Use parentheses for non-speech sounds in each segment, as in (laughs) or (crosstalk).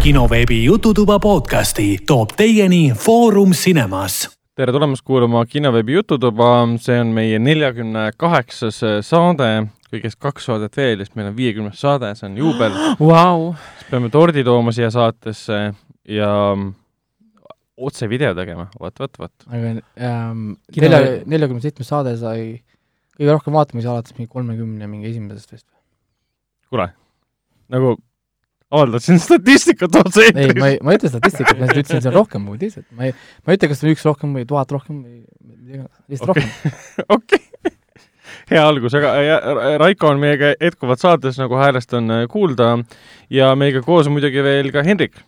kinoveebi Jututuba podcasti toob teieni Foorum Cinemas. tere tulemast kuulama kinoveebi Jututuba, see on meie neljakümne kaheksas saade, kõigest kaks saadet veel, sest meil on viiekümnes saade, see on juubel (gasps) wow.. siis peame tordi tooma siia saatesse ja otsevideo tegema, vot, vot, vot. aga ähm, nelja, neljakümne seitsmes saade sai kõige rohkem vaatamisi alates mingi kolmekümne mingi esimesest vist. kuule, nagu avaldasin statistikat ei, otse-eetris ma ei, ma ei ütle statistikat, ma lihtsalt ütlesin, see on rohkem kui teised, ma ei, ma ei ütle, kas see on üks rohkem või tuhat rohkem või midagi lihtsalt Okei. rohkem. (laughs) okei, hea algus, aga Raiko on meiega jätkuvalt saates, nagu häälest on äh, kuulda ja meiega koos on muidugi veel ka Hendrik.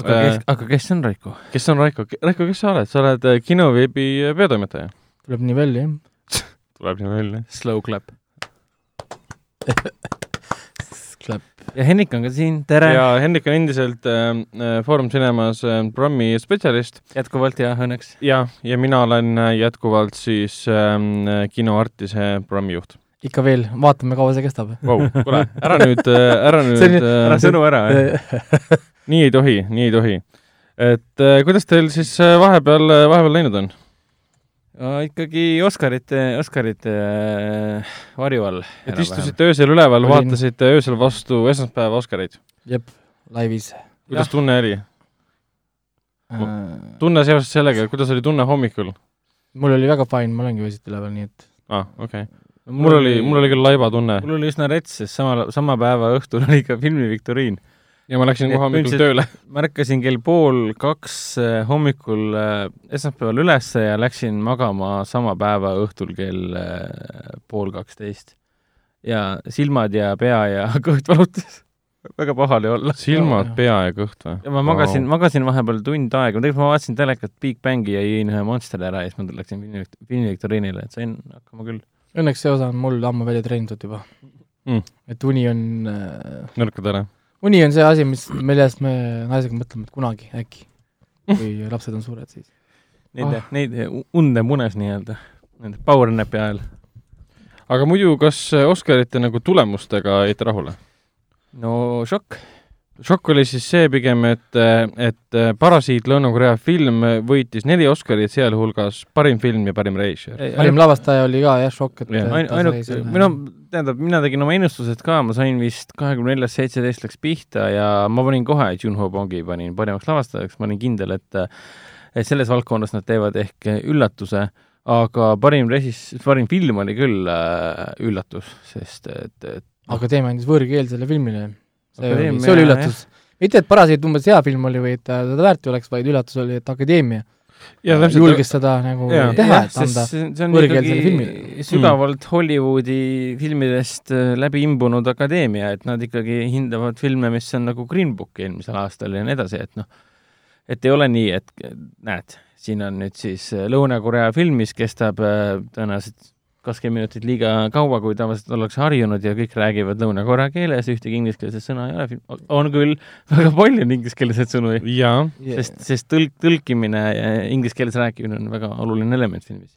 aga kes, aga kes on Raiko? kes on Raiko, Raiko, kes sa oled, sa oled äh, kinoveebi peatoimetaja? tuleb nii välja, jah. (laughs) tuleb nii välja. Slow clap. (laughs) Ja Henrik on ka siin, tere ja.. Hendrik on endiselt äh, äh, Foorum Cinemas äh, programmi spetsialist jätkuvalt ja õnneks. ja, ja mina olen äh, jätkuvalt siis äh, Kino Artise programmijuht ikka veel, vaatame, kaua see kestab. wow,. kuule, ära (laughs) nüüd, ära nüüd on- äh, ära sõnu ära. (laughs) nii ei tohi, nii ei tohi. et äh, kuidas teil siis äh, vahepeal, vahepeal läinud on? Ikkagi Oscarite, Oscarite äh, varju all. et istusite öösel üleval, vaatasite öösel vastu esmaspäeva Oscareid. jep, laivis. kuidas tunne oli? Äh, tunne seoses sellega, kuidas oli tunne hommikul? mul oli väga fine, ma olengi öösiti üleval, nii et aa ah,, okei okay.. mul oli, mul oli küll laiba tunne mul oli üsna rets, sest sama, sama päeva õhtul oli ka filmiviktoriin. Ja ma läksin kohe hommikul tööle. (laughs) ma ärkasin kell pool kaks äh, hommikul äh, esmaspäeval ülesse ja läksin magama sama päeva õhtul kell äh, pool kaksteist. ja silmad ja pea ja (laughs) kõht valutas. väga paha oli olla. silmad, pea ja kõht või? ja ma magasin wow., magasin vahepeal tund aega, tegelikult ma vaatasin telekat Big Bangi ja jõin ühe Monsteri ära ja siis ma läksin filmi, filmiviktoriinile, et sain hakkama küll. õnneks see osa on mul ammu välja treenitud juba Mm. et uni on äh, nõrkad ära. Uni on see asi, mis, millest me naisega mõtleme, et kunagi äkki, kui (laughs) lapsed on suured, siis. Neid ah., neid und näeb unes nii-öelda, nende power nap'i ajal. aga muidu, kas Oscarite nagu tulemustega jäite rahule? no šokk. Šokk oli siis see pigem, et, et Parasiit Lõuna-Korea film võitis neli Oscarit, sealhulgas parim film ja parim režissöör. parim lavastaja oli ka jah, šokk, et ta ainult või noh, tähendab, mina tegin oma ennustused ka, ma sain vist kahekümne neljast seitseteist läks pihta ja ma panin kohe Junho Bongi panin parimaks lavastajaks, ma olin kindel, et et selles valdkonnas nad teevad ehk üllatuse, aga parim režiss-, parim film oli küll äh, üllatus, sest et, et akadeemia andis võõrkeelsele filmile. See oli, Akadeemia, see oli üllatus. mitte, et Parasiit umbes hea film oli või et ta teda väärt ei oleks, vaid üllatus oli, et Akadeemia ja täpselt, julges seda nagu Jaa. teha, et anda võõrkeelsele filmile. sügavalt Hollywoodi filmidest äh, läbi imbunud akadeemia, et nad ikkagi hindavad filme, mis on nagu Green Book eelmisel aastal ja nii edasi, et noh, et ei ole nii, et näed, siin on nüüd siis äh, Lõuna-Korea film, mis kestab äh, tõenäoliselt kakskümmend minutit liiga kaua, kui tavaliselt ollakse harjunud ja kõik räägivad lõuna-korea keeles, ühtegi ingliskeelset sõna ei ole, on küll väga palju ingliskeelseid sõnu, jaa, sest, sest tõlk, tõlkimine ja inglise keeles rääkimine on väga oluline element filmis.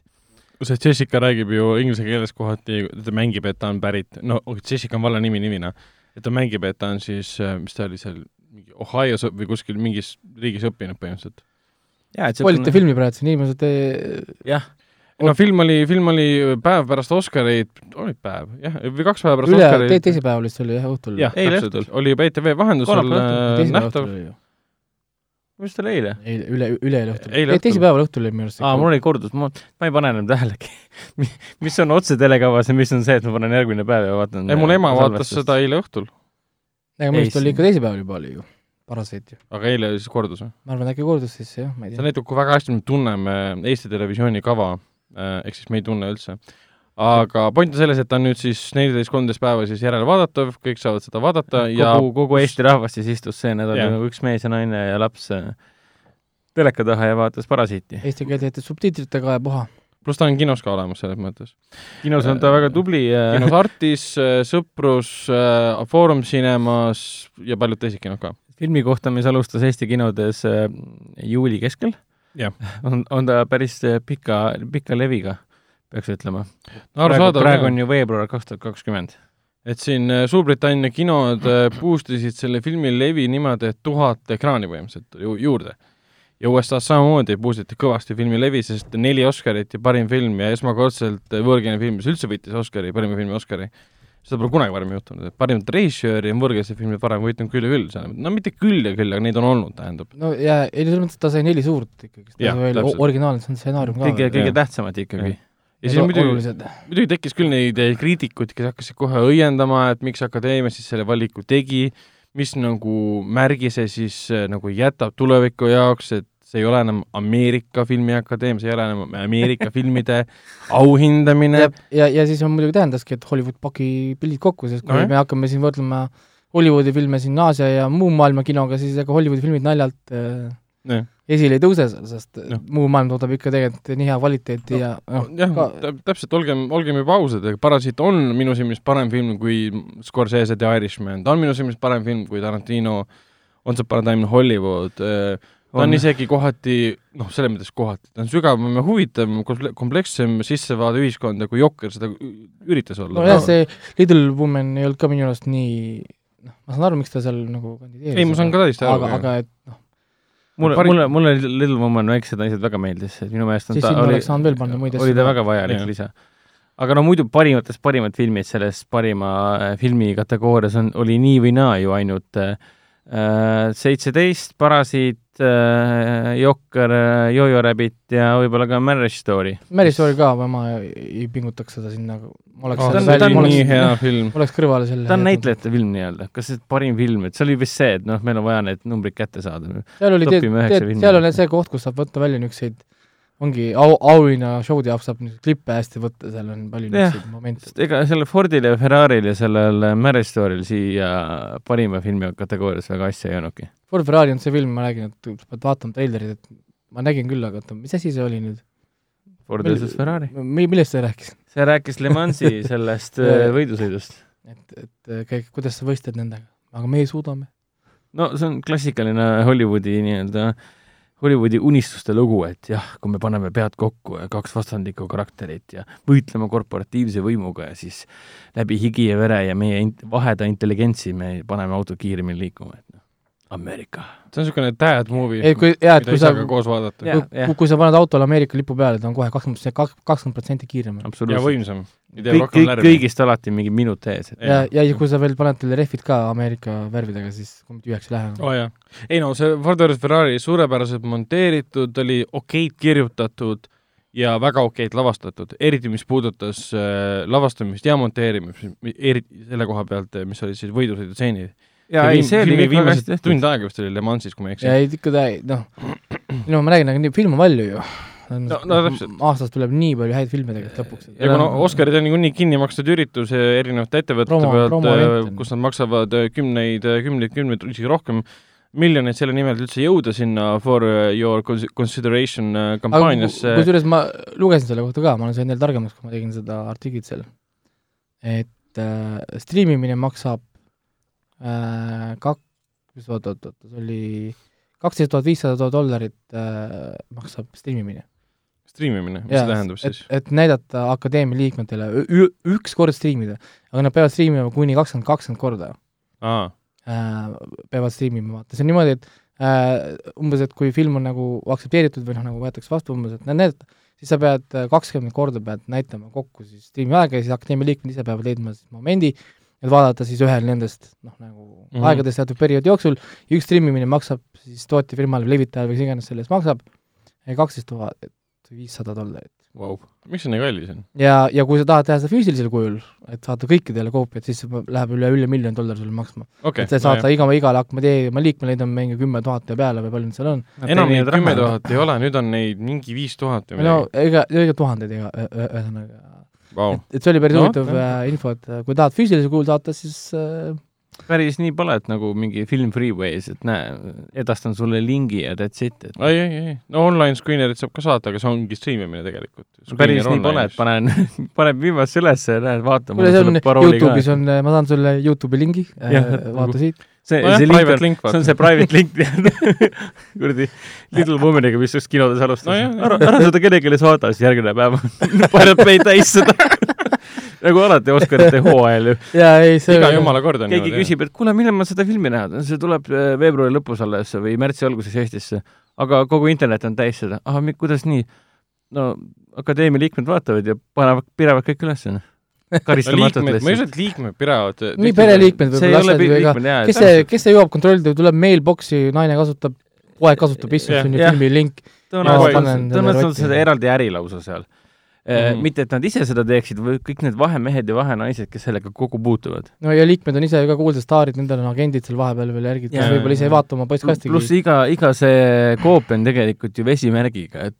see Jessica räägib ju inglise keeles kohati, ta mängib, et ta on pärit, no Jessica on valla nimi nimina, et ta mängib, et ta on siis, mis ta oli seal, mingi Ohios või kuskil mingis riigis õppinud põhimõtteliselt. jaa, et spoilite filmi praegu, siin inimesed ei- jah, no film oli, film oli päev pärast Oscareid, oli päev, jah, või kaks päeva pärast üle, Oscareid. teisipäeval vist oli jah, õhtul. jah, täpselt, oli juba ETV vahendusel äh, nähtav mis ta oli eile? eile, üle, üleeile õhtul. Teisipäeval õhtul oli minu arust. aa, mul oli kordus, ma, ma ei pane enam tähelegi. (laughs) mis on otse telekavas ja mis on see, et ma panen järgmine päev ja vaatan. ei, mul ema vaatas seda eile õhtul, ega minu Ei, arust oli see- ikka teisipäeval juba oli ju, Parasiit ju. aga eile siis kordus või? ma arvan, äkki kordus siis jah, ma ei see tea. näitab, kui väga hästi me tunneme Eesti Televisiooni kava, ehk siis me ei tunne üldse. aga point on selles, et ta on nüüd siis neliteist, kolmteist päeva siis järelvaadatav, kõik saavad seda vaadata ja kogu, kogu Eesti rahvas siis istus see nädal Jah. nagu üks mees ja naine ja laps äh, teleka taha ja vaatas Parasiiti. Eesti keelde jäeti subtiitritega ja puha. pluss ta on kinos ka olemas selles mõttes. kinos on ta väga tubli ja kinos Artis, Sõprus, Foorum Cinemas ja paljud teised kinod ka. filmi kohta, mis alustas Eesti kinodes äh, juuli keskel, (laughs) on, on ta päris äh, pika, pika leviga, peaks ütlema. no praegu, praegu on ju veebruar kaks tuhat kakskümmend. et siin äh, Suurbritannia kinod äh, boost isid selle filmi levi niimoodi, et tuhat ekraani põhimõtteliselt ju juurde. ja USA-s samamoodi boost iti kõvasti filmi levi, sest neli Oscarit ja parim film ja esmakordselt võõrkeelne film, mis üldse võitis Oscari, parima filmi Oscari seda pole kunagi varem juhtunud, et parimat režissööri on võõrkeelse filmi varem võitnud küll ja küll, seal, no mitte küll ja küll, aga neid on olnud, tähendab. no ja ei, selles mõttes, et ta sai neli suurt ikkagi, ta Jah, sai veel originaalne stsenaarium ka. kõige, kõige tähtsamad ikkagi. ja siis muidugi, muidugi tekkis küll neid eh, kriitikuid, kes hakkasid kohe õiendama, et miks Akadeemia siis selle valiku tegi, mis nagu märgise siis eh, nagu jätab tuleviku jaoks, et see ei ole enam Ameerika Filmiakadeemia, see ei ole enam Ameerika filmide auhindamine ja, ja, siis on muidugi tähendaski, et Hollywood paki pildid kokku, sest kui Nojah. me hakkame siin võrdlema Hollywoodi filme siin Aasia ja muu maailma kinoga, siis ega Hollywoodi filmid naljalt äh, esile ei tõuse seal, sest Noh. muu maailm toodab ikka tegelikult nii hea kvaliteeti ja noh, jah ka-, täpselt, olgem, olgem juba ausad, Parasiit on minu silmis parem film kui Scorsese The Irishman, ta on minu silmis parem film kui Tarantino a time in Hollywood, ta on, On. isegi kohati, noh, selles mõttes kohati, ta on sügavam ja huvitavam, komple- komplekssem sissevaade ühiskonda, kui Jokker seda üritas olla nojah, see Little Woman ei olnud ka minu arust nii noh, ma saan aru, miks ta seal nagu kandideeris. ei, ma saan ka täiesti aru aga, aga et noh, mulle Pari-, mulle, mulle Little Woman väiksed naised väga meeldis, et minu meelest on siis ta oli oli ta. väga vajalik Jah. lisa. aga no muidu parimatest parimad filmid selles parima äh, filmi kategoorias on, oli nii või naa ju ainult äh, seitseteist, Parasiit äh,, Jokker äh,, Jojo Rabbit ja võib-olla ka Marriage Story. Mary Story ka, ma ei, pingutaks seda sinna, oleks ta selle on, ta on oleks- nii hea film. oleks kõrvale selle ta on näitlejate film nii-öelda, kas see parim film, et see oli vist see, et noh, meil on vaja need numbrid kätte saada. seal oli, seal on see koht, kus saab võtta välja niisuguseid ongi au, auhinna show'de jaoks saab niisuguseid klippe hästi võtta, seal on palju niisuguseid momente. ega sellel Fordil ja Ferrari'l ja sellel Marriage Story'l siia parima filmi kategoorias väga asja ei olnudki. Ford Ferrari on see film, ma räägin, et sa pead vaatama treilerit, et ma nägin küll, aga oota, mis asi see oli nüüd? Ford versus Ferrari. millest sa rääkisid? see rääkis Le Mansi (laughs) sellest äh, võidusõidust. et, et käi-, kuidas sa võistled nendega, aga meie suudame. no see on klassikaline Hollywoodi nii-öelda, Hollywoodi unistuste lugu, et jah, kui me paneme pead kokku ja kaks vastandlikku karakterit ja võitleme korporatiivse võimuga ja siis läbi higi ja vere ja meie int- vaheda intelligentsi me paneme auto kiiremini liikuma, et Ameerika. see on niisugune dad movie, ei, mida kui sa, isaga koos vaadata. Kui, kui sa paned autole Ameerika lipu peale, ta on kohe kakskümmend kakskümmend protsenti kiirem. ja võimsam. kõik, kõik, kõigist alati mingi minut ees, et ja, ja kui sa veel paned talle rehvid ka Ameerika värvidega, siis tühjaks ei lähe. oo oh, ei no see Ford versus Ferrari suurepäraselt monteeritud, oli okeid kirjutatud ja väga okeid lavastatud, eriti mis puudutas äh, lavastamist ja monteerimist, eriti selle koha pealt, mis olid siis võidusõidutseenid. Ja ei, see oli kõik väga hästi tehtud. tund aega vist oli Le Mansis, kui ma ei eksi ja. ei, ikka ta ei, noh, (clears throat) no ma räägin, aga nii film on valju ju. No- no täpselt. aastas tuleb nii palju häid filme tegelikult lõpuks. ja kuna Oscarid on niikuinii kinni makstud üritus erinevate ettevõtete pealt, on. kus nad maksavad eh, kümneid, kümneid, kümneid, isegi rohkem miljoneid selle nimel, et üldse jõuda sinna for your cons- consideration kampaaniasse. kusjuures ma lugesin selle kohta ka, ma olen saanud neil targemaks, kui ma tegin seda artiklit seal. et äh, striimimine maksab äh, kak-, mis oot, oot, oot, see oli kaksteist tuhat viissada dollarit äh, maksab striimimine. striimimine, mis see tähendab siis? et, näidata akadeemia liikmetele, üks kord striimida, aga nad peavad striimima kuni kakskümmend, kakskümmend korda äh, peavad striimima, vaata, see on niimoodi, et äh, umbes, et kui film on nagu aktsepteeritud või noh, nagu võetakse vastu umbes, et näed, siis sa pead äh, kakskümmend korda pead näitama kokku siis striimi aega ja siis akadeemia liikmed ise peavad leidma siis momendi, et vaadata siis ühel nendest noh, nagu mm. -hmm. aegadest teatud perioodi jooksul üks striimimine maksab siis tootjafirmale või levitajale või kes iganes selle eest maksab kaksteist tuhat viissada dollarit. vau, miks see nii kallis on? ja, ja kui sa tahad teha seda füüsilisel kujul, et saata kõikidele koopiad, siis see läheb üle, üle miljoni dollari sulle maksma okei et sa saad iga, igale Akmadeema liikmele, neid on mingi kümme tuhat ja peale või palju neid seal on. enam neid kümme tuhat ei ole, nüüd on neid mingi viis tuhat või no midagi. ega, ega tuhandeid ega ü- ü- ühesõnaga. Vau, et, et see oli päris No, huvitav jah. äh, info, et äh, kui tahad füüsilisel kujul saata, siis äh, päris nii pole, et nagu mingi film Freeways, et näe, edastan sulle lingi ja that's it, et ei, ei, ei, no online screenerit saab ka saata, aga see ongi striimimine tegelikult. päris nii pole, et panen, (laughs) panen viimase ülesse ja näed, vaata, kuule, see on Youtube'is on, ma saan sulle Youtube'i lingi äh, vaata nagu- siit. See nojah, see link private on, link, see on see private link, (laughs) tead. (laughs) kuradi Little Womaniga, mis just kinodes alustas Nojah, no,. ära, ära seda kellelegi saada, siis järgmine päev (laughs) paneb meid täis seda. nagu alati Oscarite hooajal ju. jaa, ei see iga jumala kord on keegi küsib, et kuule, millal ma seda filmi tahan, see tuleb äh, veebruari lõpus alles või märtsi alguses Eestisse. aga kogu internet on täis seda. ahah, kuidas nii? no akadeemia liikmed vaatavad ja panevad, pirevad kõik ülesse. Karistamatult liikmed, ma ei usu, lihtsalt. et liikmed pirevad. nii pereliikmed see ei võib-olla ole asjad või ka, liikmed jaa. kes see, kes see jõuab kontrollida, tuleb mailbox'i, naine kasutab, poeg kasutab, issand, see on ju filmi link. tõenäoliselt on rotti. eraldi äri lausa seal. Mhm. mitte, et nad ise seda teeksid, või kõik need vahemehed ja vahenaised, kes sellega kokku puutuvad. no ja liikmed on ise ju ka kuulsad staarid, nendel on agendid seal vahepeal veel järgid, kes võib-olla ise ei vaata oma postkastigi. pluss iga, iga see koop on tegelikult ju vesimärgiga, et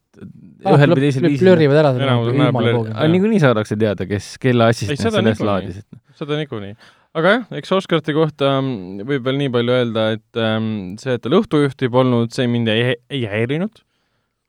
ühel või teisel viisil. plöörivad ära selle näeb ilma plööri- pooga. aga niikuinii saadakse teada, kes, kelle Ei, assistent niikuinii. laadis. seda niikuinii. aga jah, eks Oscarite kohta mm, võib veel nii palju öelda, et ähm, see, et tal õhtujuhti polnud, see mind ei, ei häirinud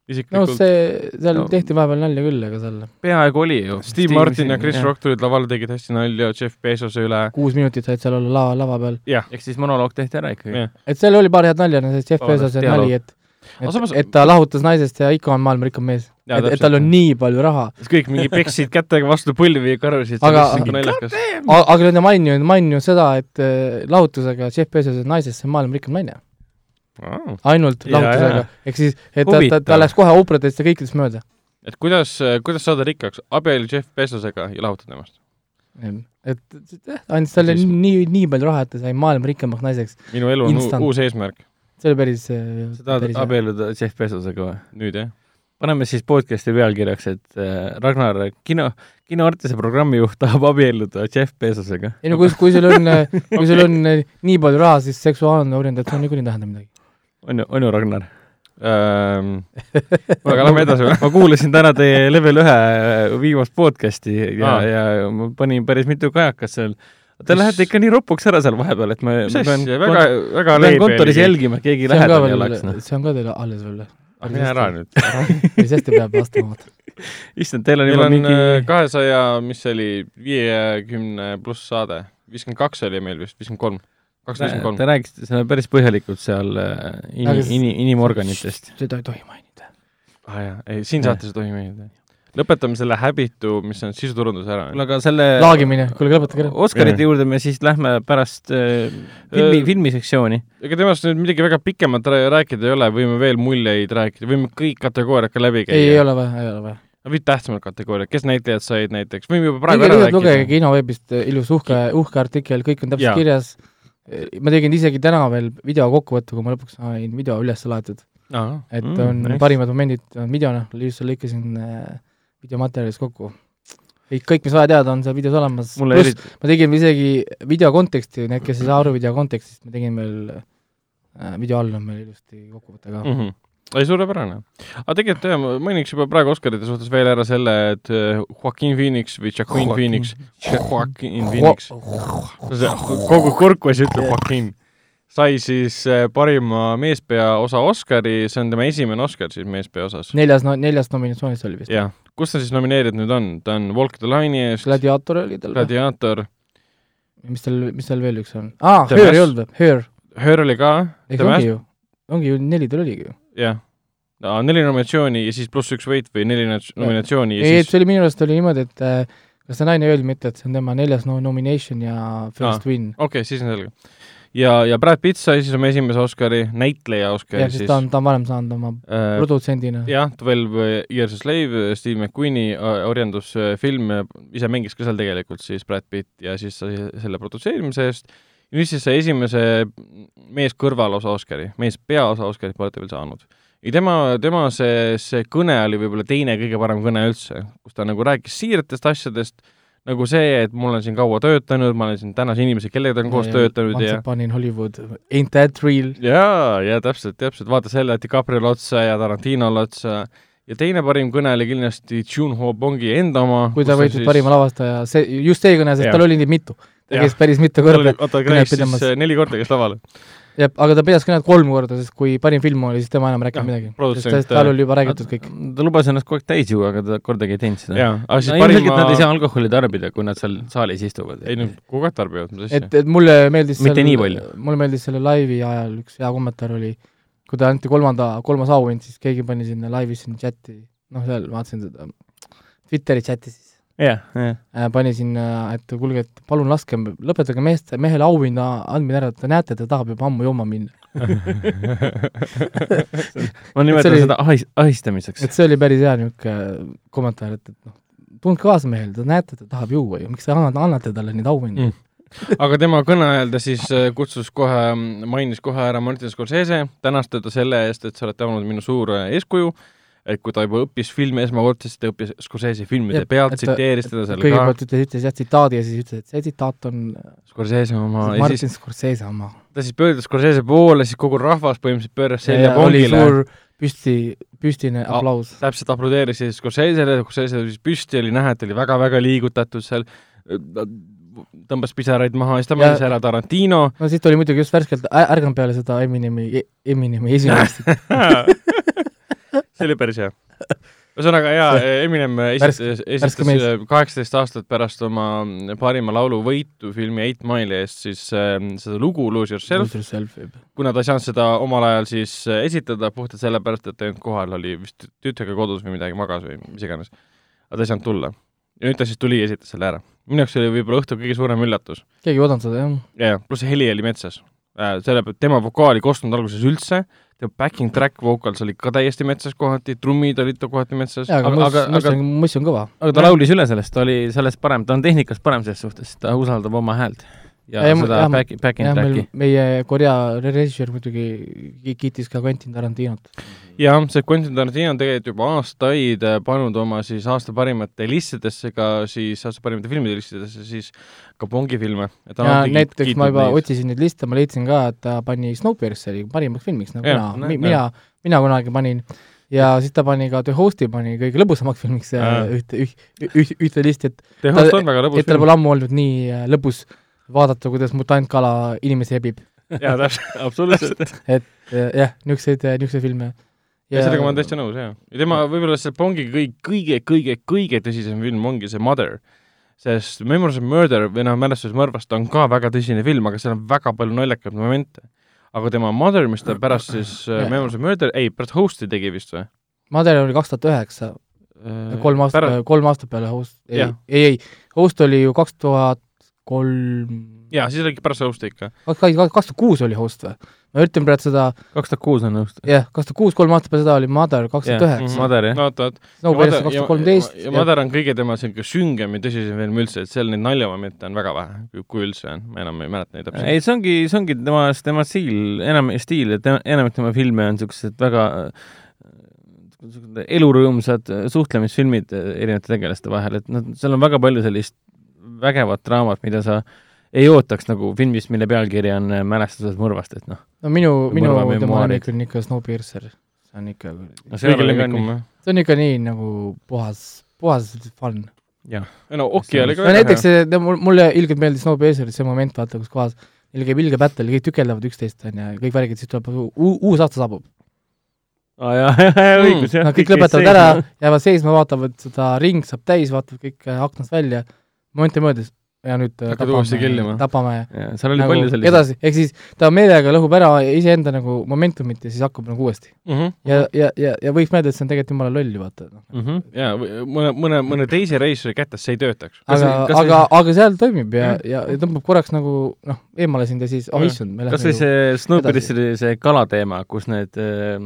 isiklikult no,. see, seal No. no. tehti vahepeal nalja küll, aga seal peaaegu oli ju. Steve Martin ja Chris Rock tulid lavale, tegid hästi nalja Jeff Bezose üle. kuus minutit said seal olla lava, lava peal. jah, ehk siis monoloog tehti ära ikkagi jah. et seal oli paar head nalja, see Jeff Bezose nali, et Aga et, samas- et ta lahutas naisest ja ikka on maailma rikkam mees. Et, et tal on nii palju raha. siis kõik mingi peksid kätega vastu põlvi ja karjusid, Aga- aga nad ei maininud, maininud seda, et äh, lahutusega Jeff Bezose naisest, see on maailma rikkam naine. Ainult Jaa, lahutusega ehk siis, et ta, ta, ta läks kohe oopradest ja kõikidest mööda. et kuidas, kuidas saada rikkaks, abiellu Jeff Bezosega ja lahutad temast? et jah, andis talle Siis- nii, nii palju raha, et ta sai maailma rikkamaks naiseks. minu elu on Instant. uus eesmärk, see oli päris, sa tahad abielluda Jeff Bezosega või? nüüd jah. paneme siis podcast'i pealkirjaks, et äh, Ragnar, kino, kinoartise programmijuht tahab abielluda Jeff Bezosega. ei no kui, kui sul on, kui sul (laughs) on nii palju raha, siis seksuaalne orientatsioon niikuinii ei tähenda midagi. On ju, on ju, Ragnar? Ähm, aga lähme edasi või? ma kuulasin täna teie level ühe viimast podcast'i ja Aa., ja ma panin päris mitu kajakat seal. Te Mis- lähete ikka nii ropuks ära seal vahepeal, et ma, ma pean, väga, väga pean kontoris. jälgima, et keegi lähedal ei oleks, noh., see on ka teil alles veel. ah mine ära nüüd. päris hästi peab vastama. (laughs) issand, teil on juba mingi äh, kahesaja, mis see oli, viiekümne pluss saade, viiskümmend kaks oli meil vist, viiskümmend kolm, kakssada viiskümmend kolm Te. rääkisite seal päris põhjalikult seal äh, Aga s- ini, inimorganitest. seda ei tohi mainida. ah jah, ei siin saates ei tohi meeldida. lõpetame selle häbitu, mis on sisuturundus ära. kuule, aga selle laagimine, kuule lõpetage ära. Oscarite juurde me siis lähme pärast äh, filmi Äh,, filmisektsiooni. ega temast nüüd midagi väga pikemat rää- rääkida ei ole, võime veel muljeid rääkida, võime kõik kategooriad ka läbi käia. ei, ei ole vaja, ei ole vaja. või tähtsamad kategooriad, kes näitlejad said näiteks, võime juba praegu praegu ära lugege rääkida. kinoveebist äh, ilus uhke, uhke artikkel, kõik on Jaa. täpselt kirjas. Ma tegin isegi täna veel video kokkuvõtte, kui ma lõpuks sain video üles laetud, et Mm, mm, on nice. nice. parimad momendid on videona, lihtsalt lõikasin äh, videomaterjalist kokku. kõik, kõik, mis vaja teada, on seal videos olemas, pluss eriti, ma tegin isegi video konteksti, need, kes ei saa aru video kontekstist, ma tegin veel äh, video all on meil ilusti kokkuvõte ka mm. mm. -hmm. ei, suurepärane. aga tegelikult jah, ma mainiks juba praegu Oscarite suhtes veel ära selle, et äh, Joaquin Phoenix või Joaquin. Phoenix, Joaquin Phoenix, kogu kurkus ütleb Joaquin, sai siis äh, parima meespeaosa Oscari, see on tema esimene Oscar siis meespeaosas. neljas no,, neljas nominatsioonis oli vist. jah, kus ta siis nomineeritud nüüd on, ta on Walk the Line'i eest, gladiaator oli tal või? Gladiator, mis tal, mis tal veel üks on? aa, Her ei olnud või? Her, Her oli ka, ehk ongi ju, ongi ju neli tal oligi ju. jah, neli nominatsiooni ja siis pluss üks võit või neli nat- nominatsiooni ja ei, siis see oli minu arust oli niimoodi, et äh, kas see naine ei öelnud mitte, et see on tema neljas no nomination ja first Aa, win. okei okay,, siis on selge. ja, ja Brad Pitt sai siis oma esimese Oscari, näitleja Oscari siis ta on, ta on varem saanud oma äh, produtsendina. jah, Twelve Years a Slave, Steve McQueeni äh, orjandusfilm, ise mängis ka seal tegelikult siis Brad Pitt ja siis sai selle produtseerimise eest. Ja nüüd siis sai esimese mees kõrvalosa Oscari, mees peaosa Oscarit pole ta veel saanud. ja tema, tema see, see kõne oli võib-olla teine kõige parem kõne üldse, kus ta nagu rääkis siiretest asjadest, nagu see, et ma olen siin kaua töötanud, ma olen siin tänase inimesi, kellega ta on koos töötanud Once ja upon in Hollywood, ain't that real? jaa, ja täpselt, täpselt, vaata selle DiCapriole otsa ja Tarantinole otsa ja teine parim kõne oli kindlasti Junho Bongi enda oma. kui ta võitis parima lavastaja, see, just see kõne, sest Jah. tal oli neid mitu. Ta käis päris mitu korda. oota, kõnet käis siis äh, neli korda käis laval. jah, aga ta pidas kõnet kolm korda, sest kui parim film oli, siis tema enam ei rääkinud midagi. sest tal oli juba räägitud kõik. ta lubas ennast kogu aeg täis juua, aga ta kordagi ei teinud seda. aga siis no ilmselgelt parima nad ei saa alkoholi tarbida, kui nad seal saalis istuvad. ei no kogu aeg tarbivad, mis asja et, et mulle meeldis Mitte nii palju. mulle meeldis selle laivi ajal üks hea kommentaar oli, kui ta anti kolmanda, kolmas auhind, siis keegi pani sinna laivis sinna chati, noh, seal vaatasin seda Twitteri chati siis jah, jah. äh,, pani sinna, et kuulge, et palun laske, lõpetage meest, mehele auhinna andmine ära, te näete, ta tahab juba ammu jooma minna. (laughs) ma nimetan oli- seda ahis-, ahistamiseks et. see oli päris hea niisugune kommentaar, et, et noh, tundke kaasa mehele, te näete, ta tahab juua ju, miks te annate, annate talle neid auhindu Mm. aga tema kõne ajal ta siis äh, kutsus kohe, mainis kohe ära Martin Scorsese, tänas teda selle eest, et sa oled olnud minu suur äh, eeskuju, et kui ta juba õppis filmi esmakordselt, siis ta õppis Scorsese filmide Jah, pealt, tsiteeris teda seal kõigepealt ütles, ütles jah tsitaadi ja siis ütles, et see tsitaat on Scorsese oma, ja Martin siis Scorsese oma. ta siis pöördus Scorsese poole, siis kogu rahvas põhimõtteliselt pööras selja pongile, püsti, püstine aplaus. täpselt aplodeeris siis Scorsesele, Scorsese tõusis püsti, oli näha, et oli väga-väga liigutatud seal, tõmbas pisaraid maha, siis ta mainis ära Tarantino, no siis ta oli muidugi just värskelt ärganud peale seda Eminemi, Eminemi esinemist. (laughs) see oli päris hea. ühesõnaga jaa, Eminem esitas, esitas mees. kaheksateist aastat pärast oma parima laulu võitu filmi Eight Mile'i eest siis äh, seda lugu Lose Yourself, kuna ta ei saanud seda omal ajal siis äh, esitada puhtalt sellepärast, et ta ei olnud kohal, oli vist tütrega kodus või midagi, magas või mis iganes. aga ta ei saanud tulla. ja nüüd ta siis tuli ja esitas selle ära. minu jaoks oli võib-olla õhtu kõige suurem üllatus. keegi ei oodanud seda, jah. ja, ja pluss heli oli metsas äh,. Selle pealt tema vokaali ei kostnud alguses üldse, tema backing track vocals oli ka täiesti metsas kohati, trummid olid kohati metsas, aga aga, aga, muss on kõva. aga ta laulis üle sellest, ta oli sellest parem, ta on tehnikas parem selles suhtes, ta usaldab oma häält. Ja Ei, seda jah, back, back in track'i., meie Korea režissöör muidugi ki- kiitis ka Quentin Tarantinot. jah, see Quentin Tarantino on tegelikult juba aastaid äh, pannud oma siis aasta parimate listidesse ka siis aasta parimate filmide listidesse siis ka Bongi filme. ja näiteks ma juba otsisin neid liste, ma leidsin ka, et ta pani Snowpierceri parimaks filmiks, nagu Jah, mina mina, mina kunagi panin. ja siis ta pani ka The Host'i pani kõige lõbusamaks filmiks äh, ühte, ühte, ühte listi, et The Host on väga lõbus et tal film. pole ammu olnud nii äh, lõbus vaadata, kuidas mutantkala inimesi hebib. jaa, täpselt. (laughs) absoluutselt. et äh, jah, niisuguseid, niisuguseid filme. ja sellega ma olen täiesti nõus, jaa. ja tema võib-olla see Bongi kõige, kõige, kõige, kõige tõsisem film ongi see Mother. sest Memories of Murder või noh, Mälestus mõrvast on ka väga tõsine film, aga seal on väga palju naljakaid momente. aga tema Mother, mis ta pärast siis äh, Jah. Memories of Murder, ei, pärast Host'i tegi vist või? Mother oli kaks tuhat üheksa, kolm aastat, kolm aastat peale Host, ei ei, ei, Host oli ju kaks tuhat kolm, jaa, siis oligi pärast Host'i ikka. kaks, tuhat kuus oli Host või? ma üritan praegu seda, kaks tuhat kuus on nõust. jah, kaks tuhat kuus, kolm aastat peale seda oli Mother kaks tuhat üheksa, Mother, jah. no oot, oot. Snowpiercer kaks tuhat kolmteist ja Mother on kõige tema niisugune süngem ja tõsisem film üldse, et seal neid naljamomente on väga vähe, kui üldse on, ma enam ei mäleta neid täpselt. ei, see ongi, see ongi tema, tema stiil, enam stiil, et enamik tema filme on niisugused väga elurõõmsad suhtlemisfilmid erinevate tegelaste vahel, et noh, seal on väga palju sellist vägevat draamat, mida sa ei ootaks nagu filmist, mille pealkiri on äh, Mälestused mõrvast, et noh, no minu, minu tema on ikka Snowpiercer, see on ikka, no see kõige oli ka lemmikum nii, jah? see on ikka nii nagu puhas, puhas fun. no Oki oli ka no näiteks see, mul, mulle ilgelt meeldis Snowpierceris see moment, vaata, kus kohas neil käib ilge battle, kõik tükeldavad üksteist, on ju, kõik värgid, siis tuleb uu- uus aasta saabub. aa jaa, (laughs) jaa, õigus jah. Nad kõik lõpetavad ära, jäävad seisma, vaatavad seda ring saab täis, vaatavad kõik äh, aknast välja, momenti möödas ja nüüd äh, Hakkad uuesti killima. tapame jaa, seal oli nagu palju selliseid edasi, ehk siis ta meelega lõhub ära iseenda nagu momentumit ja siis hakkab nagu uuesti. Mhm. ja, ja, ja, ja võiks mõelda, et see on tegelikult jumala loll vaata. mm. -hmm. jaa, mõne, mõne, mõne teise reisijari kätes see ei töötaks. Kas aga see-, kas aga, aga seal toimib ja Mhm., ja, ja tõmbab korraks nagu noh, eemale sind ja siis, oh Mhm. issand, me kas lähme ju see Snowpierceri see kalateema, kus need äh,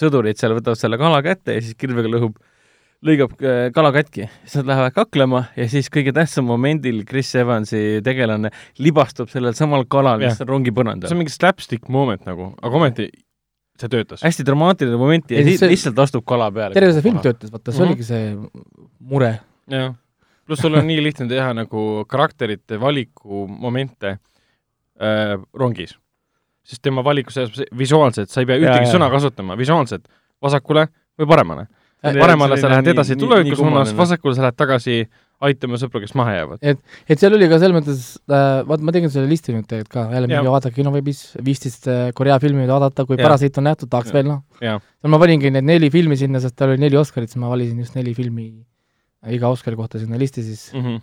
sõdurid seal võtavad selle kala kätte ja siis kirvega lõhub, lõigab äh, kala katki, siis nad lähevad kaklema ja siis kõige tähtsam momendil Chris Evansi tegelane libastub sellel samal kalal, mis on rongi see põrandal on. mingi slapstick moment nagu, aga ometi see töötas. hästi dramaatiline moment ja siis see- lihtsalt astub kala peale. terve see film töötas, vaata, see Mhm. oligi see mure. jah, pluss sul on nii lihtne teha nagu karakterite valiku momente äh, rongis. sest tema valikus selles mõttes visuaalselt, sa ei pea ühtegi jaa. sõna kasutama, visuaalselt vasakule või paremale. Paremale sa lähed edasi tuleviku suunas, vasakul. vasakule sa lähed tagasi aitama sõpru, kes maha jäävad. et seal oli ka selles mõttes äh,, vaat ma tegin selle listi nüüd tegelikult ka, jälle minge vaadake kinoveebis, viisteist äh, Korea filmi vaadata, kui. Parasiit on nähtud, tahaks Jah. veel noh. Ma paningi need neli filmi sinna, sest tal oli neli Oscarit, siis ma valisin just neli filmi iga Oscari kohta sinna listi siis Mhm.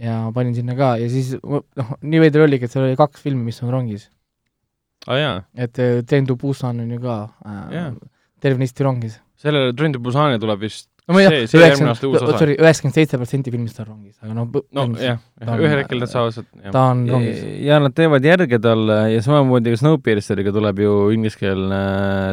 ja panin sinna ka ja siis noh, nii veider oligi, et seal oli kaks filmi, mis on rongis. jaa, et äh, to Busan on ju ka äh, tervenisti rongis. Sellele Trend to Busani tuleb vist no ma ei See- see järgmine aasta uus tea, osa. sorry, üheksakümmend seitse protsenti filmist on rongis, aga noh, no jah, ühel hetkel nad saavad sealt, ta on rongis. ja nad teevad järge talle ja samamoodi ka Snowpierceriga tuleb ju ingliskeelne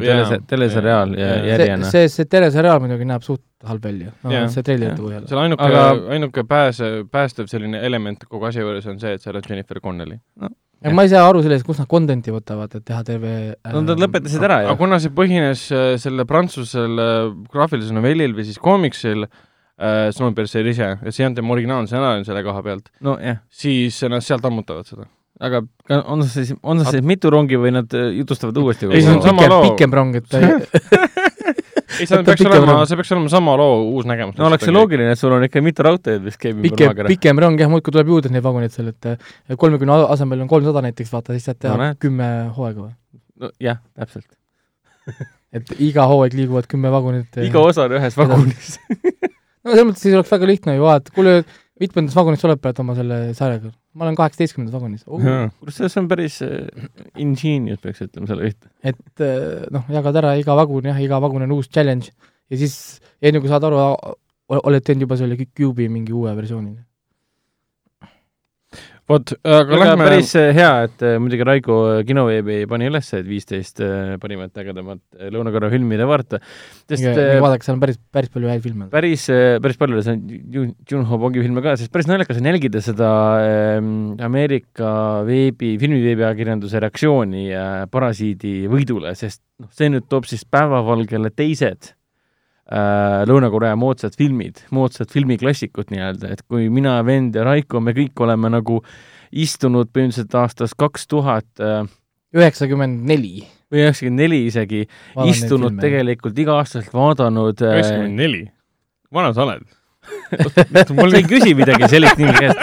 teles- Jaa., teleseriaal ja järjena. see, see terviseriaal muidugi näeb suht halb välja, no Jah. see treilerite põhjal. seal ainuke Aga- ainuke pääse, päästev selline element kogu asja juures on see, et seal on Jennifer Connelly. Aga ma ei saa aru sellest, kust nad content'i võtavad, et teha terve äh, no nad lõpetasid ära aga ju. kuna see põhines äh, selle prantsusel äh, graafilisel novellil või siis koomiksil äh, Snowpiercer ise ja see ei olnud tema originaalne stsenaarium selle koha pealt, nojah, siis nad sealt ammutavad seda. aga on see siis, on see siis mitu rongi või nad äh, jutustavad uuesti Ei, see on sama loo. pikem rong, et (laughs) ei, see peaks olema, see peaks olema sama loo uus nägemus. no oleks see loogiline, et sul on ikka mitu raudteed, mis käib ümber maakera. pikem rong jah, muudkui tuleb juurde neid vaguneid seal, et äh, kolmekümne asemel on kolmsada näiteks, vaata, siis saad teha No kümme hooaega või? jah, täpselt. (laughs) et iga hooaeg liiguvad kümme vagunit. iga osa on ühes vagunis. (laughs) no selles mõttes siis oleks väga lihtne ju vaadata, kuule, mitmendas vagunis sa oled praegu oma selle sarjaga? ma olen kaheksateistkümnendas vagunis oh.. kuule, see on päris äh, ingenious, peaks ütlema selle kohta. et äh, noh, jagad ära iga vagun jah, iga vagun on uus challenge ja siis enne kui saad aru, oled teinud juba selle Cube'i mingi uue versiooni. vot, aga aga lähme päris äh, hea, et äh, muidugi Raigo äh, kinoveebi pani üles, et viisteist parimat ägedamat Lõuna-Korea filmide vaarta, sest äh, vaadake, seal on päris, päris palju häid filme. päris, päris palju see on Jun- Junho Bongi filme ka, sest päris naljakas on jälgida seda ähm, Ameerika veebi, filmiveebiajakirjanduse reaktsiooni äh, Parasiidi võidule, sest noh, see nüüd toob siis päevavalgele teised Lõuna-Korea moodsad filmid, moodsad filmiklassikud nii-öelda, et kui mina, vend ja Raiko, me kõik oleme nagu istunud põhimõtteliselt aastast kaks tuhat äh, üheksakümmend neli. või üheksakümmend neli isegi, istunud. tegelikult iga-aastaselt vaadanud äh, üheksakümmend neli. vana sa oled? Mul ei küsi midagi sellist nimi käest.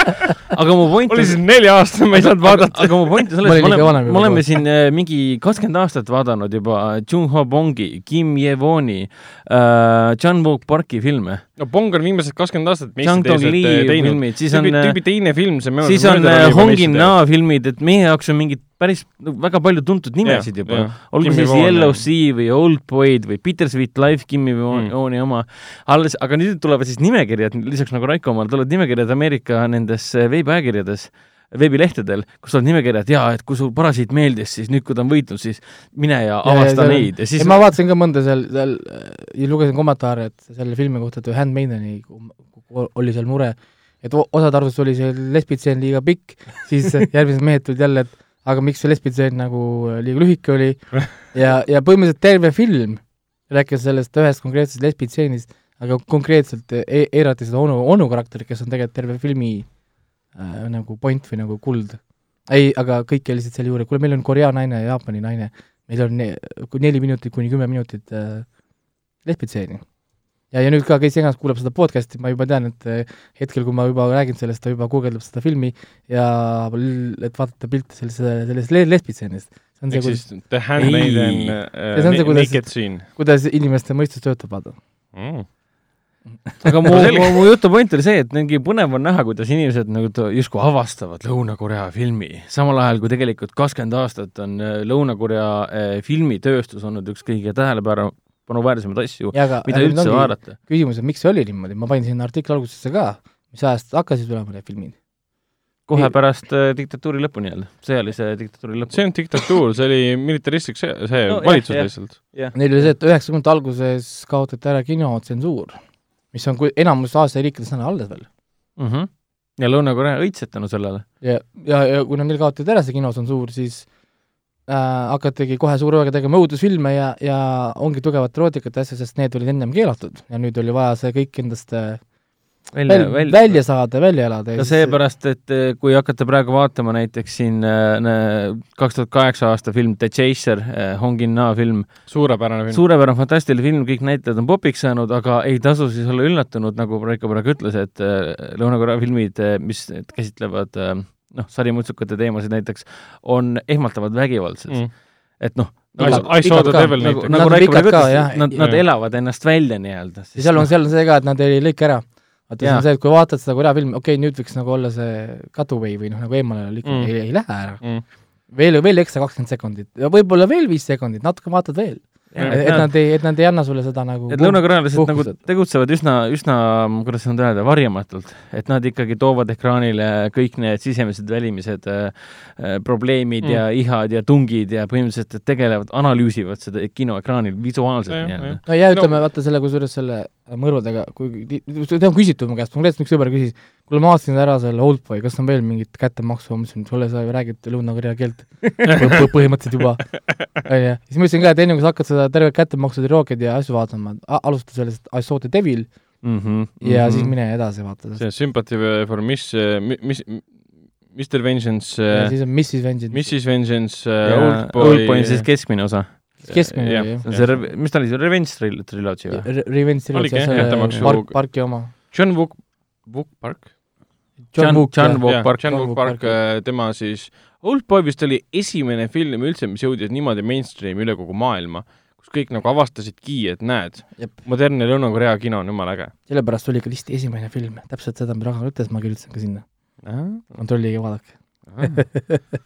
aga mu point oli siis neli-aastane, ma ei saanud vaadata. aga mu point on Ma selles, olin me oleme me oleme siin äh, mingi kakskümmend aastat vaadanud juba Jung Ho Bongi, Kim Ye-woni äh,, Chan Wook Parki filme, no Pong on viimased kakskümmend aastat Lee äh, teinud. siis on tüübi, äh, tüübi teine film, see siis on äh, Hongin Na filmid, et meie jaoks on mingid päris no, väga palju tuntud nimesid juba. olgu siis Yellow Sea või Old Boyd või Bittersweet Life, Kimmy Mm. Vooni oma, alles, aga nüüd tulevad siis nimekirjad, lisaks nagu Raiko omal, tulevad nimekirjad Ameerika nendes äh, veebiajakirjades, veebilehtedel, kus on nimekirjad ja et kui sul Parasiit meeldis, siis nüüd, kui ta on võitnud, siis mine ja avasta neid. Ja siis siis ma vaatasin ka mõnda seal, seal ja lugesin kommentaare, et selle filmi kohta, et Handmaideni oli seal mure, et o- osade arvates oli see lesbitseen liiga pikk, siis (laughs) järgmised mehed tulid jälle, et aga miks see lesbitseen nagu liiga lühike oli? (laughs) Ja, ja põhimõtteliselt terve film rääkis sellest ühest konkreetsest lesbitseenist, aga konkreetselt e eirati seda onu, onu karakterit, kes on tegelikult terve filmi äh, nagu point või nagu kuld. ei, aga kõik lihtsalt selle juurde, kuule, meil on Korea naine ja Jaapani naine, meil on ne neli minutit kuni kümme minutit äh, lesbitseeni. ja, ja nüüd ka, kes iganes kuulab seda podcast'i, ma juba tean, et äh, hetkel, kui ma juba räägin sellest, ta juba guugeldab seda filmi ja et vaadata pilte sellest, sellest le- lesbitseenist. see on see, ehk siis The Handmaiden uh, Naked Scene kuidas inimeste mõistus töötab, vaata. mm.. Aga mu mu, mu jutu point oli see, et mingi põnev on näha, kuidas inimesed nagu justkui avastavad Lõuna-Korea filmi, samal ajal kui tegelikult kakskümmend aastat on äh, Lõuna-Korea äh, filmitööstus olnud üks kõige tähelepanuväärsemaid asju, mida üldse vaadata. küsimus, et miks see oli niimoodi, ma panin sinna artikli algusesse ka, mis ajast hakkasid tulema need filmid. kohe pärast äh, diktatuuri lõppu nii-öelda, sõjalise diktatuuri lõppu. see on diktatuur, see oli militaristlik see, see No valitsus jah. lihtsalt. Neil oli see, et üheksakümnendate alguses kaotati ära kinotsensuur, mis on, enamus Aasia riikides on alles veel. mm. -hmm. ja Lõuna-Korea õitses tänu sellele. ja, ja, ja kuna neil kaotati ära see kinotsensuur, siis äh, hakatigi kohe suure hooga tegema õudusfilme ja, ja ongi tugevat erootikat ja asja, sest need olid ennem keelatud ja nüüd oli vaja see kõik endast äh, välja, välja, välja, välja saada, välja elada. ka seepärast, et eh, kui hakata praegu vaatama näiteks siin kaks tuhat kaheksa aasta film The Chaser, Hong In-na film, suurepärane film. suurepärane fantastiline film, kõik näitlejad on popiks saanud, aga ei tasu siis olla üllatunud, nagu Raiko praegu ütles, et Lõuna-Korea filmid, mis käsitlevad noh, sarimutsukate teemasid näiteks, on ehmatavalt vägivaldsed mm.. et noh, I Pikad- I saw the devil nagu, näiteks. Nad nagu on Raiko praegu ka, ütles nad, nad elavad ennast välja nii-öelda. seal on, seal on see ka, et nad ei lõika ära. vaata, see on see, et kui vaatad seda Korea filmi, okei okay,, nüüd võiks nagu olla see cutaway või noh, nagu eemale lõik Mm. mm., ei, ei lähe ära. Mm. veel, veel ekstra kakskümmend sekundit ja võib-olla veel viis sekundit, natuke vaatad veel. Et nad ei, et nad ei anna sulle seda nagu et lõunakorealased nagu tegutsevad üsna, üsna, kuidas nüüd öelda, varjamatult. et nad ikkagi toovad ekraanile kõik need sisemised, välimised äh, äh, probleemid mm. ja ihad ja tungid ja põhimõtteliselt et tegelevad, analüüsivad seda kinoekraanil visuaalselt nii-öelda no ja ütleme no,, vaata selle, kusjuures selle mõrvadega, kui seda on küsitud mu käest, konkreetselt üks sõber küsis, kuule ma vaatasin ära selle Oldboy, kas on veel mingit kättemaksu, ma ütlesin, sulle sa ju räägid Lõuna-Korea keelt Põ- põhimõtteliselt juba, onju. siis ma ütlesin ka, et enne kui sa hakkad seda tervet kättemaksu triloogiat ja asju vaatama, alusta sellest I saw the devil mm. -hmm, ja siis mine edasi vaata. see Sympathy for Miss, mis, Mr Vengeance ja, siis on Mrs Vengeance. Mrs Vengeance, Oldboy Oldboy on siis keskmine osa. keskmine jah. oli jah. see Re-, mis ta oli, see Revenge tril-, triloogia või? Re- Revenge Trilogy, see park, parki oma. John Wook, Wook Park. John- Wook, John. Wook Park, John Wook Park Park,, tema siis, Oldboy vist oli esimene film üldse, mis jõudis niimoodi mainstream'i üle kogu maailma, kus kõik nagu avastasidki, et näed modernne Lõuna-Korea kino on jumala äge. sellepärast oli ka lihtsalt esimene film, täpselt seda, mida Ragnar ütles, ma kirjutasin ka sinna. kontrollige, vaadake.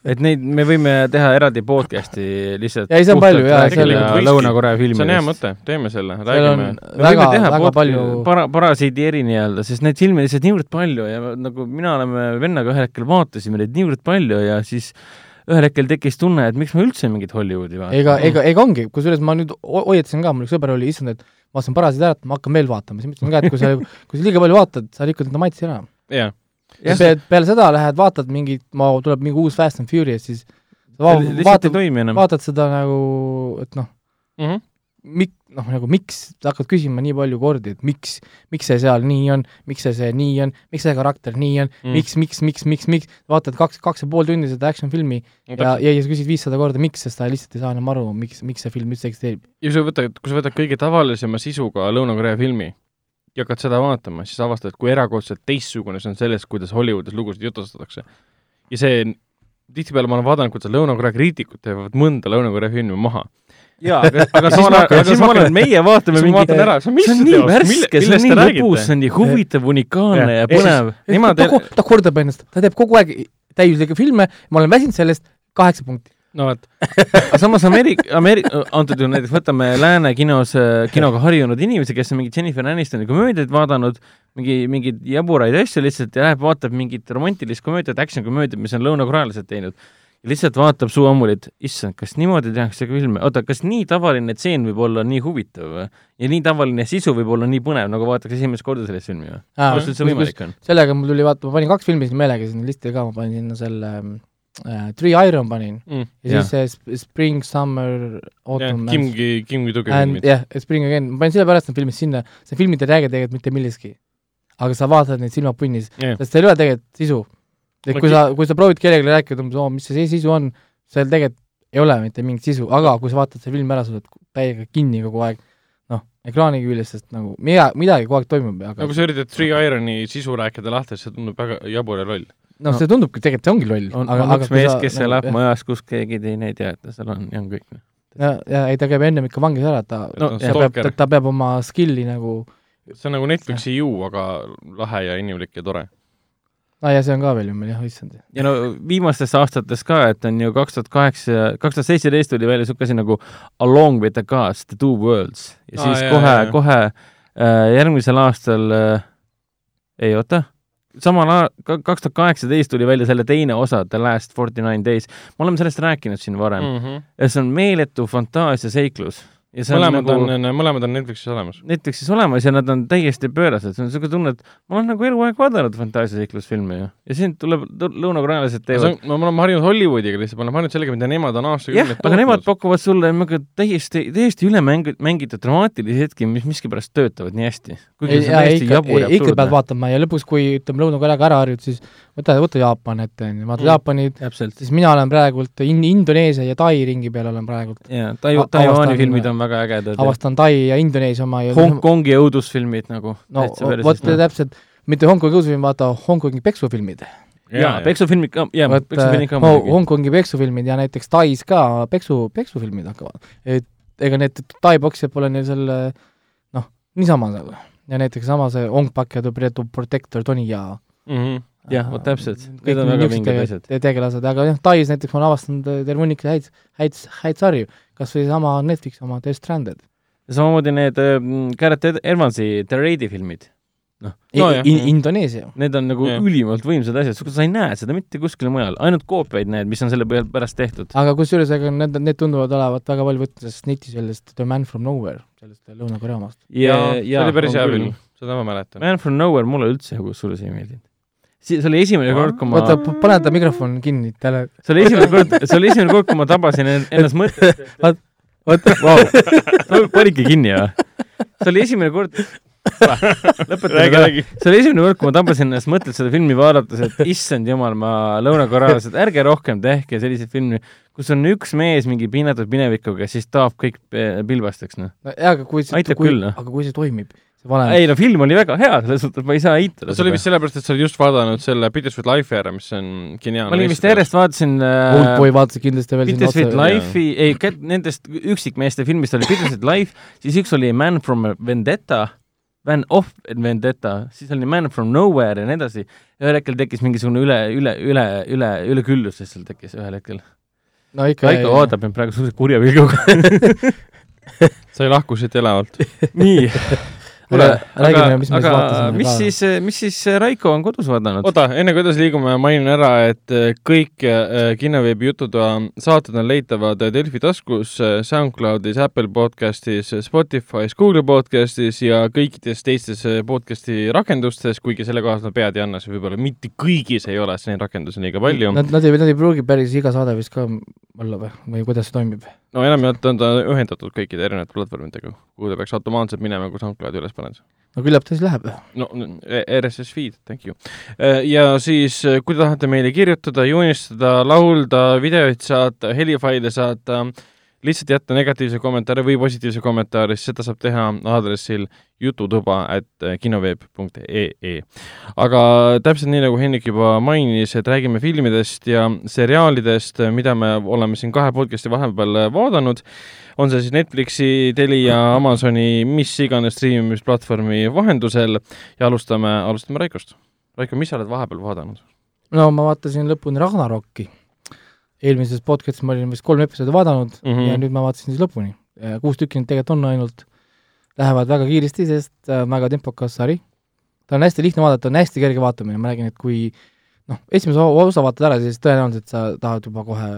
Et neid, me võime teha eraldi podcast'i lihtsalt Ei, see on palju, jaa, seal- võikski. Lõuna-Korea see on hea filmidest. mõte, teeme selle, on räägime. me väga väga palju para-, parasiidi eri nii-öelda, sest neid filme lihtsalt niivõrd palju ja nagu mina oleme vennaga ühel hetkel vaatasime neid niivõrd palju ja siis ühel hetkel tekkis tunne, et miks me üldse mingit Hollywoodi vaatame. ega, ega, ega ongi, kusjuures ma nüüd ho- hoiatasin ka, mul üks sõber oli, issand, et ma vaatasin parasjagu ära, et ma hakkan veel vaatama, siis ma ütlesin ka, et kui sa, kui sa liiga palju vaatad, sa rikud enda maitse ära. Jah. peale, peale seda lähed, vaatad mingit, ma, tuleb mingi uus Fast and Furious, siis va- vaatad, vaatad seda nagu, et noh, Mhm. mik-, noh nagu miks, sa hakkad küsima nii palju kordi, et miks, miks see seal nii on, miks see see nii on, miks see karakter nii on Mm. mm., miks, miks, miks, miks, miks, vaatad kaks, kaks ja pool tundi seda action filmi ja, ja, ja sa küsid viissada korda, miks, sest sa lihtsalt ei saa enam aru, miks, miks see film üldse eksisteerib. ja sa võtad, kui sa võtad kõige tavalisema sisuga Lõuna-Korea filmi ja hakkad seda vaatama, siis avastad, kui erakordselt teistsugune see on sellest, kuidas Hollywoodis lugusid jutustatakse. ja see, tihtipeale ma olen vaadanud, kuidas Lõuna-Korea kriitikud teevad mõnda Lõuna-Korea filmi maha. jaa, (laughs) aga, aga siis samal ma ajal, aga samal ajal meie vaatame mingit vaatan ära, see on mis see on nii teos, millest te lõbus, räägite? see on nii huvitav, unikaalne ja Ja põnev. ta ta kordab ennast, ta teeb kogu aeg täiuslikke filme, ma olen väsinud sellest kaheksa punkti. No vot, aga samas Ameerika, Ameeri-, antud juhul näiteks võtame lääne kinos, kinoga harjunud inimesi, kes on mingit Jennifer Anistoni komöödiaid vaadanud, mingi, mingeid jaburaid asju lihtsalt ja läheb, vaatab mingit romantilist komöödiat, action komöödiat, mis on lõunakorealased teinud. ja lihtsalt vaatab suu ammuli, et issand, kas niimoodi tehakse ka filme, oota, kas nii tavaline tseen võib olla nii huvitav või? ja nii tavaline sisu võib olla nii põnev, nagu vaadatakse esimest korda sellist filmi või? kuidas üldse võimalik on? sellega mul tuli vaata, ma panin kaks filmi sinna meelega sinna listi ka, ma panin sinna selle äh, Three Iron panin mm. ja siis see Sp- Spring, Summer, Autumn Kimgi, Kimgi tugev and filmid. jah, Spring Again, ma panin sellepärast need filmid sinna, see filmid ei räägi tegelikult mitte millestki. aga sa vaatad neid silmad punnis, jah, sest seal ei ole tegelikult sisu. et kui sa, kui sa proovid kellelegi rääkida umbes, oo, mis see sisu on, seal tegelikult ei ole mitte mingit sisu, aga kui sa vaatad selle filmi ära, sa oled täiega kinni kogu aeg, noh, ekraani küljest, sest nagu mida, midagi kogu aeg toimub, aga no kui sa üritad Three Ironi sisu rääkida lahti, siis see tundub väga jabur ja loll. noh, see tundubki, tegelikult see ongi loll. on, on üks mees, kes elab majas, kus keegi teine ei tea, et ta seal on ja on kõik. ja, ja ei, ta käib ennem ikka vangis ära, ta No, no,, ta peab, stalker. ta peab oma skill'i nagu, see on nagu Netflixi ju, aga lahe ja inimlik ja tore. aa ja see on ka veel ju meil jah, issand. ja no viimastes aastates ka, et on ju kaks tuhat kaheksa, kaks tuhat seitseteist tuli välja niisugune asi nagu Along with the gods, The Two Worlds ja Aa, siis jaa, kohe jaa, jaa., kohe äh, järgmisel aastal äh,, ei oota, samal ajal, kaks tuhat kaheksateist tuli välja selle teine osa, The Last Forty Nine Days. me oleme sellest rääkinud siin varem mm. -hmm. ja see on meeletu fantaasiaseiklus mõlemad nagu on, mõlemad on Netflixis olemas. Netflixis olemas ja nad on täiesti pöörased, see on niisugune tunne, et ma olen nagu eluaeg vaadanud fantaasiaseiklusfilme ju. ja siin tuleb, lõunakorealased see teevad on, me oleme harjunud Hollywoodiga lihtsalt, me oleme harjunud sellega, mida nemad on aastakümneid, aga nemad pakuvad sulle nagu täiesti, täiesti üle mängi-, mängitud dramaatilisi hetki, mis miskipärast töötavad nii hästi. kuigi see on täiesti ikka, jabur ja ikka pead absurdne. vaatama ja lõpuks, kui ütleme Lõuna-Koreaga ära harjud, siis võta, võta Jaapan ette, onju, vaata Mm. Jaapanit, täpselt. siis mina olen praegult in-, Indoneesia ja Tai ringi peal olen praegult. jaa, Tai- Taiwan'i filmid on väga ägedad ja avastan Tai ja Indoneesia oma ja Hongkongi õudusfilmid nagu no vot noh. täpselt, mitte Hongkongi õudusfilm, vaata Hongkongi peksufilmid. jaa, peksufilmid ka, jaa, peksufilmid ka äh, muidugi. Hongkongi peksufilmid ja näiteks Tais ka peksu, peksufilmid hakkavad. et ega need Tai poksijad pole neil selle noh, niisama nagu. ja näiteks sama see Ong Bak ja The Protector Tony ja Mhm. jah, vot täpselt. Need on väga vinged asjad. te- tegelased, aga jah, Tais näiteks ma olen avastanud äh, terve hunnik häid, häid, häid sarju, kas või sama Netflixi oma Death Stranded ja samamoodi need äh, Garrett Ed- Evansi The Raidi filmid. noh, No no, in,. Indoneesia. need on nagu Jah. ülimalt võimsad asjad, sa ei näe seda mitte kuskil mujal, ainult koopiaid näed, mis on selle põhjal pärast tehtud. aga kusjuures, ega need, need tunduvad olevat väga palju võtta sellest netis sellest The Man from Nowhere, sellest Lõuna-Korea omast. jaa, see oli päris hea film, seda ma mäletan. Man from Nowhere mulle üldse kusjuures ei meeldinud. See oli esimene kord, kui ma, oota, pane ta mikrofon kinni, talle, see oli esimene kord, see oli esimene kord, kui ma tabasin en- ennast mõttest, oota, vau, panidki kinni või? see oli esimene kord, lõpetame ära. see oli esimene kord, kui ma tabasin ennast mõttelt seda filmi vaadates, et issand jumal, ma lõunakorealased, ärge rohkem tehke selliseid filme, kus on üks mees mingi piinatud minevikuga, siis taab kõik pe- pilbasteks, noh. jaa, aga kui see, Aitab kui, küll, noh. aga kui see toimib, see valem, ei no film oli väga hea, selles suhtes ma ei saa eitada see oli vist sellepärast, et sa olid just vaadanud selle Bittersweet Life'i ära, mis on geniaalne. ma olin vist järjest vaatasin äh, Oldboy vaatasid kindlasti veel Bittersweet. Life'i, ei, nendest üksikmeeste filmist oli Bittersweet Life, siis üks oli Man from Vendetta, Man of Vendetta, siis oli Man from Nowhere ja nii edasi. ühel hetkel tekkis mingisugune üle, üle, üle, üle, üleküllus lihtsalt tekkis ühel hetkel. no ikka, Raiko vaatab mind praegu suhteliselt kurja pilguga. (laughs) (laughs) sa ei lahku siit elavalt. nii, Aga aga vaatasime mis siis, mis siis Raiko on kodus vaadanud? oota, enne kui edasi liigume, mainin ära, et äh, kõik äh, Kinoveebi jututoa saated on leitavad äh, Delfi taskus, SoundCloudis, Apple podcastis, Spotify's, Google podcastis ja kõikides teistes äh, podcasti rakendustes, kuigi selle kohta ma pead ei anna, see võib-olla mitte kõigis ei ole, sest neid rakendusi on liiga palju. Nad, nad ei, nad ei pruugi päris iga saade vist ka olla või, või kuidas see toimib? No enamjaolt on ta ühendatud kõikide erinevate platvormidega, kuhu ta peaks automaatselt minema, kui SoundCloudi üles paned. no küllap ta siis läheb. no e- RSS feed, thank you. ja siis, kui te tahate meile kirjutada, joonistada, laulda, videoid saata, helifaile saata, lihtsalt jätta negatiivse kommentaari või positiivse kommentaari, seda saab teha aadressil jututuba at kinoveeb.ee. aga täpselt nii, nagu Hendrik juba mainis, et räägime filmidest ja seriaalidest, mida me oleme siin kahe podcast'i vahepeal vaadanud, on see siis Netflixi, Telia, Amazoni, mis iganes striimimisplatvormi vahendusel ja alustame, alustame Raikost. Raiko, mis sa oled vahepeal vaadanud? no ma vaatasin lõpuni Ragnarokki. Eelmises podcastis ma olin vist kolm episoodi vaadanud mm Mhm. -hmm. ja nüüd ma vaatasin siis lõpuni. kuus tükki neid tegelikult on ainult, lähevad väga kiiresti, sest äh, väga tempokas sari. ta on hästi lihtne vaadata, on hästi kerge vaatamine, ma räägin, et kui noh, esimese osa vaatad ära, siis tõenäoliselt sa tahad juba kohe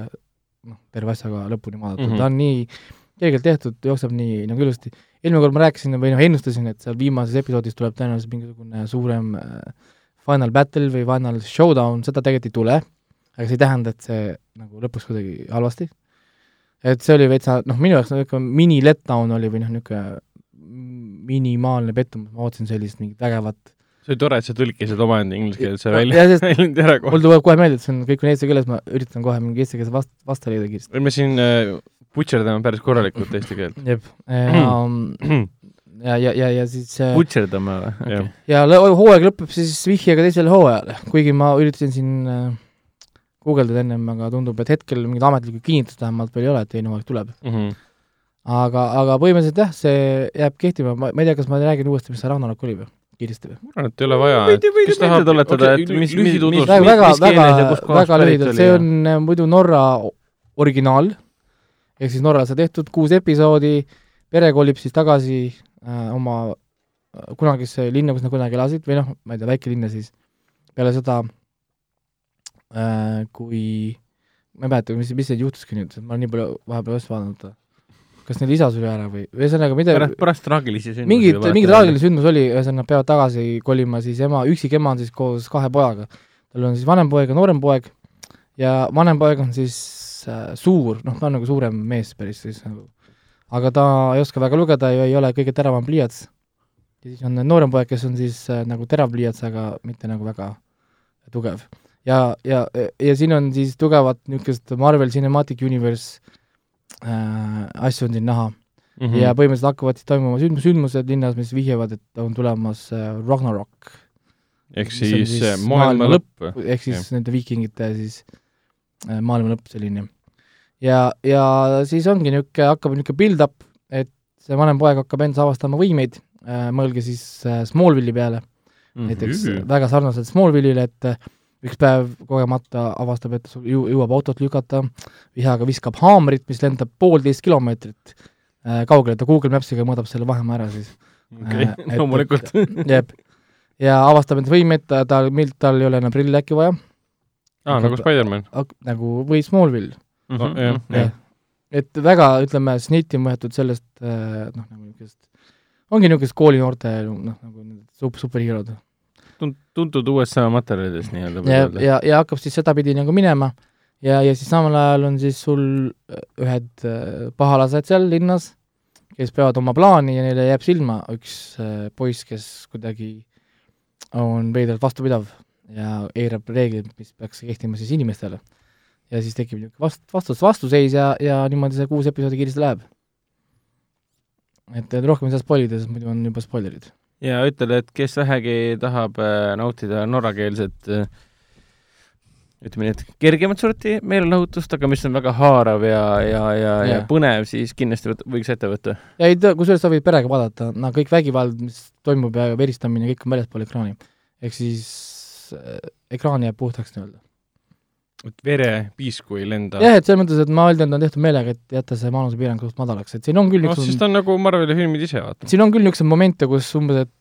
noh, terve asjaga lõpuni vaadata mm, Mhm. -hmm. ta on nii kergelt tehtud, jookseb nii nagu ilusti. eelmine kord ma rääkisin või noh, ennustasin, et seal viimases episoodis tuleb tõenäoliselt mingisugune suurem äh, Final Battle või Final Showdown, seda tegelikult ei tule, aga see ei tähenda, et see nagu lõpuks kuidagi halvasti. et see oli veitsa, noh, minu jaoks ikka mini letdown oli või noh, niisugune minimaalne pettumus, ma ootasin sellist mingit vägevat see oli tore, et sa tõlkisid omaenda ingliskeelse Ja- välja väljundi (laughs) ära kohe. mul tuleb kohe meelde, et see on kõik on eesti keeles, ma üritan kohe mingi eesti keelse vast-, vasta leida kiiresti. me siin äh, butšerdame päris korralikult eesti keelt. (laughs) jep, (clears throat) ja, ja, ja, ja siis butšerdame või? jah, ja hooaeg lõpeb siis vihjega teisele hooajale, kuigi ma üritasin siin äh, guugeldada ennem, aga tundub, et hetkel mingit ametlikku kinnitust vähemalt veel ei ole, et teine hooaeg tuleb. Mhm. aga, aga põhimõtteliselt jah, see jääb kehtima, ma, ma ei tea, kas ma räägin uuesti, mis see Ragnarok oli või, kiiresti või? ma arvan, et ei ole vaja. võid, võid meelde tuletada, et mis, mis, mis, väga, väga, väga keeles ja kus, kohas väga lühidalt, see on äh, muidu Norra originaal, ehk siis Norras on tehtud kuus episoodi, pere kolib siis tagasi äh, oma äh, kunagisse linna, kus nad kunagi elasid. Või noh, ma ei tea, väikelinna siis, peale seda äh,, kui ma ei mäleta, mis, mis seal juhtuski nüüd, ma olen nii palju vahepeal asju vaadanud. kas neil isa suri ära või ühesõnaga midagi pärast, pärast traagilisi sündmusi. mingit, mingi traagiline sündmus oli, ühesõnaga peavad tagasi kolima siis ema, üksik ema on siis koos kahe pojaga. tal on siis vanem poeg ja noorem poeg ja vanem poeg on siis äh, suur, noh, ta on nagu suurem mees päris siis nagu, aga ta ei oska väga lugeda ja ei ole kõige teravam pliiats. ja siis on noorem poeg, kes on siis äh, nagu terav pliiats, aga mitte nagu väga tugev. ja, ja, ja siin on siis tugevat niisugust Marvel Cinematic Universe äh, asju on siin näha mm -hmm. ja põhimõtteliselt hakkavad siis toimuma sündmus, sündmused linnas, mis vihjavad, et on tulemas äh, Ragnarok, ehk siis siis äh, maailma lõpp. ehk siis nende viikingite siis äh, maailma lõpp selline. ja, ja siis ongi niisugune, hakkab niisugune build-up, et see vanem poeg hakkab endas avastama võimeid äh,, mõelge siis äh, Smallville'i peale näiteks mm -hmm. väga sarnaselt Smallville'ile, et äh, üks päev kogemata avastab, et ju- jõuab autot lükata, vihaga viskab haamrit, mis lendab poolteist kilomeetrit äh, kaugele, ta Google Maps'iga mõõdab selle vahemaa ära siis. okei Äh,, loomulikult. (laughs) jep. ja avastab enda võimeid, ta, tal, tal ei ole enam prille äkki vaja, aa, nagu Spider-man. nagu või Smallville, jah, jah. jah. et väga, ütleme, sniti on võetud sellest äh, noh, nagu niisugust, ongi niisugust koolinoorte noh, nagu need sup-, superheerod tuntud USA materjalidest nii-öelda. ja, ja, ja hakkab siis sedapidi nagu minema ja, ja siis samal ajal on siis sul äh, ühed äh, pahalased seal linnas, kes peavad oma plaani ja neile jääb silma üks äh, poiss, kes kuidagi on veidralt vastupidav ja eirab reegleid, mis peaks kehtima siis inimestele. ja siis tekib niisugune vast-, vastus, vastuseis ja, ja niimoodi see kuus episoodi kiiresti läheb. et, et rohkem ei saa spoilida, sest muidu on juba spoilerid. Ja ütle, et kes vähegi tahab äh, nautida norrakeelset äh, ütleme nii, et kergemat sorti meelelahutust, aga mis on väga haarav ja, ja, ja, ja põnev, siis kindlasti võiks ette võtta. ja ei kusjuures sa võid perega vaadata, no kõik vägivald, mis toimub ja veristamine, kõik on väljaspool ekraani. ehk siis äh, ekraan jääb puhtaks nii-öelda. Et verepiisku ei lenda. jah, et selles mõttes, et ma eeldan, et on tehtud meelega, et jätta see vanusepiirang suht madalaks, et siin on küll noh, siis niisugune, ta on nagu Marveli filmid ise, vaata. siin on küll niisuguseid momente, kus umbes, et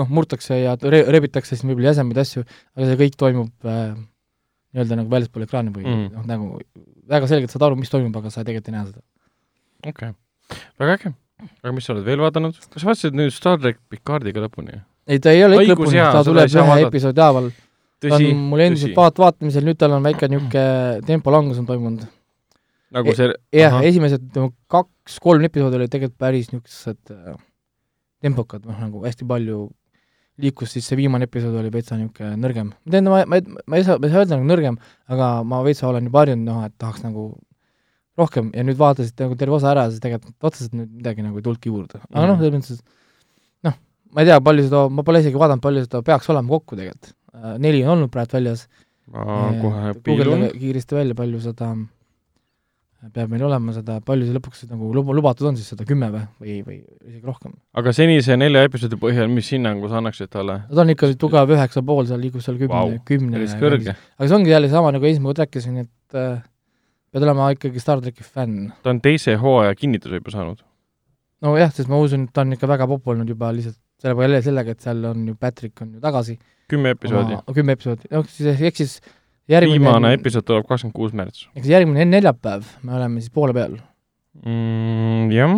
noh, murtakse ja re-, rebitakse siis võib-olla jäsemeid asju, aga see kõik toimub äh, nii-öelda nagu väljaspool ekraani või Mm. noh, nagu väga selgelt saad aru, mis toimub, aga sa tegelikult ei näe seda. okei okay., väga äge. aga mis sa oled veel vaadanud? kas vaatasid nüüd Star track Picardiga lõpuni? ei, ta ei ole lõpuni, ta tuleb ühe episoodi haaval ta on, mul endiselt vaat-, vaatamisel, nüüd tal on väike niisugune tempolangus on toimunud. nagu see jah esimesed nagu kaks-kolm episoodi olid tegelikult päris niisugused äh, tempokad, noh nagu hästi palju liikus, siis see viimane episood oli veitsa niisugune nõrgem. ma tean, ma, ma, ma ei saa, ma ei saa öelda nagu nõrgem, aga ma veitsa olen juba harjunud, noh et tahaks nagu rohkem ja nüüd vaatasid nagu terve osa ära, siis tegelikult otseselt nüüd midagi nagu ei tulnudki juurde. aga noh, Mhm. selles mõttes, noh, ma ei tea, palju seda, ma pole isegi vaadanud, palju seda peaks olema kokku tegelikult. Neli on olnud praegu väljas ma kohe piilun kiiresti välja, palju seda peab meil olema seda, palju see lõpuks nagu luba-, lubatud on siis seda kümme või, või, või isegi rohkem? aga senise nelja episoodi põhjal, mis hinnangu sa annaksid talle? no ta on ikka tugev üheksa pool, seal liigus seal kümne wow,, kümne aga see ongi jälle sama nagu esimene kord rääkisin, et äh, pead olema ikkagi Star tracki fänn. ta on teise hooaja kinnituse juba saanud. nojah, sest ma usun, et ta on ikka väga popp olnud juba lihtsalt selle peale sellega, et seal on ju Patrick on ju tagasi. kümme episoodi. kümme episoodi, noh siis ehk siis järgmine viimane episood tuleb kakskümmend kuus märts ehk siis järgmine neljapäev me oleme siis poole peal. mm,. jah,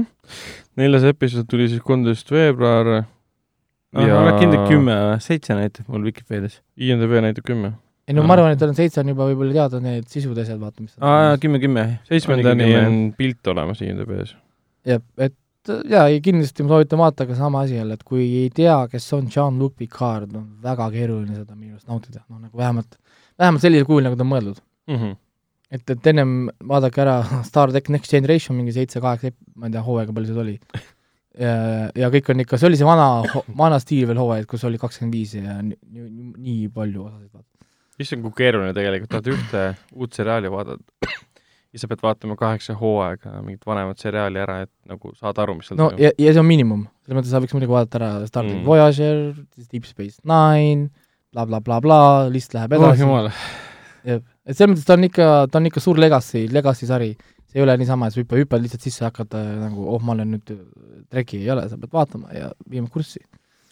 neljas episood tuli siis kolmteist veebruar ja oled kindel kümme, seitse näitab mul Vikipeedias. IMDB näitab kümme. ei no ma arvan, et tal on seitse on juba võib-olla teada need sisud asjad, vaata mis aa, kümme, kümme. seitsmendani on pilt olemas IMDB-s. jah, et jaa, ei kindlasti ma soovitan vaadata, aga sama asi jälle, et kui ei tea, kes on Jean-Luc Picard, on väga keeruline seda minu arust nautida, noh nagu vähemalt, vähemalt sellisel kujul, nagu ta on mõeldud. Mhm. et, et ennem vaadake ära (laughs) Star track Next Generation mingi seitse-kaheksa, ma ei tea, hooaega palju seda oli. ja, ja kõik on ikka, see oli see vana, vana stiil veel hooaeg, kus oli kakskümmend viis ja nii, nii, nii palju osasid vaadata. issand, kui keeruline tegelikult, tahad ühte uut seriaali vaadata ja sa pead vaatama kaheksa hooaega mingit vanemat seriaali ära, et nagu saada aru, mis seal no ja, ja see on miinimum, selles mõttes sa võiks muidugi vaadata ära Star Mm. Voyager, Deep Space Nine bla,, blablabla, list läheb oh edasi jumal, jah, et selles mõttes ta on ikka, ta on ikka suur legacy, legacy sari, see ei ole niisama, et sa hüppad, hüppad lihtsalt sisse ja hakkad äh, nagu oh, ma olen nüüd treki, ei ole, sa pead vaatama ja viima kurssi.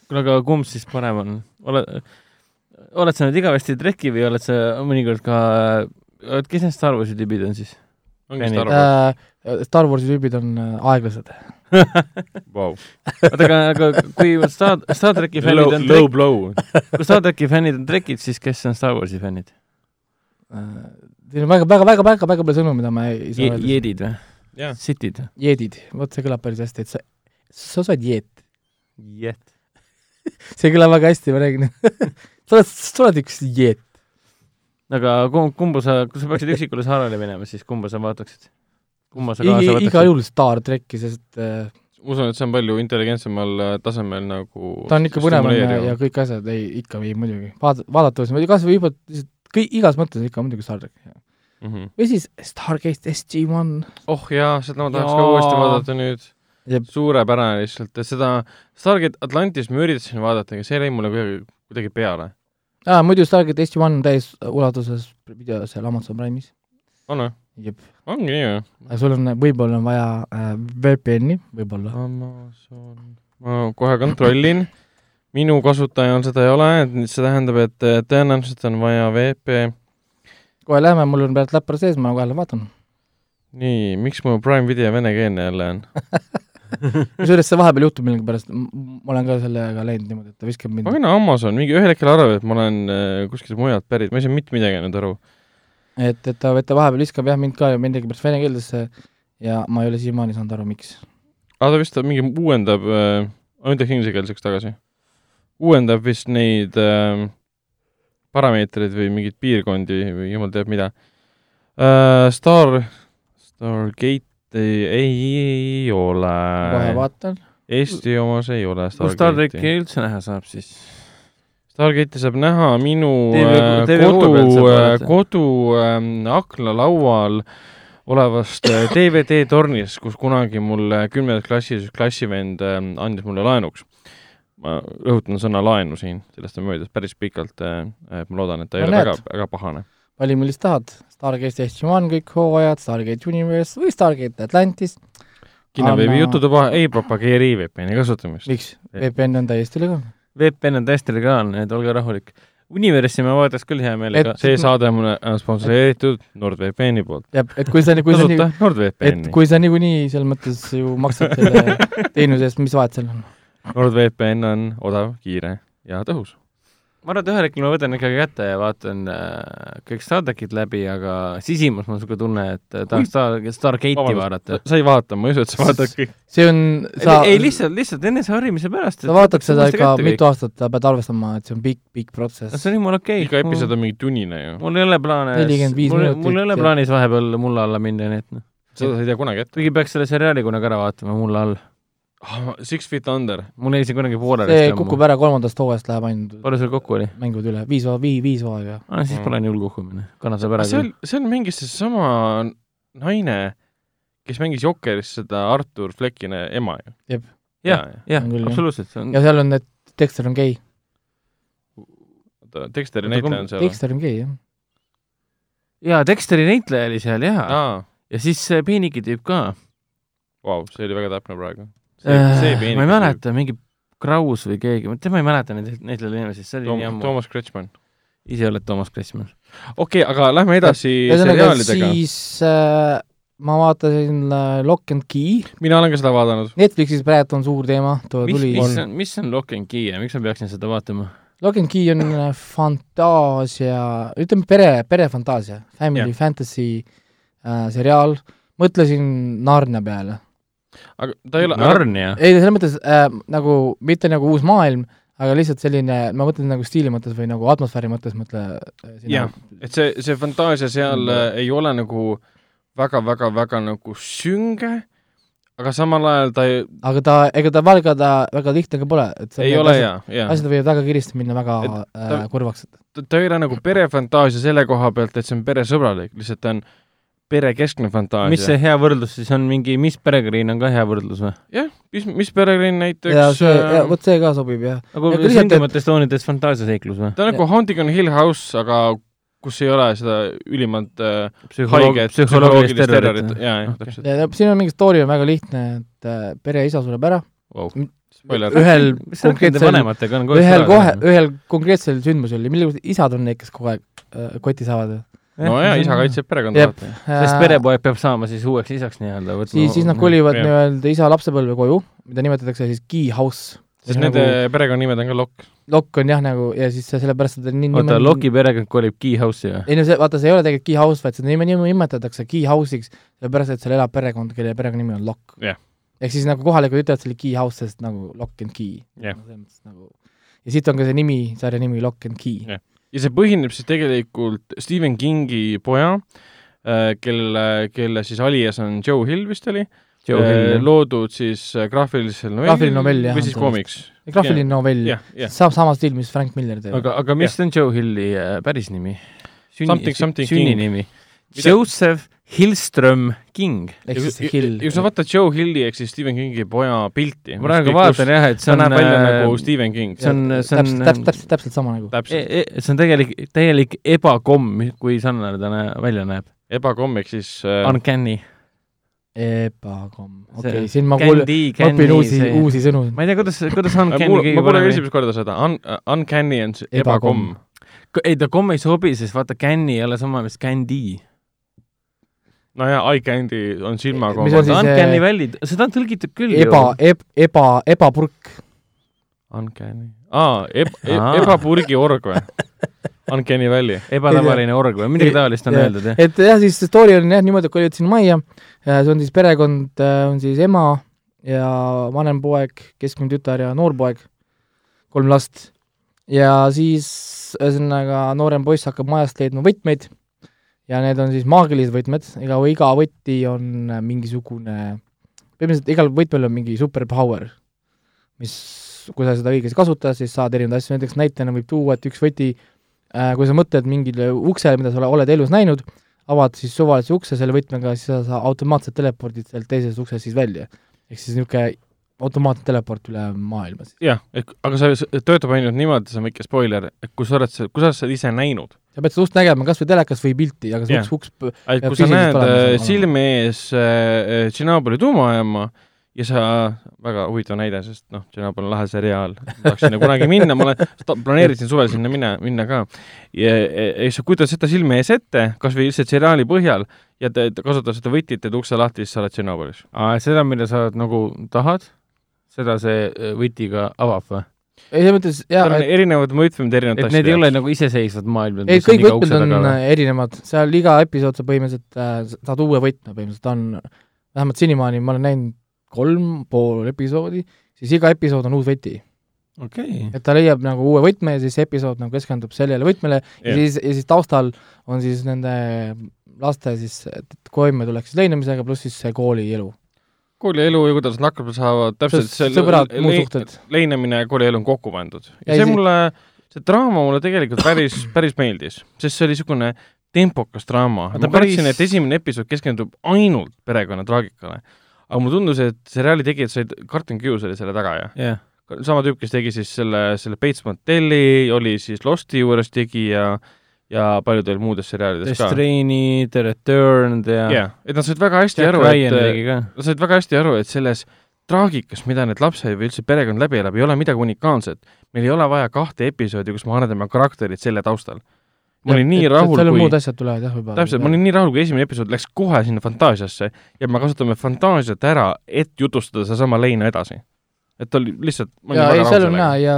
kuule, aga kumb siis parem on? oled, oled sa nüüd igavesti treki või oled sa mõnikord ka, kes need Star Warsi tüübid on siis? Ongi. Star Wars. Äh, Star Warsi tüübid on äh, aeglased. (laughs) Vau. oota, aga, aga kui Star, Star tracki fännid Low on low blow. kui Star tracki fännid on trekid, siis kes on Star Warsi fännid? Äh, siin on väga, väga, väga, väga, väga palju sõnu, mida ma ei saa öelda. Jedid või? jah, Sitid või? Jeedid, vot see kõlab päris hästi, et sa, sa oled jeet. Jet. see kõlab väga hästi, ma räägin. (laughs) sa oled, sa oled üks jeet. Aga kumb, kumba sa, kui sa peaksid üksikule saarele minema, siis kumba sa vaataksid? kumma sa kaasa igal võtaksid? juhul Star trekki, sest äh, usun, et see on palju intelligentsemal äh, tasemel nagu ta on ikka põnevam ja, ja kõik asjad, ei, ikka ei muidugi. vaata, vaadates, kas või juba lihtsalt kõik, igas mõttes ikka muidugi Star track. Mhm. või siis Stargate SG-1. oh jaa, seda ma tahaks ka Jaa. uuesti vaadata nüüd suurepärane lihtsalt, et seda Stargate Atlantis ma üritasin vaadata, aga see jäi mulle kuidagi, kuidagi peale. aa, muidu Stargate SG-1 on täis ulatuses video seal Amazon Prime'is. on või? jep. ongi nii või? sul on, võib-olla on vaja äh, VPN-i, võib-olla. Amazon, ma kohe kontrollin. minu kasutajal seda ei ole, et see tähendab, et äh, tõenäoliselt on vaja VP. kohe lähme, mul on praegu läppar sees, ma kohe vaatan. nii, miks mu Prime video venekeelne jälle on? (laughs) (laughs) kusjuures see vahepeal juhtub millegipärast, ma olen ka sellega läinud niimoodi, et ta viskab mind pagan Amazon, mingi ühel hetkel arvab, et ma olen äh, kuskilt mujalt pärit, ma ei saa mitte midagi nüüd aru. et, et ta, et ta vahepeal viskab jah mind ka millegipärast vene keeldesse ja ma ei ole siiamaani saanud aru, miks. aga ta vist mingi uuendab äh,, ainult inglisekeelseks tagasi. uuendab vist neid äh, parameetreid või mingeid piirkondi või jumal teab mida äh,. Star, Stargate ei, ei, ei ole kohe. vaatan. Eesti omas ei ole kus Star tracki Stargate'i. üldse näha saab siis? Stargate'i saab näha minu TV äh, TV6 pealt saab kodu, vaadata. kodu ähm, aknalaual olevast äh, DVD tornist, kus kunagi mul äh, kümnendas klassis üks klassivend ähm, andis mulle laenuks. ma rõhutan sõna laenu siin, sellest on möödas päris pikalt äh,, et ma loodan, et ta ei No ole näed. väga, väga pahane. vali, millist tahad. Stargate SG-1 kõik hooajad, Stargate Universe või Stargate Atlantis. kinnoveebi Anna- jututuba ei propageeri VPN-i kasutamist. miks? VPN on täiesti legaalne. VPN on täiesti legaalne, et olge rahulik. Universi ma vaataks küll hea meelega. see saade on mulle äh, sponsoreeritud NordVPN-i poolt. jah, et kui sa, kui sa nii, et kui sa niikuinii selles mõttes ju maksad selle (laughs) teenuse eest, mis vahet seal on? NordVPN on odav, kiire ja tõhus. Ma arvan, et ühel hetkel ma võtan ikkagi kätte ja vaatan äh, kõik Star trackid läbi, aga sisimas mul on niisugune tunne, et äh, tahaks Star, Stargate'i vaadata. sa ei vaata, ma ei usu, et sa vaatad kõik. see on, sa, ei, lihtsalt, lihtsalt eneseharimise pärast. sa vaatad seda ikka mitu aastat, sa pead arvestama, et see on pikk, pikk protsess. see on jumala okei iga episood on mingi tunnine ju. mul ei ole plaanis, 45 mul, minutit mul ei ole plaanis vahepeal mulla alla minna, nii et noh. seda sa ei tea kunagi ette. kuigi peaks selle seriaali kunagi ära vaatama mulla all. Six Feet Under. mul jäi see kunagi pooleli. see kukub ära kolmandast hooajast läheb ainult, palju seal kokku oli? mängivad üle, viis, viis, viis hooaega. aa, siis pole nii hull kukkumine. kannatab ära see on, see on mingi seesama naine, kes mängis Jokkeris seda Artur Fleckine ema ju. Jah, jah jah. absoluutselt, see on ja seal on need, Dexter on gei. oota, Dexteri näitleja on seal? Dexter on gei, jah. jaa, Dexteri näitleja oli seal jaa. aa, ja siis see peenike tüüp ka. vau, see oli väga täpne praegu. Ma ei mäleta, mingi Kraus või keegi, ma ei mäleta neid, neid inimesi, see oli nii Tom, ammu. Toomas Kretšmann. ise oled Toomas Kressmann. okei okay,, aga lähme edasi seriaalidega. siis äh, ma vaatasin äh, Lock and Key, mina olen ka seda vaadanud. Netflixis praegu on suur teema, too tuli. mis on, mis on Lock and Key ja miks ma peaksin seda vaatama? Lock and Key on äh, fantaasia, ütleme pere, perefantaasia, family Jah. fantasy äh, seriaal, mõtlesin Narnia peale. Aga ta ei ole, Narnia? ei, selles mõttes äh, nagu mitte nagu uus maailm, aga lihtsalt selline, ma mõtlen nagu stiili mõttes või nagu atmosfääri mõttes mõtle äh, Jah. et see, see fantaasia seal äh, ei ole nagu väga-väga-väga nagu sünge, aga samal ajal ta ei, aga ta, ega ta väga, ta väga lihtne ka pole, et ei ole hea, jaa. asjad võivad väga kiiresti minna väga Et äh, ta- kurvaks. ta, ei ole nagu perefantaasia selle koha pealt, et see on peresõbralik, lihtsalt ta on perekeskne fantaasia. mis see hea võrdlus siis on, mingi Miss Peregrine on ka hea võrdlus või? jah, mis, mis perekond näiteks ja see, äh, vot see ka sobib jah. nagu Ja kui sündimates toonides fantaasiaseiklus või? ta on nagu Haunting on Hill House, aga kus ei ole seda ülimalt äh, psühholoog-, haiget psühholoogilist terrorit. jaa, jah, täpselt. ja siin on mingi story on väga lihtne, et äh, pere isa sureb ära, Wow. Spoiler. ühel konkreetsel, vanematega on kogu ühel kohe, ühel konkreetsel sündmusel ja mille isad on need, kes kogu aeg äh, koti saavad. No jaa, isa kaitseb perekonda vaata. sest perepoeg peab saama siis uueks isaks nii-öelda. siis, siis nad kolivad nii-öelda isa lapsepõlve koju, mida nimetatakse siis key house. sest nende perekonnanimed on ka Lokk. lokk on jah nagu ja siis sellepärast seda nii oota, Loki perekond kolib Key House'i või? ei no see, vaata, see ei ole tegelikult key house, vaid seda nime, nime nimetatakse key house'iks, sellepärast et seal elab perekond, kelle perekonnanimi on Lokk Jah. ehk siis nagu kohalikud ütlevad selle key house, sest nagu lock and key Jah. selles mõttes nagu ja siit on ka see nimi, sarja nimi Lock and Key Jah. Ja see põhineb siis tegelikult Stephen Kingi poja, kelle, kelle siis alias on Joe Hill vist oli, loodud siis äh, graafilisel Graafiline novell, jah, või siis koomiks. graafiline novell, saab sama stiil, mis Frank Miller teeb. aga, aga mis on Joe Hilli äh, päris nimi? Something, something sünninimi. Mida- Joseph Hillström King. ehk siis see Hill. ja kui sa vaatad Joe Hilli ehk siis Stephen Kingi poja pilti, ma praegu vaatan jah, et see on näeb välja äh, nagu Stephen King. see on, see on täpselt, täpselt, täpselt, täpselt sama nagu. e- e- see on tegelik, täielik ebakomm, kui sarnane ta näe- välja näeb. ebakomm ehk siis äh, Uncanny. ebakomm, okei okay,, siin ma kuulen, õpin uusi, uusi sõnu. ma ei tea, kuidas, kuidas äh, Uncanny kõige ma kuulen esimest korda seda, un-, uncanny on ebakomm. ei, ta komm ei sobi, sest vaata, Canny ei ole sama, mis Candy. No jaa, eye candy on siis, Uncanny Valley, seda on tõlgitud küll eba, eb-, eba, ebapurk. Uncanny. aa, eb-, Aa. ebapurgi org või? Uncanny Valley. ebatavaline org või midagi taolist on öeldud, jah? et jah, siis story on jah niimoodi, et kolivad sinna majja, see on siis perekond, on siis ema ja vanem poeg, keskmine tütar ja noor poeg, kolm last. ja siis ühesõnaga noorem poiss hakkab majast leidma võtmeid ja need on siis maagilised võtmed, iga, iga võti on mingisugune, põhimõtteliselt igal võtmel on mingi superpower, mis, kui sa seda õigesti kasutad, siis saad erinevaid asju, näiteks näitena võib tuua, et üks võti äh, kui sa mõtled mingile uksele, mida sa ole- oled elus näinud, avad siis suvalise ukse selle võtmega, siis sa, sa automaatselt telepordid sealt teisest uksest siis välja. ehk siis niisugune automaatne teleport üle maailma siis. jah, aga see töötab ainult niimoodi, see on väike spoiler, et kui sa oled, kui sa oled seda ise näinud, sa pead seda ust nägema kas või telekast või pilti, aga see Jah. uks, uks et kui sa näed olema äh, silme ees äh, Tšernobõli tuumajaama ja sa, väga huvitav näide, sest noh, Tšernobõl on lahe seriaal, tahaks sinna kunagi minna, ma olen, (laughs) planeerisin suvel sinna minna, minna ka. ja, ja sa kujutad seda silme ees ette, kas või lihtsalt seriaali põhjal ja te, te kasutad seda võtit, teed ukse lahti, siis sa oled Tšernobõlis. seda, mida sa nagu tahad, seda see äh, võtiga avab või? ei, selles mõttes jaa seal, on et erinevad võtmed erinevate et need ei ole nagu iseseisvad maailmad, ei, on kõik võtmed on taga äh, erinevad, seal iga episood sa põhimõtteliselt äh, saad uue võtme põhimõtteliselt, on vähemalt senimaani ma olen näinud kolm pool episoodi, siis iga episood on uus võti. okei okay.. et ta leiab nagu uue võtme ja siis see episood nagu keskendub sellele võtmele ja Jah. siis, ja siis taustal on siis nende laste siis toimetulek siis leinumisega, pluss siis see koolielu. Koolielu ja kuidas nad hakkama saavad, täpselt Sest sõbrad, muud suhted. leinemine ja koolielu on kokku pandud. ja see mulle, see draama mulle tegelikult päris, päris meeldis, sest see oli niisugune tempokas draama. Ma päris- kartsin, et esimene episood keskendub ainult perekonna traagikale. aga mulle tundus, et seriaali tegijad said, Carton Hughes oli selle taga ja jah, sama tüüp, kes tegi siis selle, selle Bates Motelli, oli siis Losti juures tegija ja paljudel muudes The seriaalides ka. Strain'i, The Returned ja jah, et nad said väga hästi Jack aru, et. Nad said väga hästi aru, et selles traagikas, mida need lapsed või üldse perekond läbi elab, ei ole midagi unikaalset. meil ei ole vaja kahte episoodi, kus me arendame karakterit selle taustal. ma olin nii rahul, seal on muud kui, asjad tulevad jah, võib-olla. täpselt, ma olin nii rahul, kui esimene episood läks kohe sinna fantaasiasse ja me kasutame fantaasiat ära, et jutustada sedasama leina edasi. et oli lihtsalt, ja ei, rahul seal on jaa, ja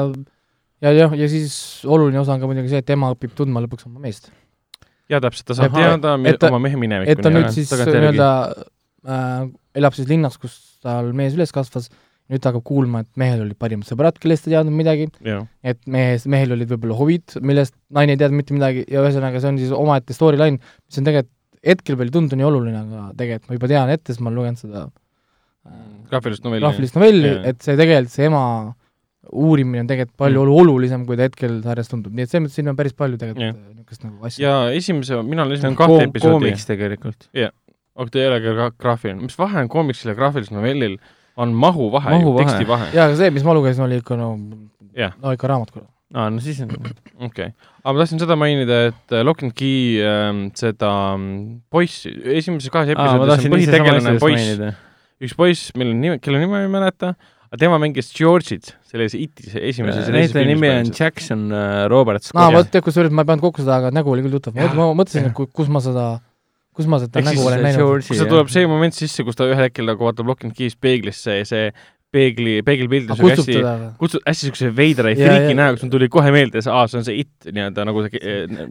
ja jah, ja siis oluline osa on ka muidugi see, et ema õpib tundma lõpuks oma meest. ja täpselt, ta saab teada ta- oma mehe minevikku. et ta nüüd siis nii-öelda äh, elab siis linnas, kus tal mees üles kasvas, nüüd ta hakkab kuulma, et mehel olid parimad sõbrad, kellest ta teadnud midagi, et mehes, mehel olid võib-olla huvid, millest naine ei teadnud mitte midagi ja ühesõnaga, see on siis omaette storyline, mis on tegelikult hetkel veel ei tundu nii oluline, aga tegelikult ma juba tean ette, sest ma olen lugenud seda äh, graafilist novelli. graafilist novelli Jaa., et see tegelikult, see ema uurimine on tegelikult palju Mm. olulisem, kui ta hetkel sarjas tundub, nii et selles mõttes siin on päris palju Jah. tegelikult äh, niisugust nagu asja. ja esimese, mina olen esimene kahte episoodi koomiks tegelikult. aga ta ei ole ka graafiline, mis vahe on koomiksil ja graafilisel novellil, on mahu vahe Mahu, vahe. teksti vahe. jaa, aga see, mis ma lugesin, oli ikka no, jah, no ikka raamat kuule. aa, no siis on, (clears throat) okei okay.. aga ma tahtsin seda mainida, et äh, Lock and Key ähm, seda mm, poissi, esimeses kahes episoodis on põhitegelane poiss, üks poiss, mille nime, kelle nime ma ei mäleta, aga tema mängis George'it selles Itis esimeses näitleja nimi on Jackson äh, Robert aa, vot, kusjuures ma ei pannud kokku seda, aga nägu oli küll tuttav, ma mõtlesin, et ku- kus ma seda, kus ma seda Ehk nägu siis olen see näinud. Kus ta tuleb see moment sisse, kus ta ühel hetkel nagu vaatab Lock and Key's peeglisse ja see peegli, peegelpilt on siuke kutsub hästi kutsud hästi siukse veidra Jaa, friiki näoga, sul tuli kohe meelde see, aa, see on see It nii-öelda nagu see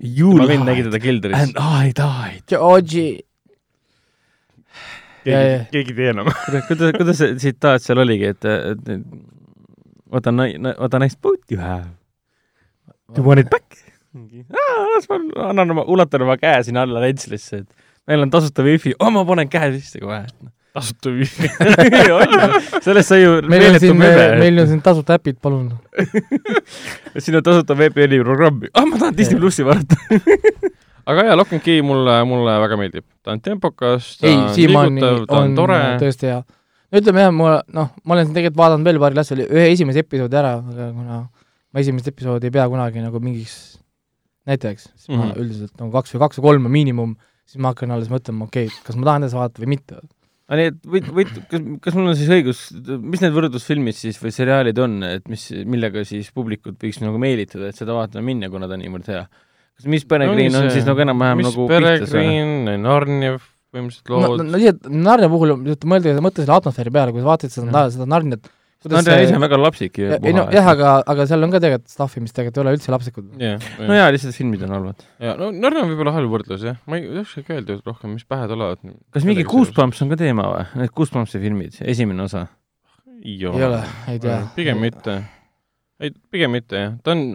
You tema vend nägi teda keldris. I died. Georgi, jaa, keegi keegi ei tea enam. (laughs) kuidas, kuidas see tsitaat seal oligi, et, et what a ni-, what a nice boat you have. Do you want it back? las ma annan oma, ulatan oma käe sinna alla lentslisse, et meil on tasuta wifi, oh ma panen käe sisse kohe. tasuta wifi. (laughs) sellest sai ju meil on meeletu siin, meil on siin tasuta äpid, palun. (laughs) siin on tasuta VPN-i programmi, ah ma tahan Disney plussi vaadata. Aga jaa, Lock and Key mulle, mulle väga meeldib. ta on tempokas, ta ei, on liigutav, ta on on tore. tõesti hea. ütleme jah, ma noh, ma olen tegelikult vaadanud veel paari asja, ühe esimese episoodi ära, aga kuna ma esimest episoodi ei pea kunagi nagu mingiks näitajaks, siis mm -hmm. Mhm. ma üldiselt nagu kaks või kaks või kolm on miinimum, siis ma hakkan alles mõtlema, okei okay,, kas ma tahan edasi vaadata või mitte. aga nii, et võid, võid, kas, kas mul on siis õigus, mis need võrdlusfilmid siis või seriaalid on, et mis, millega siis publikut võiks nagu meelitada, et seda vaatama minna, kuna ta on niivõrd hea? Kas Miss Peregrine on siis nagu enam-vähem nagu? Peregrine, Narnia põhimõtteliselt no, lood no, no nii, et Narnia puhul mõelge, mõtle selle atmosfääri peale, kui sa vaatad seda Mhm., seda Narniat, Narnia ise on väga lapsik ju. ei no jah, aga, aga seal on ka tegelikult stuff'i, mis tegelikult ei ole üldse lapsikud. jah, no jaa, lihtsalt filmid on halvad. ja no Narnia on võib-olla halb võrdlus jah, ma ei oskagi öelda rohkem, mis pähe tulevad. kas mingi Goosebumps on ka teema või? Need Goosebumpsi filmid, esimene osa. ei ei ole, ei tea. pigem mitte. ei, pigem mitte jah, ta on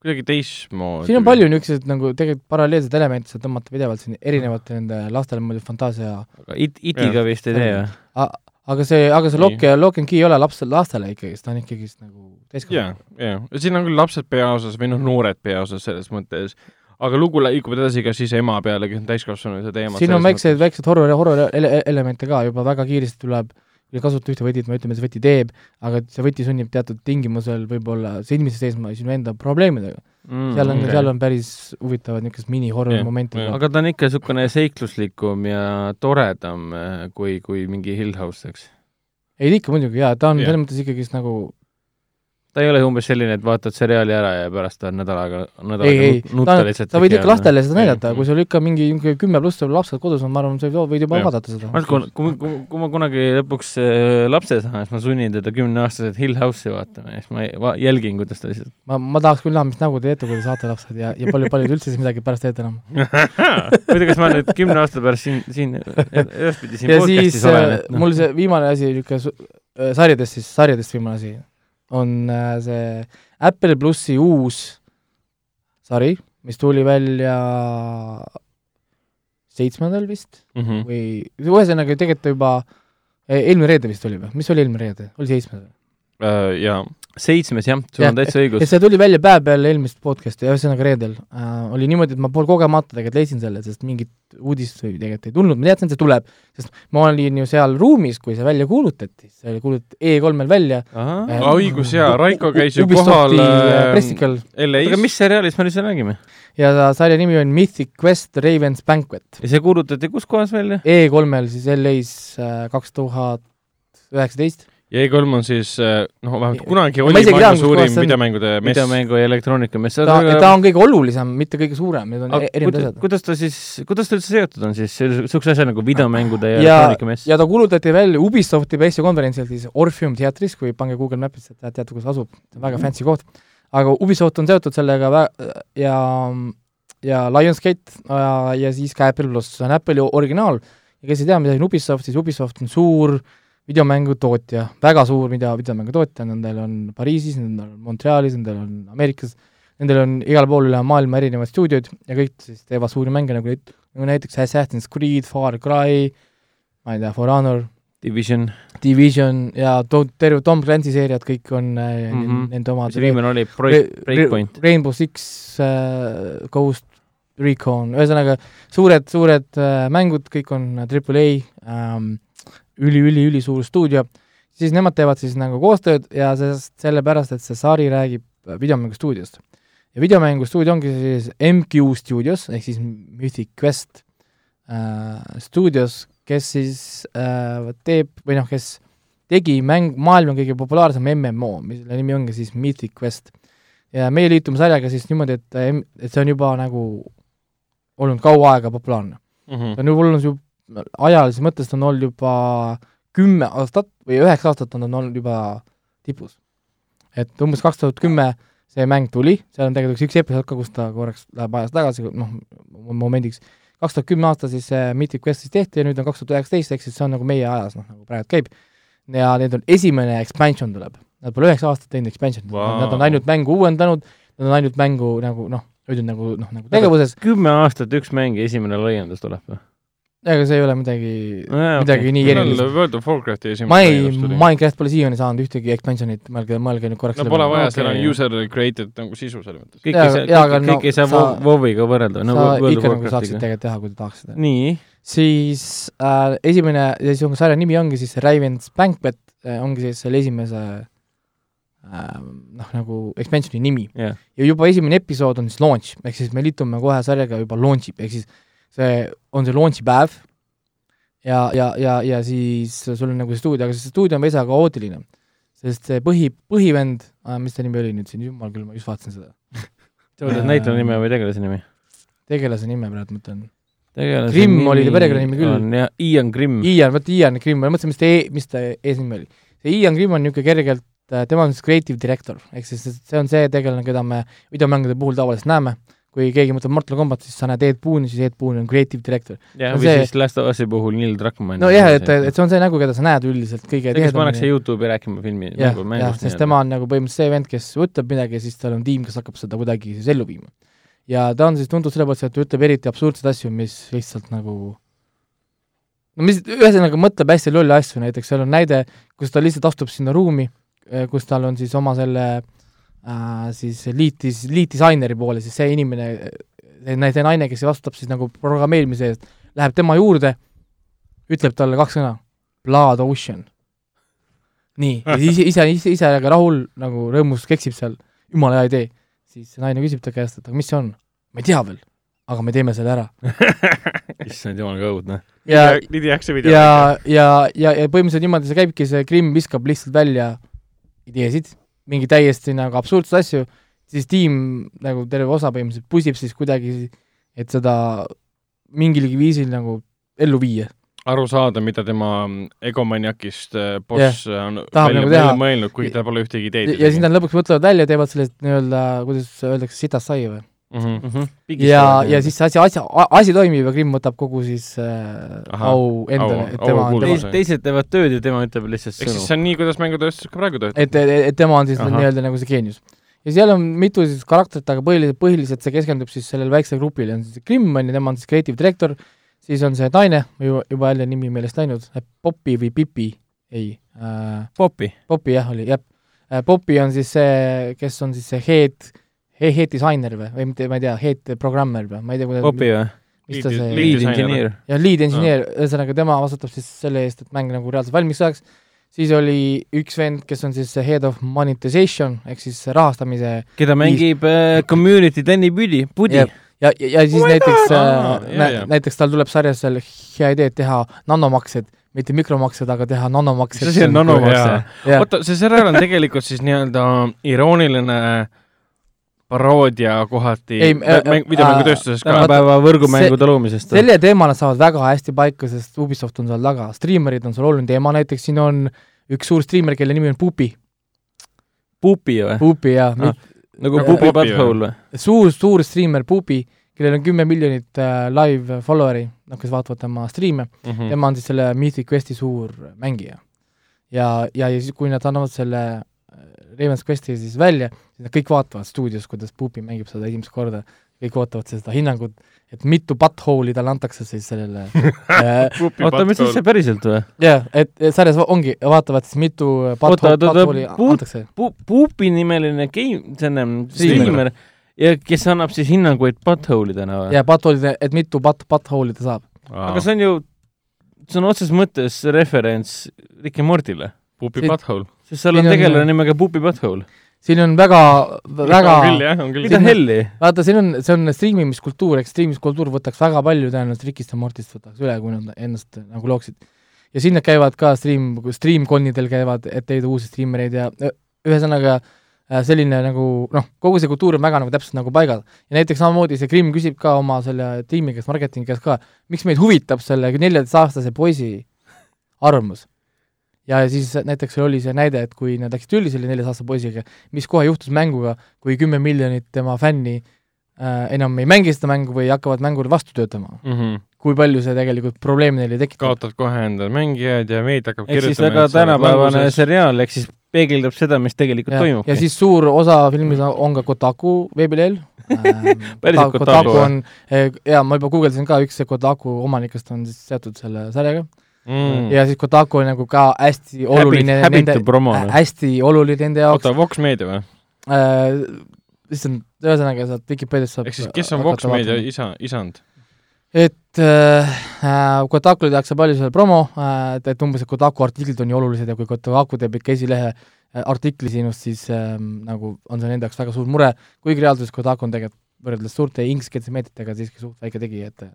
kuidagi teistmoodi. siin on palju niisuguseid nagu tegelikult paralleelseid elemente saab tõmmata pidevalt siin erinevate nende lastele muidugi fantaasia aga It, Itiga vist ei tee või? aga see, aga see. Lock ja Lock and Key ei ole laps, lastele ikkagist, ta on ikkagist nagu jaa täiskasvanu., jaa, siin on küll lapsed peaosas või noh, noored peaosas selles mõttes, aga lugu liigub edasi ka siis ema peale, kes on täiskasvanu ja see teema. siin on väikseid, väikseid horror, horror ele- elemente ka juba väga kiiresti tuleb, ei kasuta ühte võtit, me ütleme, see võti teeb, aga see võti sunnib teatud tingimusel võib-olla silmitsi seisma sinu enda probleemidega mm,. seal on okay., seal on päris huvitavad niisugused mini-horror momente jah. ka. aga ta on ikka niisugune seikluslikum ja toredam eh, kui, kui mingi Hill House, eks? ei ikka muidugi jaa, ta on Jah. selles mõttes ikkagist nagu ta ei ole umbes selline, et vaatad seriaali ära ja pärast tahad nädal aega, nädal ei, ei, aega nutta ta, lihtsalt. sa võid ikka lastele seda näidata, kui sul ikka mingi kümme pluss lapsed kodus on, ma arvan, sa võid juba Jah. vaadata seda. ütlen, kui, kui, kui ma kunagi lõpuks äh, lapse saan, siis ma sunnin teda kümneaastaselt Hill House'i vaatama ja siis ma jälgin, kuidas ta lihtsalt ma, ma tahaks küll näha, mis nägu te teete, kui te saate lapsed ja, ja palju, paljud üldse siis midagi pärast teete enam. muidu, kas ma nüüd kümne aasta pärast siin, siin edaspidi siin ja siis podcast'is olen, äh, et noh mul see viimane asi, niisugune sarjadest siis, sarjadest viimane asi on äh, see Apple plussi uus sari, mis tuli välja seitsmendal vist Mhm. või ühesõnaga tegelikult ta juba eh, eelmine reede vist oli või, mis oli eelmine reede, oli seitsmes või? Äh, jaa, seitsmes jah, sul Jah, on täitsa ja õigus. see tuli välja päev peale eelmist podcast'i, ühesõnaga reedel äh,. oli niimoodi, et ma pool kogemata tegelikult leidsin selle, sest mingit uudist või tegelikult ei tulnud, ma teadsin, et see tuleb, sest ma olin ju seal ruumis, kui see välja kuulutati, see kuulutati E3-l välja. Aa, õigus, jaa, Raiko käis ju kohal, äh, ähm, pressikal LA-s aga mis seriaalist me üldse räägime? ja ta sarja nimi on Mythic Quest Raven's Banquet. ja see kuulutati kus kohas välja? E3-l siis LA-s äh, kaks tuhat üheksateist. Ja E3 on siis äh, noh, vähemalt kunagi Ja oli maailma tean, suurim videomängude mess. videomängu ja elektroonikamess. ta, ta on kõige olulisem, mitte kõige suurem, need on e- erinevad asjad. kuidas ta siis, kuidas ta üldse seotud on siis niisuguse asja nagu videomängude ja, ja ja, elektroonikamess? ja ta kuulutati välja Ubisofti pressikonverentsil siis Orpheum teatris, kui pange Google Mapisse, et teate, kus asub, väga fancy koht. aga Ubisoft on seotud sellega vä- ja, ja Lionsgate ja, ja siis ka Apple pluss, see on Apple'i originaal ja kes ei tea, mida on Ubisoft, siis Ubisoft on suur videomängutootja, väga suur video, videomängutootja, nendel on Pariisis, nendel on Montrealis, nendel on Ameerikas, nendel on igal pool üle maailma erinevad stuudiod ja kõik siis teevad suuri mänge nagu, nagu näiteks Assassin's Creed, Far Cry, ma ei tea, For Honor, Division, Division ja to-, terve Tom Clancy seeriad kõik on mm. -hmm. nende omad. mis viimane oli, Break, Breakpoint. Rainbow Six äh,, Ghost Recon, ühesõnaga suured, suured äh, mängud, kõik on Triple A ähm,, üli-üli-ülisuur stuudio, siis nemad teevad siis nagu koostööd ja sest sellepärast, et see sari räägib äh, videomängustuudiost. ja videomängustuudio ongi siis MQ Studios ehk siis Mythic Quest äh, stuudios, kes siis äh, teeb või noh, kes tegi mäng, maailma kõige populaarsem MMO, mille nimi ongi siis Mythic Quest. ja meie liitume sarjaga siis niimoodi, et, et see on juba nagu olnud kaua aega populaarne mm. -hmm. ta on olnud ju, ajalises mõttes ta on olnud juba kümme aastat või üheksa aastat on ta olnud juba tipus. et umbes kaks tuhat kümme see mäng tuli, seal on tegelikult üks episood ka, kus ta korraks läheb ajas tagasi, noh, momendiks, kaks tuhat kümme aasta siis see Mythic Quest siis tehti ja nüüd on kaks tuhat üheksateist, ehk siis see on nagu meie ajas, noh, nagu praegu käib. ja need on, esimene expansion tuleb. Nad pole üheksa aastat teinud expansion'it wow., nad on ainult mängu uuendanud, nad on ainult mängu nagu noh, hoidnud nagu noh, nagu tegevuses. kümme aastat üks mäng ja esimene laiendus tuleb või? Ega see ei ole midagi Nojah, midagi okei. nii erilist. World of Warcrafti esimene ma ei. Minecraft pole siiani saanud ühtegi expansionit, mõelge, mõelge nüüd korraks no pole vaja, seal on user created nagu sisu selles mõttes. kõik ei saa, kõik, no kõik ei saa sa- WoW- WoW-iga võrrelda, no sa ikka nagu saaksid tegelikult teha, kui te tahaksite. nii, siis äh, esimene, siis on sarja nimi ongi siis Raven's Banquet äh,, ongi siis selle esimese äh, noh, nagu expansioni nimi. jah. ja juba esimene episood on siis launch, ehk siis me liitume kohe sarjaga juba launch'ib, ehk siis see on see launch'i päev ja, ja, ja, ja siis sul on nagu see stuudio, aga see stuudio on veisa kaootiline. sest see põhi, põhivend äh,, mis ta nimi oli nüüd siin, jumal küll, ma just vaatasin seda, (laughs) sa võtad näitleja nime või tegelase nimi? tegelase nime praegu mõtlen. Grimm oli ta perekonnanimi küll. Ian Grimm. Ian, vot Ian Grimm, ma mõtlesin, mis ta e, mis ta eesnimi oli. see Ian Grimm on niisugune kergelt, tema on siis creative director, ehk siis see on see tegelane, keda me videomängude puhul tavaliselt näeme, kui keegi mõtleb Mortal Combat, siis sa näed Ed Boon'i, siis Ed Boon on creative director. jah, või see- siis Last of Us'i puhul Neil Druckmann. nojah, et, et see on see nägu, keda sa näed üldiselt kõige kes pannakse Youtube'i rääkima filmi jah, mängu, jah, mängust sest tema on nagu põhimõtteliselt see vend, kes ütleb midagi ja siis tal on tiim, kes hakkab seda kuidagi siis ellu viima. ja ta on siis tuntud selle poolt, et ta ütleb eriti absurdseid asju, mis lihtsalt nagu no mis, ühesõnaga mõtleb hästi lolle asju, näiteks seal on näide, kus ta lihtsalt astub sinna ruumi, kus tal on siis oma selle äh, siis liitis, liitdisaineri poole siis see inimene, see see naine, kes vastutab siis nagu programmeerimise eest, läheb tema juurde, ütleb talle kaks sõna, Blood Ocean. nii, ja siis ise, ise, ise, aga rahul nagu rõõmus keksib seal, jumala hea idee. siis see naine küsib ta käest, et aga mis see on? ma ei tea veel, aga me teeme selle ära. (laughs) issand jumal, kui õudne. ja, video. ja, ja, ja, ja põhimõtteliselt niimoodi see käibki, see Krimm viskab lihtsalt välja ideesid, mingi täiesti nagu absurdseid asju, siis tiim nagu terve osa põhimõtteliselt pusib siis kuidagi, et seda mingilgi viisil nagu ellu viia. aru saada, mida tema egomaniakist äh, boss on Tahab välja, nagu välja mõelnud, kuigi tal pole ühtegi ideed. ja siis nad lõpuks mõtlevad välja, teevad sellest nii-öelda, kuidas öeldakse, sitast sai või? mm. -hmm. ja, ja siis see asi, asi, asi toimib ja Krimm võtab kogu siis äh, Ahah, au endale, et tema on tema, teised teevad tööd ja tema ütleb lihtsalt ehk siis sõnu. see on nii, kuidas mängutööstus ka praegu töötab. et, et, et tema on siis nii-öelda nagu see geenius. ja seal on mitu siis karakterit, aga põhiliselt, põhiliselt see keskendub siis sellele väiksele grupile, on siis Krimm on ju, tema on siis creative director, siis on see naine, juba, juba jälle nimi meelest läinud, Popi või Pipi, ei äh,, Popi. Popi jah, oli, jah äh,. Popi on siis see, kes on siis see head, head disainer või, või mitte, ma ei tea, head programmer või, ma ei tea, kuidas Popi või? mis ta Lead- see lead- engineer. ja lead engineer, ühesõnaga tema vastutab siis selle eest, et mäng nagu reaalselt valmis saaks, siis oli üks vend, kes on siis head of monetization ehk siis rahastamise keda mängib äh, community Danny Pudi, Pudi Jep.. ja, ja, ja siis Oh näiteks äh, Aa, nä, näiteks tal tuleb sarjas seal hea idee, et teha nanomaksed, mitte mikromaksed, aga teha nanomaksed. Mis asi on nanomakse? jah, oota, see seriaal on tegelikult siis nii-öelda irooniline paroodia kohati Ei, äh, mäng- videomängutööstuses ka. tänapäeva võrgumängude loomisest. selle teema nad saavad väga hästi paika, sest Ubisoft on seal taga, striimerid on seal oluline teema, näiteks siin on üks suur striimer, kelle nimi on Pupi, Pupi või? Pupi ja Ah. nagu Äh, Pupi Butthole või? suur, suur striimer Pupi, kellel on kümme miljonit äh, live follower'i, noh, kes vaatavad tema striime mm., tema on siis selle Mythic Questi suur mängija. ja, ja, ja siis, kui nad annavad selle äh, Raven's Questi siis välja, kõik vaatavad stuudios, kuidas Pupi mängib seda esimest korda, kõik ootavad seda hinnangut, et mitu butthole'i talle antakse siis sellele (laughs) äh, oota, mis asja päriselt või? jah, et et sarjas ongi, vaatavad siis mitu butthole'i antakse. Pu-, Pupi nimeline game, selline Striimer. striimer ja kes annab siis hinnanguid butthole idena või? ja butthole'ide, et mitu butt, butthole'i ta saab. aga see on ju, see on otseses mõttes referents Rick ja Mortile, Pupi Siin- Butthole. sest seal on on- tegelane nimega Pupi Butthole. Siin on väga, väga on küll jah, on küll mida. helli? vaata, siin on, see on striimimiskultuur, eks striimimiskultuur võtaks väga palju tõenäoliselt Rikist ja Mortist võtaks üle, kui nad ennast nagu looksid. ja sinna käivad ka stream, streamconnidel käivad, et leida uusi striimereid ja ühesõnaga äh, selline nagu noh, kogu see kultuur on väga nagu täpselt nagu paigas. ja näiteks samamoodi see Krimm küsib ka oma selle tiimi käest, marketingi käest ka, miks meid huvitab selle neljateistaastase poisi arvamus. Ja siis näiteks oli see näide, et kui nad läksid tülli selle neljateistkümnese poisiga, mis kohe juhtus mänguga, kui kümme miljonit tema fänni äh, enam ei mängi seda mängu või hakkavad mängule vastu töötama. mm. -hmm. kui palju see tegelikult probleeme neile tekitab. kaotad kohe endale mängijad ja meid hakkab ehk siis väga tänapäevane seriaal, ehk siis peegeldab seda, mis tegelikult ja, toimub. ja siis suur osa filmis on ka Kotaku veebilehel (laughs) ähm, Päriselt Kotaku Kotaku, on, ja ma juba guugeldasin ka, üks Kotaku omanikest on siis seotud selle sarjaga mm. ja siis Kotaku on nagu ka hästi oluline häbitu nende, noh. hästi oluline nende jaoks oota, Vox Meedia või? äh, issand, ühesõnaga sealt Vikipeediast saab ehk siis kes on Vox Meedia isa, isand? et äh, äh, Kotakule tehakse palju seal promo äh,, et, et umbes, et Kotaku artiklid on nii olulised ja kui Kotaku teeb ikka esilehe äh, artikli sinust, siis äh, nagu on see nende jaoks väga suur mure, kuigi reaalsuses Kotaku on tegelikult võrreldes suurte ingliskeelsete meediatega siiski suht väike tegija, et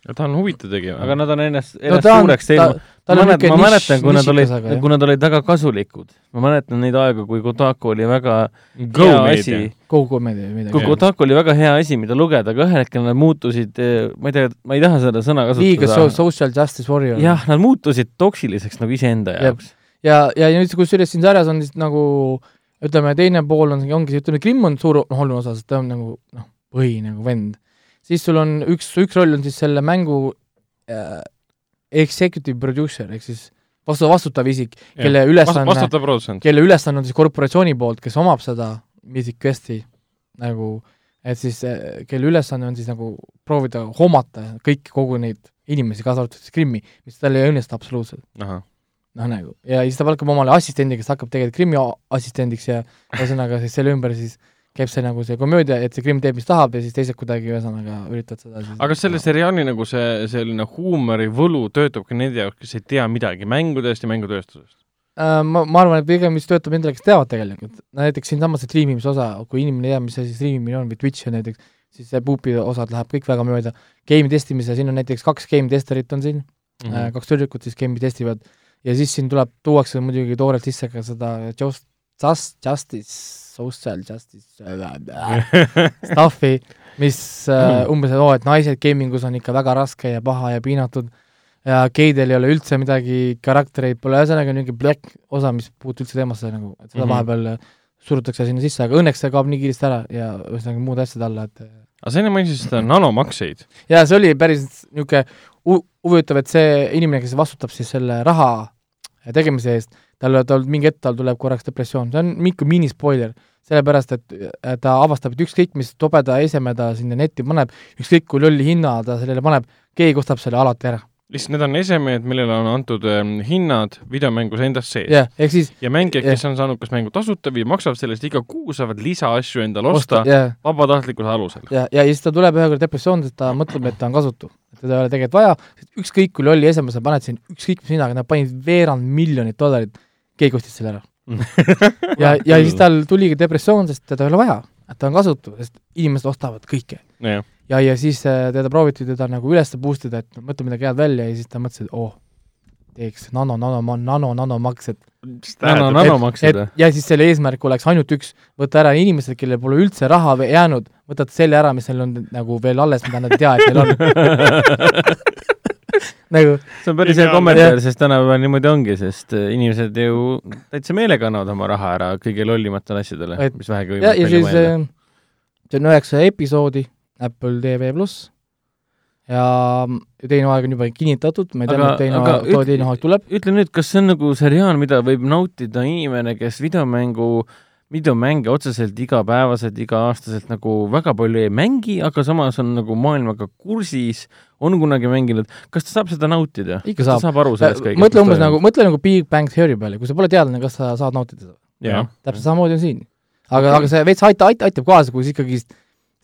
ta on huvitav tegija. aga nad on ennast, no ennast ta on, suureks teinud. tal ma on mäletan, niisugune ma mäletan, kui nad olid kui nad olid väga kasulikud. ma mäletan neid aegu, kui Kotaku oli väga Go hea Meedia asi. komöödia või midagi kui. Kotaku oli väga hea asi, mida lugeda, aga ühel hetkel nad muutusid, ma ei tea, ma ei taha seda sõna liiga so-, kasutada. social justice warrior. jah, nad muutusid toksiliseks nagu iseenda jaoks. ja, ja nüüd kusjuures siin sarjas on siis nagu ütleme, teine pool on, ongi ütleme, Krimm on suur noh, oluline osa, sest ta on nagu noh, põhi nagu vend. Siis sul on üks, üks roll on siis selle mängu äh, executive producer ehk siis vastu, vastutav isik, kelle ülesanne, kelle ülesanne on siis korporatsiooni poolt, kes omab seda Mythic Questi nagu, et siis äh, kelle ülesanne on siis nagu proovida hoomata kõiki, kogu neid inimesi, kaasa arvatud siis Krimmi, mis tal ei õnnestu absoluutselt. Noh nagu, ja siis ta palkab omale assistendi, kes hakkab tegelikult Krimmi assistendiks ja ühesõnaga siis selle ümber siis käib see nagu see komöödia, et see Krimm teeb, mis tahab ja siis teised kuidagi ühesõnaga üritavad seda siis aga kas selle seriaali nagu see selline huumorivõlu töötab ka nende jaoks, kes ei tea midagi mängudest ja mängutööstusest? äh, ma, ma arvan, et pigem mis töötab nendele, kes teavad tegelikult, näiteks siinsamas see striimimise osa, kui inimene ei tea, mis asi striimimine on või Twitch on näiteks, siis see puupi osad läheb kõik väga mööda, game testimise, siin on näiteks kaks game testerit on siin mm. -hmm. kaks tüdrukut siis game'i testivad ja siis siin tuleb, tuuakse muidugi toorelt sisse ka seda just, just, justice, social justice (laughs) stuff'i, mis äh, umbes, et oo, et naised gamingus on ikka väga raske ja paha ja piinatud ja geidel ei ole üldse midagi, karaktereid pole, ühesõnaga niisugune black osa, mis ei puutu üldse teemasse nagu, et seda mm -hmm. vahepeal surutakse sinna sisse, aga õnneks see kaob nii kiiresti ära ja ühesõnaga muude asjade alla, et aga sa enne mainisid seda nanomakseid. ja see oli päris niisugune hu- huvitav, et see inimene, kes vastutab siis selle raha tegemise eest, tal, tal mingi hetk tal tuleb korraks depressioon, see on mingi minispoiler, sellepärast et ta avastab, et ükskõik mis tobeda eseme ta sinna netti paneb, ükskõik kui lolli hinna ta sellele paneb, keegi ostab selle alati ära. lihtsalt need on esemed, millele on antud ähm, hinnad videomängus endas sees. ehk siis ja mängijad, jah. kes on saanud kas mängu tasuta või maksavad selle eest iga kuu, saavad lisaasju endale osta, osta jah, vabatahtlikkuse alusel. ja, ja siis ta tuleb ühe korra depressiooni, sest ta mõtleb, et ta on kasutu. teda ei ole tegelikult vaja, ükskõik kui lolli eseme sa paned siin, ükskõik mis hinnaga, nad panid veerand miljonit dollarit, keegi ostis selle ära. ja, (laughs) ja siis tal tuligi depressioon, sest teda ei ole vaja, et ta on kasutu, sest inimesed ostavad kõike. jah, ja, ja siis äh, teda prooviti teda nagu üles boost ida, et mõtle midagi head välja ja siis ta mõtles, et oh, teeks nano, nano, nano, nanomaks, et nano, nanomaksed või? ja siis selle eesmärk oleks ainult üks, võtta ära inimesed, kellel pole üldse raha või jäänud, võtad selle ära, mis neil on nagu veel alles, mida nad ei tea, et neil on. (laughs) nagu see on päris hea kommentaar, sest tänapäeval niimoodi ongi, sest äh, inimesed ju täitsa meelega annavad oma raha ära kõige lollimatele asjadele Et-, mis vähegi võimalik siis välja mõelda. äh, see on üheksa episoodi Apple TV pluss ja teine aeg on juba kinnitatud, ma ei tea, Aga- millal teine aeg, too teine aeg tuleb. ütle nüüd, kas see on nagu seriaal, mida võib nautida inimene, kes videomängu, videomänge otseselt igapäevaselt, iga-aastaselt nagu väga palju ei mängi, aga samas on nagu maailmaga kursis, on kunagi mänginud, kas ta saab seda nautida? ikka ta saab. saab aru sellest kõigest? mõtle umbes nagu, mõtle nagu Big Bang Theory peale, kui sa pole teadlane, kas sa saad nautida seda? täpselt samamoodi on siin. aga, aga see veits aita-, aita-, aitab kaasa, kui sa ikkagi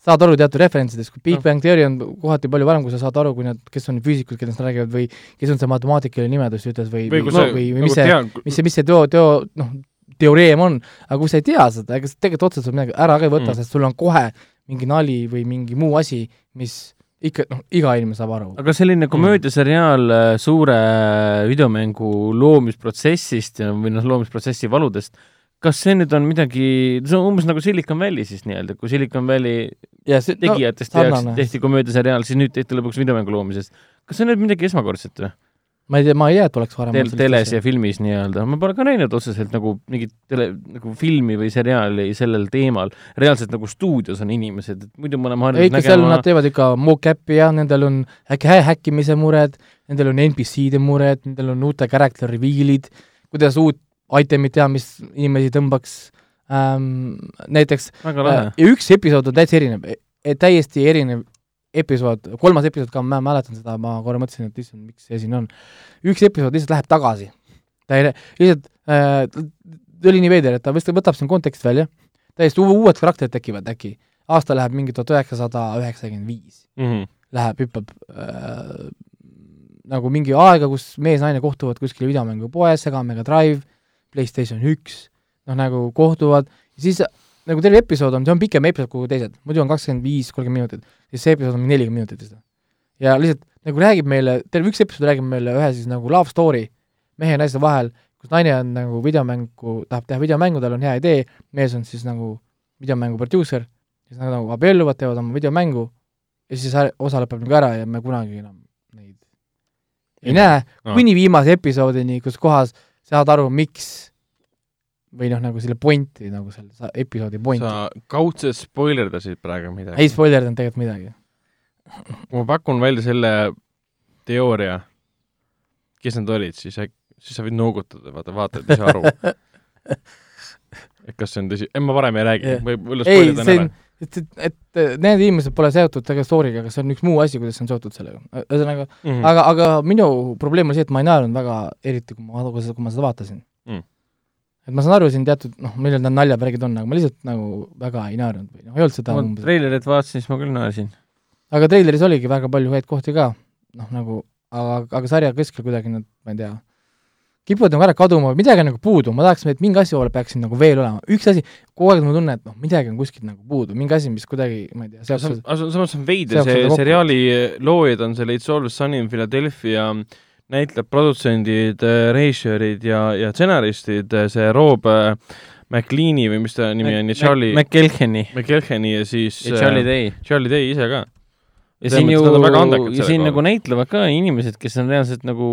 saad aru teatud referentsidest, kui Big Noh. Bang Theory on kohati palju parem, kui sa saad aru, kui nad, kes on füüsikud, kellest nad räägivad või kes on see matemaatikaline nimetus ütles või, või või, või, või, nagu mis see, mis see, mis see teo, teo, noh, teoreem on, aga kui sa ei tea seda, ega sa tegelikult otseselt midagi ära ka ei võta Mm. mm., sest sul on kohe mingi nali või mingi muu asi, mis ikka noh, iga inimene saab aru. aga selline komöödiaseriaal äh, suure videomängu loomisprotsessist ja, või noh, loomisprotsessi valudest, kas see nüüd on midagi, see on umbes nagu Silicon Valley siis nii-öelda, kui Silicon Valley ja see tegijatest no, tehti komöödiaseriaal, siis nüüd tehti lõpuks videomängu loomisest. kas see on nüüd midagi esmakordset või? Ma ei tea, ma ei tea, et oleks varem Tel-, teles ja filmis nii-öelda, ma pole ka näinud otseselt nagu mingit tele, nagu filmi või seriaali sellel teemal, reaalselt nagu stuudios on inimesed, et muidu me oleme harjunud ikka seal nägema nad teevad ikka mock-up'i ja nendel on äkki hä- häkkimise mured, nendel on NPC-de mured, nendel on uute character reveal'id, kuidas uut item'it teha, mis inimesi tõmbaks. Ähm,, näiteks äh,. ja üks episood on täitsa erinev, täiesti erinev episood, kolmas episood ka, ma mäletan seda, ma korra mõtlesin, et issand, miks see siin on. üks episood lihtsalt läheb tagasi. ta ei, lihtsalt äh,, ta oli nii veider, et ta vist võtab siin kontekst välja, täiesti uu- uued karakterid tekivad äkki, aasta läheb mingi tuhat üheksasada üheksakümmend viis, Mhm. läheb, hüppab äh, nagu mingi aega, kus mees-naine kohtuvad kuskil videomängupoes, Sega Mega Drive, PlayStation üks, noh nagu kohtuvad, siis nagu terve episood on, see on pikem episood kui teised, muidu on kakskümmend viis, kolmkümmend minutit, siis see episood on nelikümmend minutit vist. ja lihtsalt nagu räägib meile, terve üks episood räägib meile ühe siis nagu love story mehe ja naise vahel, kus naine on nagu videomängu, tahab teha videomängu, tal on hea idee, mees on siis nagu videomängu produusser, siis nad nagu abielluvad, teevad oma videomängu ja siis osa lõpeb nagu ära ja me kunagi enam neid ei näe, Aa. kuni viimase episoodini, kus kohas saad aru, miks või noh, nagu selle pointi nagu selle episoodi pointi. sa kaudselt spoilerdasid praegu midagi. ei spoilerdanud tegelikult midagi. ma pakun välja selle teooria, kes need olid, siis siis sa võid noogutada, vaata, vaatad ise aru. et kas see on tõsi, ei ma varem ei räägi Jah., võib-olla spoilerdan ära et, et, et need inimesed pole seotud tegelikult story'ga, aga see on üks muu asi, kuidas see on seotud sellega. ühesõnaga mm. -hmm. aga, aga minu probleem oli see, et ma ei naernud väga eriti, kui ma, kui ma seda vaatasin. Et ma saan aru, siin teatud noh, millal need naljavärgid on, aga ma lihtsalt nagu väga ei naernud või noh, ei olnud seda ma umbes, treilerit vaatasin, siis ma küll naersin. aga treileris oligi väga palju häid kohti ka, noh nagu, aga, aga sarja keskel kuidagi nad, ma ei tea, kipuvad nagu ära kaduma, midagi on nagu puudu, ma tahaks, et mingi asja poole peaks siin nagu veel olema, üks asi, kogu aeg mul tunne, et noh, midagi on kuskilt nagu puudu, mingi asi, mis kuidagi, ma ei tea, seoks aga samas on veider, see seriaali loojad on selle It's Always Sunny in Philadelphia näitlejad, produtsendid, režissöörid ja, ja stsenaristid, see Rob äh, McLeani või mis ta nimi on, ja Charlie McKelheni McKelheni ja siis ja Charlie äh, Day. Charlie Day ise ka. ja siin ju ja siin nagu näitlevad ka inimesed, kes on reaalselt nagu,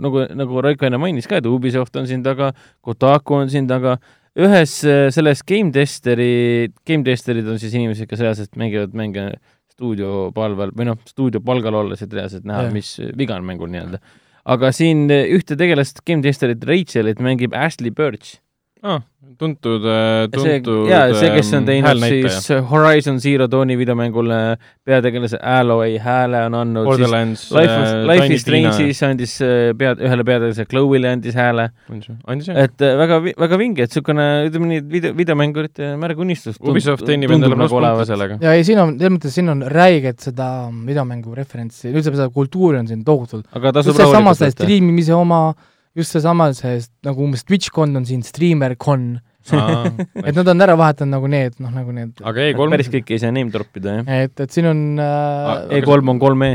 nagu, nagu Raiko enne mainis ka, et Ubisoft on siin taga, Kotaku on siin taga, ühes äh, selles Game Testeri, Game Testerid on siis inimesed, kes reaalselt mängivad mänge stuudiopalvel või noh, stuudiopalgal olles, et reaalselt näha mis viga on mängul nii-öelda. Aga siin ühte tegelast Game Testerit, Rachelit mängib Ashley Birch. ah,. tuntud, see, tuntud jaa, see, kes on ähm, teinud siis Horizon Zero Dawni videomängule peategelase Alloy hääle on andnud siis Borderlands, Life of, Life is Strange'is andis äh, pead, ühele peategelasele Chloe'le andis hääle, et äh, väga, väga vinge, et niisugune, ütleme nii, video, videomängurite märgunistus. Ubisoft teenib endale plusspunkte. sellega. ja ei, siin on, selles mõttes siin on räiget seda videomängu referentsi, üldse seda kultuuri on siin tohutult. aga tasub rahulikult võtta. striimimise oma, just seesama see nagu umbes TwitchCon on siin, StreamerCon, (laughs) et nad on ära vahetanud nagu need, noh nagu need, aga E3 päris kõiki ei saa name drop ida, jah. et, et siin on äh, Aga- E3 on 3E.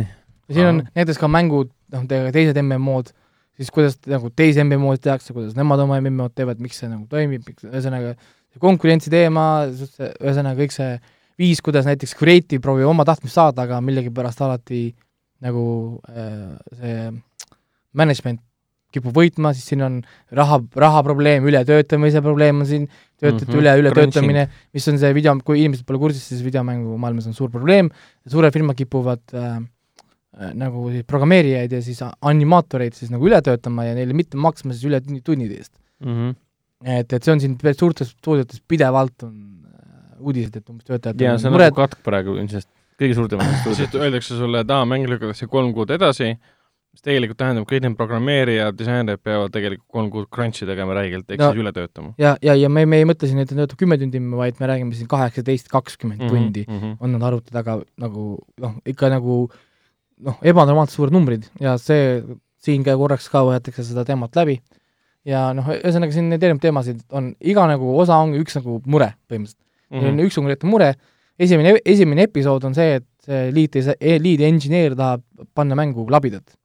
siin on Aa. näiteks ka mängud, noh, teised MMO-d, siis kuidas nagu teisi MMO-d tehakse, kuidas nemad oma MMO-d teevad, miks see nagu toimib, miks, ühesõnaga see konkurentsi teema, ühesõnaga kõik see viis, kuidas näiteks Creative proovib oma tahtmist saada, aga millegipärast alati nagu äh, see management kipub võitma, siis siin on raha, rahaprobleem, ületöötamise probleem on siin, töötajate Mhm, üle, ületöötamine, mis on see video, kui inimesed pole kursis, siis videomängumaailmas on suur probleem, suured firmad kipuvad äh, äh, nagu siis programmeerijaid ja siis animaatoreid siis nagu üle töötama ja neile mitte maksma siis üle tunni- tunnide eest. Mhm. et, et see on siin suurtes stuudiotes pidevalt on äh, uudised, et umbes töötajatel ja see on on nagu mured, katk praegu ilmselt. Kõige suurematest siis öeldakse sulle, et aa, mäng lükatakse kolm kuud edasi, mis tegelikult tähendab, kõik need programmeerijad, disainerid peavad tegelikult kolm kuud crunch'i tegema räigelt, ehk No. siis üle töötama ja, ja, ja me, me ei mõtle siin, et ta töötab kümme tundi, vaid me räägime siin kaheksateist, kakskümmend Mhm, tundi mhm. on nad arvuti taga nagu noh, ikka nagu noh, ebanormaalselt suured numbrid ja see siin ka korraks ka võetakse seda teemat läbi ja noh, ühesõnaga siin neid erinevaid teemasid on, iga nagu osa ongi üks nagu mure põhimõtteliselt mm. -hmm. Üks konkreetne mure, esimene, esimene episood on see, et see lead, lead engineer tahab panna mängu labidat.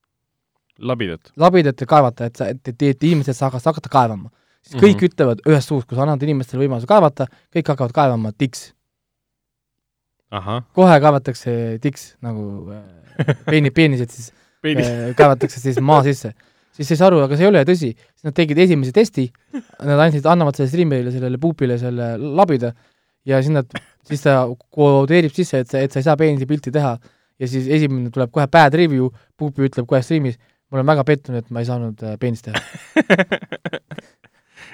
Labidat? labidat kaevata, et sa, et, et, et inimesed saaks hakata kaevama. siis kõik mm -hmm. ütlevad ühest suust, kui sa annad inimestele võimaluse kaevata, kõik hakkavad kaevama tiks. kohe kaevatakse tiks nagu äh, peeni, (laughs) peenised siis äh, kaevatakse siis maa sisse siis sai aru, aga see ei ole tõsi. siis nad tegid esimese testi, nad andsid, annavad selle streamerile, sellele puupile selle labida ja siis nad, siis ta kodeerib sisse, et sa, et sa ei saa peenise pilti teha ja siis esimene tuleb kohe bad review, puupi ütleb kohe stream'is, ma olen väga pettunud, et ma ei saanud äh, peenist teha. (laughs)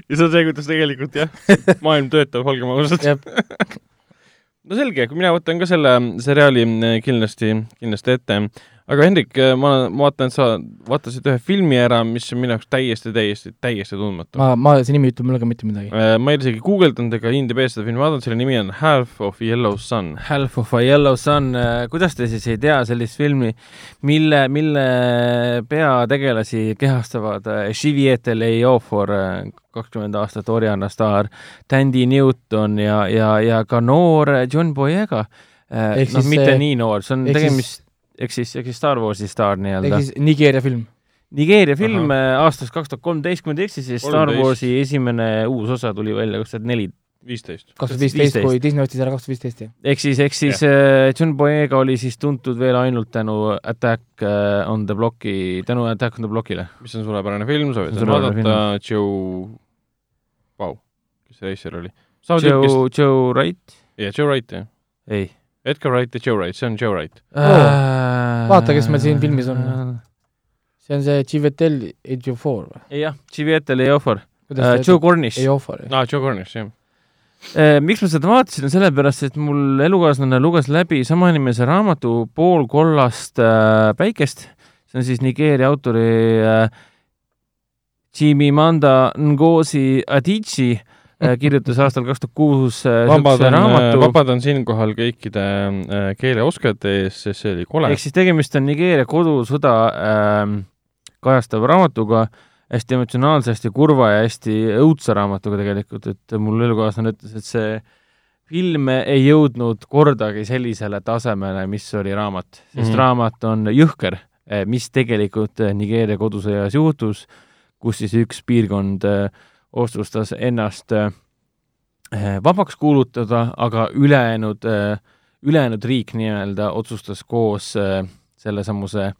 Ja see on see, kuidas tegelikult jah, (laughs) maailm töötab, olgem ausad. (laughs) No selge, kui mina võtan ka selle seriaali äh, kindlasti, kindlasti ette aga Hendrik, äh, ma, ma vaatan, et sa vaatasid ühe filmi ära, mis on minu jaoks täiesti, täiesti, täiesti tundmatu. ma, ma, see nimi ütleb mulle ka mitte midagi. Äh, ma ei ole isegi guugeldanud ega IMDb seda filmi vaadanud, selle nimi on Half of Yellow Sun. Half of a Yellow Sun, äh, kuidas te siis ei tea sellist filmi, mille, mille peategelasi kehastavad Shiviete Leofor, kakskümmend aastat Oriana staar, Tandy Newton ja, ja, ja ka noor John Boyega. noh, mitte see, nii noor, see on tegemist ehk siis, ehk siis Star Warsi staar nii-öelda. ehk siis Nigeeria film. Nigeeria film Aha. Äh, aastast kaks tuhat kolmteist, kui ma ei eksi, siis Star Warsi esimene uus osa tuli välja kaks tuhat neli. viisteist. kaks tuhat viisteist, kui Disney ostis ära kaks tuhat viisteist, jah. ehk siis, ehk siis yeah. John Boyega oli siis tuntud veel ainult tänu Attack äh, on the Blocki, tänu Attack on the Blockile. mis on suurepärane film, soovitan vaadata, Joe, vau, kes see reisijal oli? Joe, Joe Wright? jah, Joe Wright, jah. ei Edgar Wright ja Joe Wright, see on Joe Wright oh.. vaata, kes meil siin filmis on. see on see Chivetel Ejiofor või? jah, Chivetel Ejiofor uh,. Joe Cornish. Ejiofor, jah. aa, Joe Cornish, jah uh,. miks ma seda vaatasin, on sellepärast, et mul elukaaslane luges läbi samanimelise raamatu Pool kollast uh, päikest. see on siis Nigeeria autori uh, Chimamanda Ngozi Adichie Äh, kirjutas aastal kaks tuhat kuus äh, vabandan, äh, vabandan siinkohal kõikide keeleoskajate ees, sest see oli kole. ehk siis tegemist on Nigeeria kodusõda äh, kajastava raamatuga, hästi emotsionaalse, hästi kurva ja hästi õudse raamatuga tegelikult, et mul elukaaslane ütles, et see film ei jõudnud kordagi sellisele tasemele, mis oli raamat, sest mm -hmm. raamat on jõhker, mis tegelikult Nigeeria kodusõjas juhtus, kus siis üks piirkond äh, otsustas ennast äh, vabaks kuulutada, aga ülejäänud, äh, ülejäänud riik nii-öelda otsustas koos äh, sellesamuse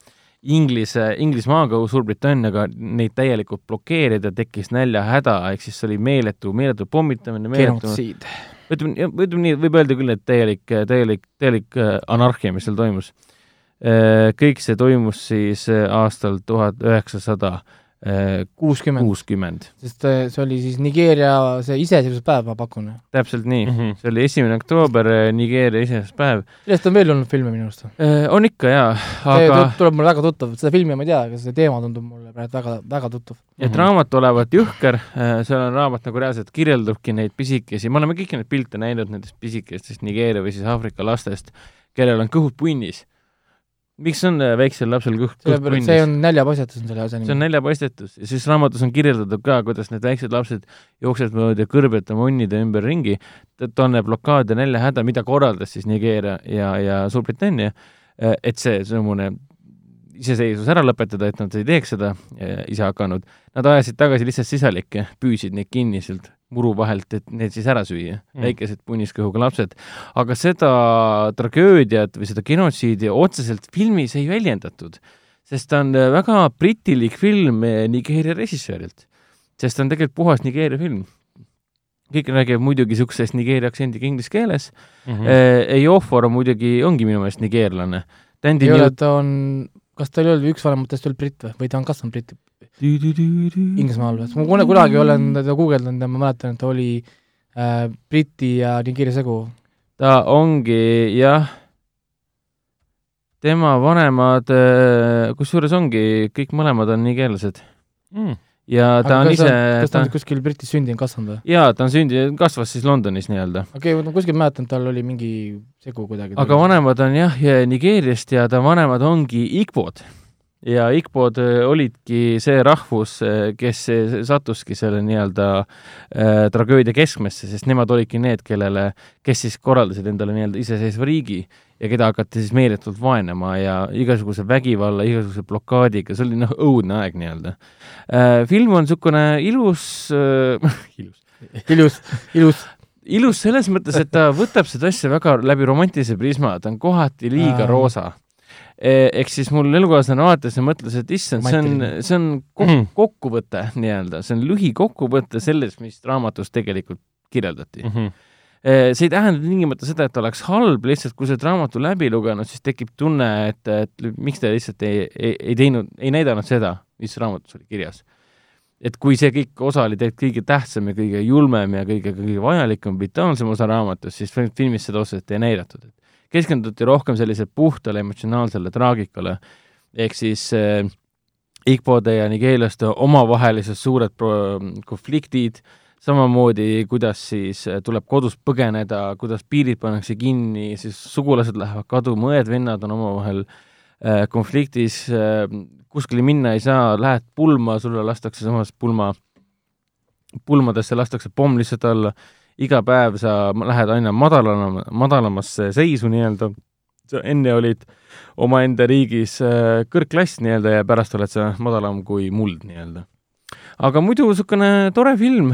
Inglise, Inglismaaga, Suurbritanniaga neid täielikult blokeerida, tekkis näljahäda, ehk siis see oli meeletu, meeletu pommitamine, meeletu ütleme, ütleme nii, võib öelda küll, et täielik, täielik, täielik anarhia, mis seal toimus. kõik see toimus siis aastal tuhat üheksasada kuuskümmend. kuuskümmend. sest äh, see oli siis Nigeeria see iseseisvuspäev, ma pakun. täpselt nii mm, -hmm. see oli esimene oktoober, äh, Nigeeria iseseisvuspäev. sellest on veel olnud filme minu arust? Äh, on ikka jaa, aga see tuleb mulle väga tuttav, seda filmi ma ei tea, aga see teema tundub mulle praegu väga, väga tuttav. et mm -hmm. raamat olevat jõhker, seal on raamat nagu reaalselt kirjeldabki neid pisikesi, me oleme kõiki neid pilte näinud nendest pisikestest Nigeeria või siis Aafrika lastest, kellel on kõhud punnis miks on äh, väiksel lapsel kõht, kõht punnis? see on näljapastetus on selle asja nimi. see on näljapastetus ja siis raamatus on kirjeldatud ka, kuidas need väiksed lapsed jooksevad mööda kõrbete munnide ümberringi, toonne blokaad ja näljahäda, mida korraldas siis Nigeeria ja, ja Suurbritannia, äh, et see niisugune iseseisvus ära lõpetada, et nad ei teeks seda äh, ise hakanud. Nad ajasid tagasi lihtsalt sisalikke, püüsid neid kinni sealt muru vahelt, et need siis ära süüa mm., väikesed punniskõhuga lapsed. aga seda tragöödiat või seda genotsiidi otseselt filmis ei väljendatud, sest ta on äh, väga britilik film äh, Nigeeria režissöörilt. sest ta on tegelikult puhas Nigeeria film. kõik räägivad muidugi niisugusest Nigeeria aktsendiga inglise keeles mm. -hmm. Eiofor muidugi ongi minu meelest nigeerlane. ei ole, ta on, kas ta ei olnud üks vanematest veel britt või, või ta on kasvanud britti? Inglismaal või? ma kunagi olen teda guugeldanud ja ma mäletan, et ta oli äh, Briti ja Nigeeria segu. ta ongi jah, tema vanemad äh,, kusjuures ongi, kõik mõlemad on nigeerlased mm. ja ta Aga on ise kas ta on kuskil Britis sündinud, kasvanud või? jaa, ta on sündinud, kasvas siis Londonis nii-öelda. okei okay,, ma kuskilt mäletan, tal oli mingi segu kuidagi. aga vanemad on jah, Nigeeriast ja ta vanemad ongi Igbod ja Igbod äh, olidki see rahvus, kes sattuski selle nii-öelda äh, tragöödia keskmesse, sest nemad olidki need, kellele, kes siis korraldasid endale nii-öelda iseseisva riigi ja keda hakati siis meeletult vaenama ja igasuguse vägivalla, igasuguse blokaadiga, see oli noh, õudne aeg nii-öelda. Äh,. film on niisugune ilus äh, (laughs) ilus. Ilus, ilus. Ilus selles mõttes, et ta võtab seda asja väga läbi romantilise prisma, ta on kohati liiga roosa ehk siis mul elukaaslane vaatas ja mõtles, et issand, see on, see on kok Mhm. kokkuvõte nii-öelda, see on lühikokkuvõte sellest, mis raamatus tegelikult kirjeldati. mm. -hmm. see ei tähenda tingimata seda, et ta oleks halb, lihtsalt kui sa oled raamatu läbi lugenud, siis tekib tunne, et, et miks te lihtsalt ei, ei, ei teinud, ei näidanud seda, mis raamatus oli kirjas. et kui see kõik osa oli tegelikult kõige tähtsam ja kõige julmem ja kõige, kõige vajalikum, vitaalsem osa raamatust, siis filmis seda otseselt ei näidatud, keskenduti rohkem sellisele puhtale emotsionaalsele traagikale, ehk siis äh, Igbode ja nigeellaste omavahelised suured pro-, konfliktid, samamoodi, kuidas siis äh, tuleb kodust põgeneda, kuidas piirid pannakse kinni, siis sugulased lähevad kaduma, õed-vennad on omavahel äh, konfliktis äh,, kuskile minna ei saa, lähed pulma, sulle lastakse samas pulma, pulmadesse lastakse pomm lihtsalt alla iga päev sa lähed aina madalama, madalamasse seisu nii-öelda, sa enne olid omaenda riigis äh, kõrgklass nii-öelda ja pärast oled sa madalam kui muld nii-öelda. aga muidu niisugune tore film,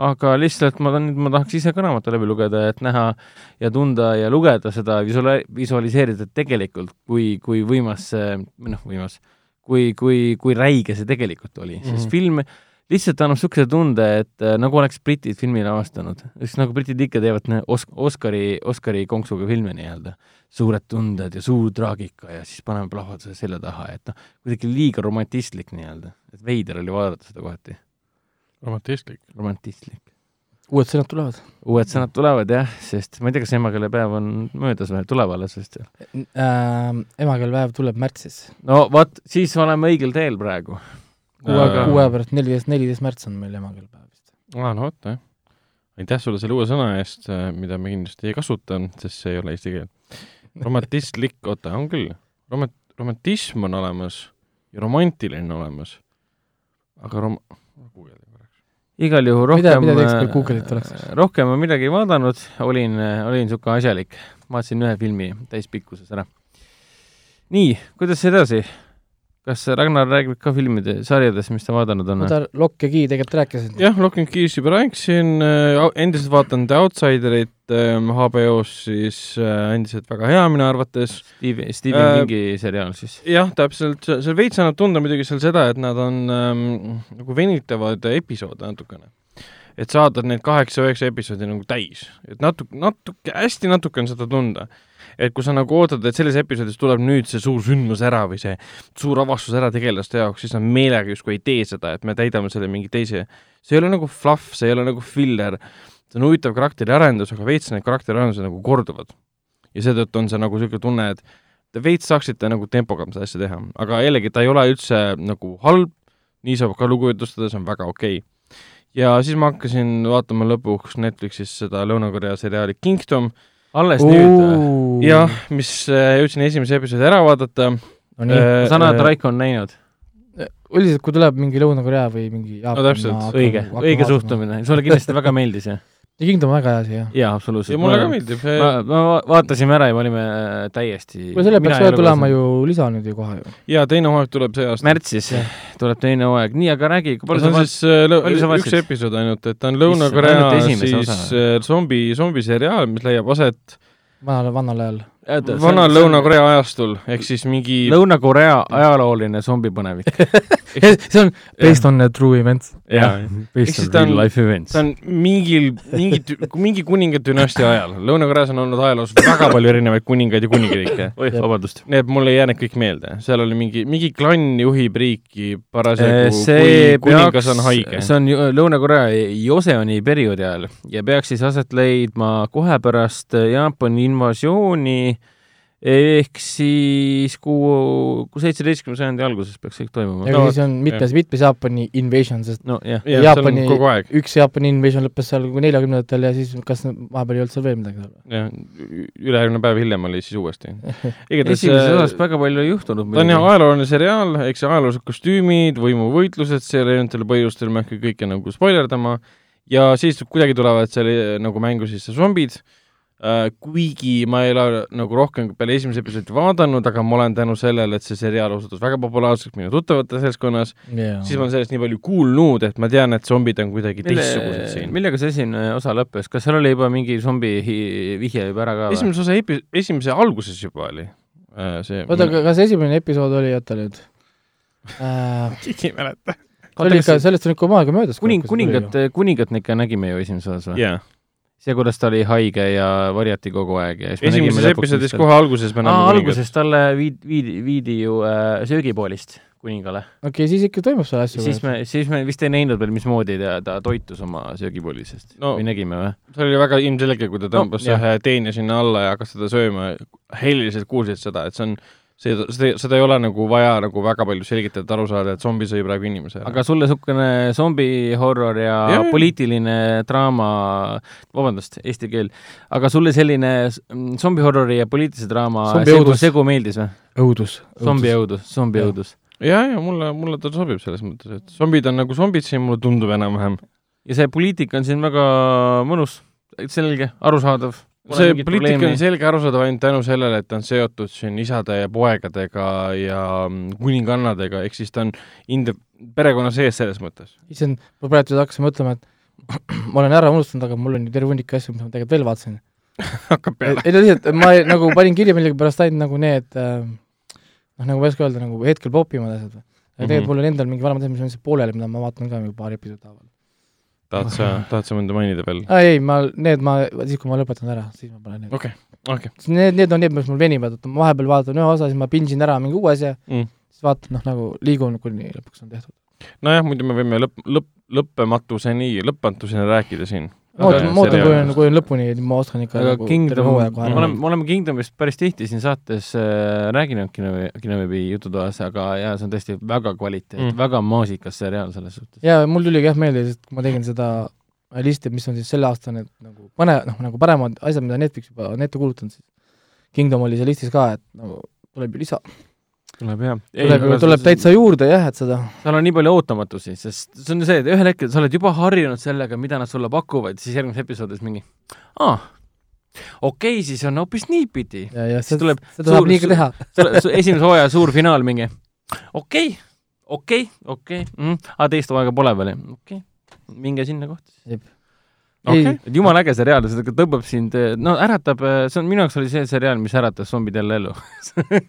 aga lihtsalt ma, nüüd ma tahaks ise ka raamatu läbi lugeda, et näha ja tunda ja lugeda seda, visuaal-, visualiseerida tegelikult, kui, kui võimas see, või noh, võimas, kui, kui, kui räige see tegelikult oli mm, -hmm. sest film lihtsalt annab niisuguse tunde, et äh, nagu oleks britid filmi lavastanud, just nagu britid ikka teevad ne, Os-, Oscari, Oscari konksuga filme nii-öelda. suured tunded ja suur traagika ja siis paneme plahvatuse selja taha, et noh, kuidagi liiga romantistlik nii-öelda, et veider oli vaadata seda kohati. romantistlik. romantistlik. uued sõnad tulevad. uued sõnad tulevad jah, sest ma ei tea, kas emakeelepäev on möödas või tuleb alles vist veel? äh, emakeelepäev tuleb märtsis. no vot, siis oleme õigel teel praegu kuu aega, kuu aja pärast, neliteist, neliteist märts on meil emakeelepäev vist. aa, no vot, jah. aitäh sulle selle uue sõna eest, mida me kindlasti ei kasuta, sest see ei ole eesti keel. romantistlik, (laughs) oota, on küll. Romant-, romantism on olemas ja romantiline on olemas. aga rom-, guugeldan korraks. igal juhul Mida- rohkem mida teeks, kui Google'it oleks? rohkem ma midagi ei vaadanud, olin, olin niisugune asjalik. vaatasin ühe filmi täispikkuses ära. nii, kuidas edasi? Kas Ragnar räägib ka filmide, sarjadest, mis ta vaadanud on? ta Lock ja Key tegelikult rääkisid. jah, Lock and Keys juba rääkisin äh,, endiselt vaatan The Outsiderit HBO-s, siis äh, endiselt väga hea minu arvates. Steve, Stephen Äh, Kingi seriaal siis? jah, täpselt, seal veits annab tunda muidugi seal seda, et nad on ähm, nagu venitavad episoode natukene. et saada need kaheksa-üheksa episoodi nagu täis, et natuke, natuke, hästi natuke on seda tunda. Et kui sa nagu ootad, et selles episoodis tuleb nüüd see suur sündmus ära või see suur avastus ära tegelaste jaoks, siis nad meelega justkui ei tee seda, et me täidame selle mingi teise, see ei ole nagu fluff, see ei ole nagu filler, see on huvitav karakteriarendus, aga veits need karakteriarendused nagu korduvad. ja seetõttu on see nagu niisugune tunne, et te veits saaksite nagu tempoga seda asja teha, aga jällegi, ta ei ole üldse nagu halb, nii saab ka lugu jutustada, see on väga okei okay. ja siis ma hakkasin vaatama lõpuks Netflixis seda Lõuna-Korea seriaali Kingdom, alles nüüd või? jah, mis äh, jõudsin esimese episoodi ära vaadata. no nii, Äh, ma saan aru, et äh, Raiko on näinud. üldiselt kui tuleb mingi Lõuna-Korea või mingi Jaapan No täpselt, õige, õige suhtumine, sulle kindlasti väga meeldis, jah? Ja Kingdom on väga hea asi, jah. jaa, absoluutselt. ja mulle ka meeldib. ma, ma va- vaatasime ära ja me olime äh, täiesti kuule, selle peaks kohe tulema ju lisa nüüd ju kohe ju. jaa, teine hooaeg tuleb see aasta. märtsis tuleb teine hooaeg, nii, aga räägi, kui palju see sa on vaat- siis äh, lõ- palju sa üks vaatasid? episood ainult, et ta on Lõuna-Korea siis äh, zombi, zombiseriaal, mis leiab aset vanal, vanal ajal. On Lõuna-Korea ajastul, ehk siis mingi Lõuna-Korea ajalooline zombipõnevik. (laughs) (laughs) see on based on true events. jaa, based on ta real life events. see on mingil, mingi, mingi kuningdünastia ajal. Lõuna-Koreas on olnud ajaloos väga palju erinevaid kuningaid ja kuningriike. (laughs) oih, vabandust. Need mul ei jäänud kõik meelde, seal oli mingi, mingi klann juhib riiki parasjagu, see kui kuningas on haige. see on Lõuna-Korea Joseoni perioodi ajal ja peaks siis aset leidma kohe pärast Jaapani invasiooni ehk siis kuu, kuu seitsmeteistkümnenda sajandi alguses peaks kõik toimuma. ja no, siis on mitmes, mitmes Jaapani invasion, sest no jah. On Jaapani- kogu aeg, üks Jaapani invasion lõppes seal neljakümnendatel ja siis kas vahepeal ei olnud seal veel midagi seal? Jah, ülejärgmine päev hiljem oli siis uuesti. (laughs) esimeses osas äh, väga palju ei juhtunud ta on jah ajalooline seriaal, eks ajaloolised kostüümid, võimuvõitlused seal erinevatel põhjustel, ma ei hakka kõike nagu spoilerdama, ja siis kuidagi tulevad seal nagu mängu sisse zombid, kuigi ma ei ole nagu rohkem peale esimese episoodi vaadanud, aga ma olen tänu sellele, et see seriaal osutus väga populaarseks minu tuttavate seltskonnas, yeah. siis ma olen sellest nii palju kuulnud, et ma tean, et zombid on kuidagi teistsugused siin. millega see esimene osa lõppes, kas seal oli juba mingi zombi vihje juba ära ka või? esimese osa epi-, esimese alguses juba oli äh, see. oota, aga kas esimene episood oli, oota nüüd äh? (laughs) keegi ei mäleta. oli ikka, sellest on ikka oma aega möödas. kuning, kuningat, kuningat me ikka nägime ju esimeses osas või? jaa, see, kuidas ta oli haige ja varjati kogu aeg ja siis me esimeses episoodis kohe alguses me näeme alguses talle viidi, viidi, viidi ju äh, söögipoolist kuningale. okei okay,, siis ikka toimub seal asju. siis me, siis me vist ei näinud veel, mismoodi ta, ta toitus oma söögipoolisest No- või nägime või? see oli väga ilmselge, kui ta tõmbas no, ühe teene sinna alla ja hakkas teda sööma, heliliselt kuulsid seda, et see on, see, seda, seda ei ole nagu vaja nagu väga palju selgitada, et aru saada, et zombi sõi praegu inimese ära. aga sulle niisugune zombi horror ja jaa. poliitiline draama, vabandust, eesti keel, aga sulle selline zombi horrori ja poliitilise draama segu, segu meeldis või? õudus. zombi õudus, zombi õudus. ja, ja mulle, mulle ta sobib selles mõttes, et zombid on nagu zombid siin, mulle tundub enam-vähem. ja see poliitika on siin väga mõnus, selge, arusaadav. See poliitika on selge arusaadav ainult tänu sellele, et ta on seotud siin isade ja poegadega ja mm, kuningannadega, ehk siis ta on inde-, perekonna sees selles mõttes. issand, ma praegu hakkasin mõtlema, et (clears throat) ma olen ära unustanud, aga mul on ju terve hunnik asju, mida ma tegelikult veel vaatasin. (laughs) hakkab peale. ei no lihtsalt ma ei, nagu panin kirja millegipärast ainult nagu need äh, noh, nagu ma ei oska öelda, nagu hetkel popimad asjad. aga tegelikult Mhm. mul on endal mingi vanemad asjad, mis on lihtsalt pooleli, mida ma vaatan ka mingi paari episoodi haaval. Tahad sa, tahad sa mõnda mainida veel? ei, ma, need ma, siis kui ma lõpetan ära, siis ma panen need. okei, okei. Need, need on need, mis mul venivad, et ma vahepeal vaatan ühe osa, siis ma pingin ära mingi uue asja Mm. siis vaatan, noh nagu liigun kuni lõpuks on tehtud. nojah, muidu me võime lõpp, lõpp, lõppematuseni, lõpmatuseni rääkida siin. Ma ootan, ma ootan, kui on, kui on lõpuni, ma oskan ikka aga nagu Kingdom, me oleme, me oleme Kingdomist päris tihti siin saates äh, rääkinud kino, kinoveebi jututoas, aga jaa, see on tõesti väga kvaliteet Mm. väga maasikas seriaal selles suhtes. ja mul tuligi jah meelde, sest ma tegin seda listi, mis on siis selle aasta need nagu pane, noh nagu paremad asjad, mida Netflix juba on ette kuulutanud, siis Kingdom oli seal listis ka, et nagu tuleb ju lisa, tuleb jah. tuleb tuleb täitsa juurde jah, et seda seal on nii palju ootamatusi, sest see on see, et ühel hetkel sa oled juba harjunud sellega, mida nad sulle pakuvad, siis järgmises episoodis mingi aa, okei okay,, siis on hoopis niipidi. ja, ja Siis tuleb seda saab nii ka teha. esimese hooaja suur finaal mingi okei, okei, okei, aga teist hooaega pole veel, okei okay., minge sinna kohta siis. Okei., et jumala äge seriaal, see tõmbab sind, no äratab, see on minu jaoks oli see seriaal, mis äratas zombid jälle ellu.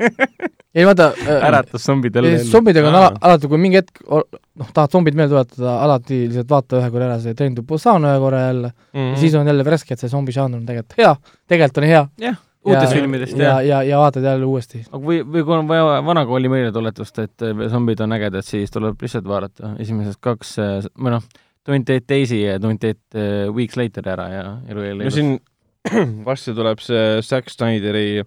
(laughs) ei vaata äh, äratas zombid jälle ellu. zombidega on ala, alati, kui mingi hetk noh, tahad zombid meelde tuletada, alati lihtsalt vaata ühe korra ära see Train to Busan ühe korra jälle mm. -hmm. siis on jälle värske, et see zombi žanr on tegelikult hea, tegelikult on hea. jah, uutest Ja- filmidest ja, jah. ja, ja vaatad jälle uuesti. või, või kui on vaja vana kooli meeldetuletust, et äh, zombid on ägedad, siis tuleb lihtsalt vaadata esimesed kaks äh, või noh, Twenty Eight Days'i ja Twenty Eight äh, Weeks Later ära ja elu jälle no siin (clears throat) varsti tuleb see Zack Snyderi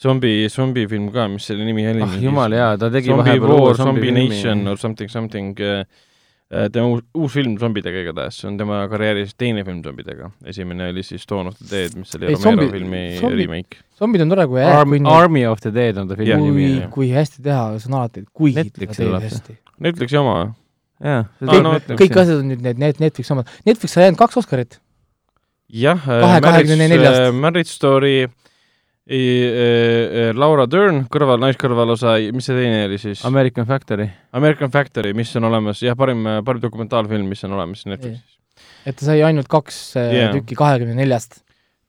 zombi, zombifilm ka, mis selle nimi oli? ah jumal jaa, ta tegi Zombie vahepeal uue Zombie filmi. Nation or something, something äh, tema uus, uus film zombidega igatahes, see on tema karjääris teine film zombidega. esimene oli siis Dawn of the Dead, mis oli Romero zombi- filmi zombi- remake. zombid on tore, kui Arm, kui Army of the Dead on ta filmi nimi kui hästi teha, see on alati, kui Netflixil teed tuleb. Netflixi oma või? jaa, kõik asjad on nüüd need, need Netflixi omad. Netflix sai ainult kaks Oscarit. jah, kahekümne neljast. Marriage Story, Laura Dern kõrval, naiskõrvalosa, mis see teine oli siis? American Factory. American Factory, mis on olemas, jah, parim, parim dokumentaalfilm, mis on olemas Netflixis. et ta sai ainult kaks yeah. tükki kahekümne neljast.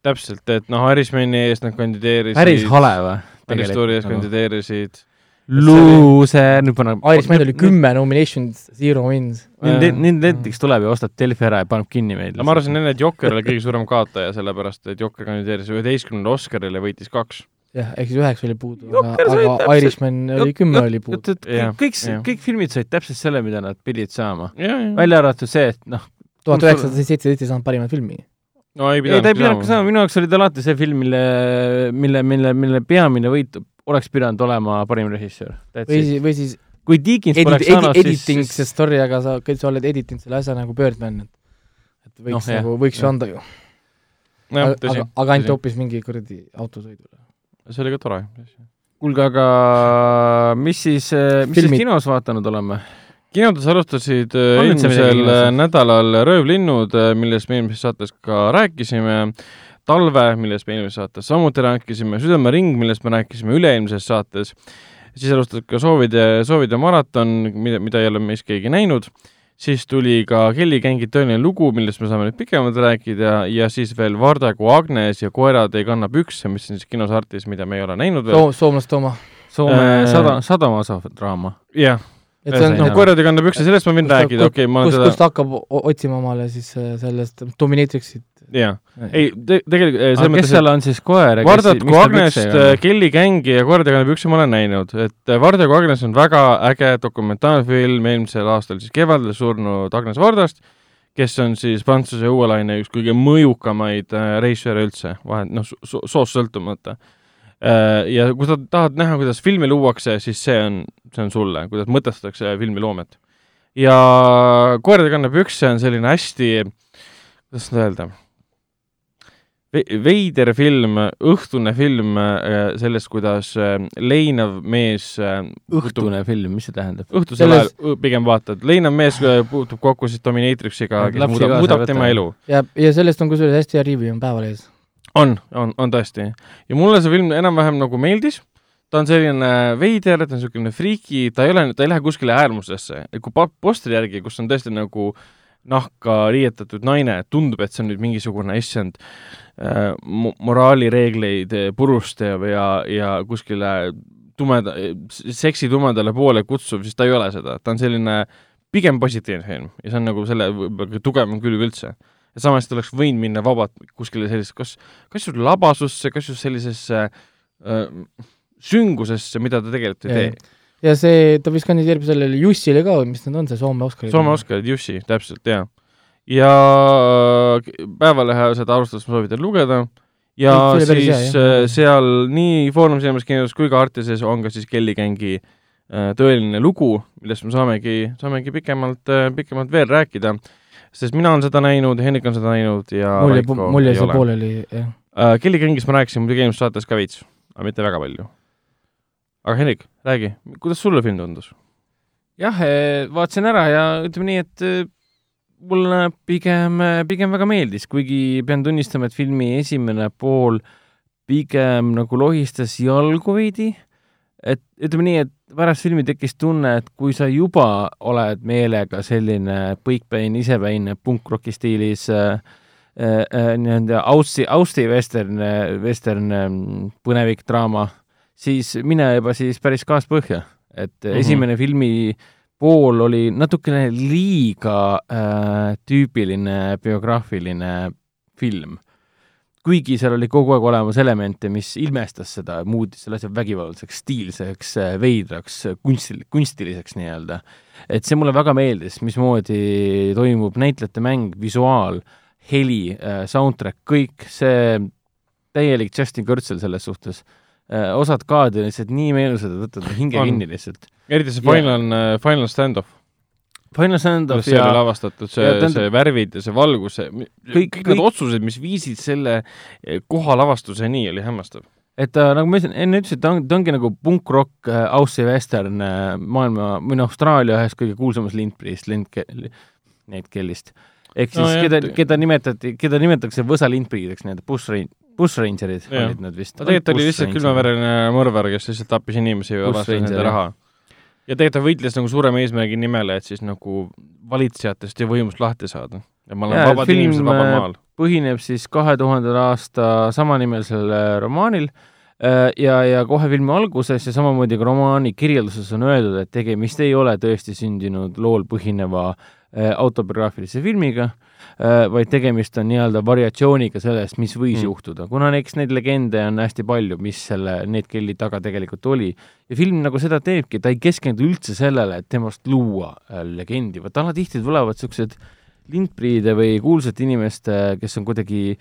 täpselt, et noh, Irishmani eest nad kandideerisid. päris hale või? Marriage Story eest kandideerisid. Luuser, nüüd paneb Irishman oli. kümme nominations, zero wins. nüüd, nüüd Netflix tuleb ja ostab Delfi ära ja paneb kinni meid. ma arvasin enne, et Jokker oli kõige suurem kaotaja, sellepärast et Jokker kandideeris üheteistkümnendale Oscarile ja võitis kaks. jah, ehk siis üheksa oli puudu, aga, aga Irishman oli kümme oli puudu. kõik kõik filmid said täpselt selle, mida nad pidid saama. ja, ja. välja arvatud see, et noh, tuhat üheksasada seitseteist ei saanud parimat filmi. no ei ei, ta ei pidanud pidanudki saama, minu jaoks oli ta alati see film, mille, mille, mille, mille peamine võit oleks pidanud olema parim režissöör. või siis, või siis kui Deakins edit-, poleks edi-, saanud, editing siis see story, aga sa, sa oled editinud selle asja nagu Birdman, et et võiks no, nagu, võiks ju anda ju. aga, aga,, aga ainult hoopis mingi kuradi autosõidule. see oli ka tore. kuulge, aga mis siis, mis Filmid. siis kinos vaatanud oleme? kinodes alustasid midagi eelmisel nädalal Röövlinnud, millest me eelmises saates ka rääkisime, Talve, millest me eelmises saates samuti rääkisime, Südamering, millest me rääkisime üle-eelmises saates, siis alustasid ka Soovide, Soovide maraton, mida, mida ei ole meist keegi näinud, siis tuli ka Kelly Gängi tõeline lugu, millest me saame nüüd pikemalt rääkida ja siis veel Vardagu Agnes ja Koerad ei kanna pükse, mis on siis kinos Artis, mida me ei ole näinud veel. Soom-, soomlast Tooma. Soome Äh, sada, sadamaosa draama. jah, et see on Jah. no Koerad ei kanna pükse, sellest ma võin rääkida, okei okay,, ma olen kus, seda kus ta hakkab otsima omale siis äh, sellest Dominatrixit. jaa, ei. Te,, tegelikult eh, selles kes mõttes, seal on siis koer ja et Vardatku Agnest, Kelly Gängi ja Koerdega kannab üksi ma olen näinud, et eh, Vardaku Agnes on väga äge dokumentaalfilm eelmisel aastal siis kevadel surnud Agnes Vardast, kes on siis Prantsuse uue laine üks kõige mõjukamaid äh, režissööre üldse, vahel noh, soost sõltumata. Ja kui sa tahad näha, kuidas filmi luuakse, siis see on, see on sulle, kuidas mõtestatakse filmiloomet. ja Koerdega kannab pükse on selline hästi, kuidas seda öelda veider film, õhtune film äh, sellest, kuidas äh, leinav mees äh, puutub- õhtune film, mis see tähendab? õhtusel Selles- ajal pigem vaatad, leinav mees äh, puutub kokku siis Dominatrixiga, Et kes muudab, muudab tema elu. ja, ja sellest on kusjuures hästi hea review on Päevalehes. on, on, on tõesti. ja mulle see film enam-vähem nagu meeldis, ta on selline veider, ta on niisugune friiki, ta ei ole, ta ei lähe kuskile äärmusesse, kui posteri järgi, kus on tõesti nagu nahka riietatud naine, tundub, et see on nüüd mingisugune issand äh, mo- moraalireegleid äh, purustav ja, ja kuskile tumeda, seksi tumedale poole kutsuv, siis ta ei ole seda, ta on selline pigem positiivne film ja see on nagu selle võib-olla tugevam külg üldse. ja samas ta oleks võinud minna vabalt kuskile sellisesse, kas, kas just labasusse, kas just sellisesse äh, süngusesse, mida ta tegelikult ei tee. Ja see, ta vist kandideerib sellele Jussile ka, mis need on, see Soome Oscarid? Soome Oskarid, Jussi, täpselt, jaa. ja Päevalehe seda arvustust ma soovitan lugeda ja See päris hea, siis jah. äh, seal nii Foorum Cinemas kinos kui ka Artises on ka siis Kelly Gängi äh, tõeline lugu, millest me saamegi, saamegi pikemalt, pikemalt veel rääkida, sest mina olen seda näinud, Hendrik on seda näinud ja mul jäi, mul jäi see ole. pooleli, jah. äh,. Kelly Gängist ma rääkisin muidugi eelmises saates ka veits, aga mitte väga palju. Aga Hendrik, räägi, kuidas sulle film tundus? jah, vaatasin ära ja ütleme nii, et eh, mulle pigem, pigem väga meeldis, kuigi pean tunnistama, et filmi esimene pool pigem nagu lohistas jalgu veidi. et ütleme nii, et pärast filmi tekkis tunne, et kui sa juba oled meelega selline põikpäine, isepäine punkroki stiilis äh, äh, äh, nii-öelda Aussi, Austi western, western ähm, põnevik draama, siis mine juba siis päris kaaspõhja, et mm. -hmm. esimene filmi pool oli natukene liiga äh, tüüpiline biograafiline film. kuigi seal oli kogu aeg olemas elemente, mis ilmestas seda, muutis selle asja vägivaldseks, stiilseks, veidraks, kunstil-, kunstiliseks nii-öelda. et see mulle väga meeldis, mismoodi toimub näitlejate mäng, visuaal, heli, soundtrack, kõik see täielik Justin Kurzel selles suhtes. Osad kaadrid lihtsalt nii meenusad, et võtad (laughs) hinge On. kinni lihtsalt. eriti see final, final stand-off, Final Stand-off kuidas see oli ja lavastatud, see ja ja,, tähendab- see värvid ja see valgus, see kõik, Kõik- kõik need otsused, mis viisid selle eh, koha lavastuseni, oli hämmastav. et ta, nagu ma enne ütlesin, ta on, ta ongi nagu punkrock äh, Aussie western äh, maailma või noh, Austraalia ühest kõige kuulsamast lindpriist, lind, Nate Kellist. ehk siis No jah, keda keda nimetati, keda nimetatakse võsa lindpriideks, nii-öelda bushrain-, bushrangerid Jah. olid nad vist. tegelikult oli lihtsalt külmaverene mõrvar, kes lihtsalt tappis inimesi ja varastas nende raha. ja tegelikult ta võitles nagu suurema eesmärgi nimele, et siis nagu valitsejatest ja võimust lahti saada. ja ma olen Jaa, vabad inimesed vabal äh, maal. põhineb siis kahe tuhandel aasta samanimelisel äh, romaanil äh, ja, ja kohe filmi alguses ja samamoodi ka romaani kirjelduses on öeldud, et tegemist ei ole tõesti sündinud lool põhineva autobiograafilise filmiga vaid tegemist on nii-öelda variatsiooniga sellest, mis võis Mm. juhtuda, kuna eks neid legende on hästi palju, mis selle Ned Kelly taga tegelikult oli. ja film nagu seda teebki, ta ei keskendu üldse sellele, et temast luua äh, legendi, vaata alatihti tulevad niisugused lindpriide või kuulsate inimeste, kes on kuidagi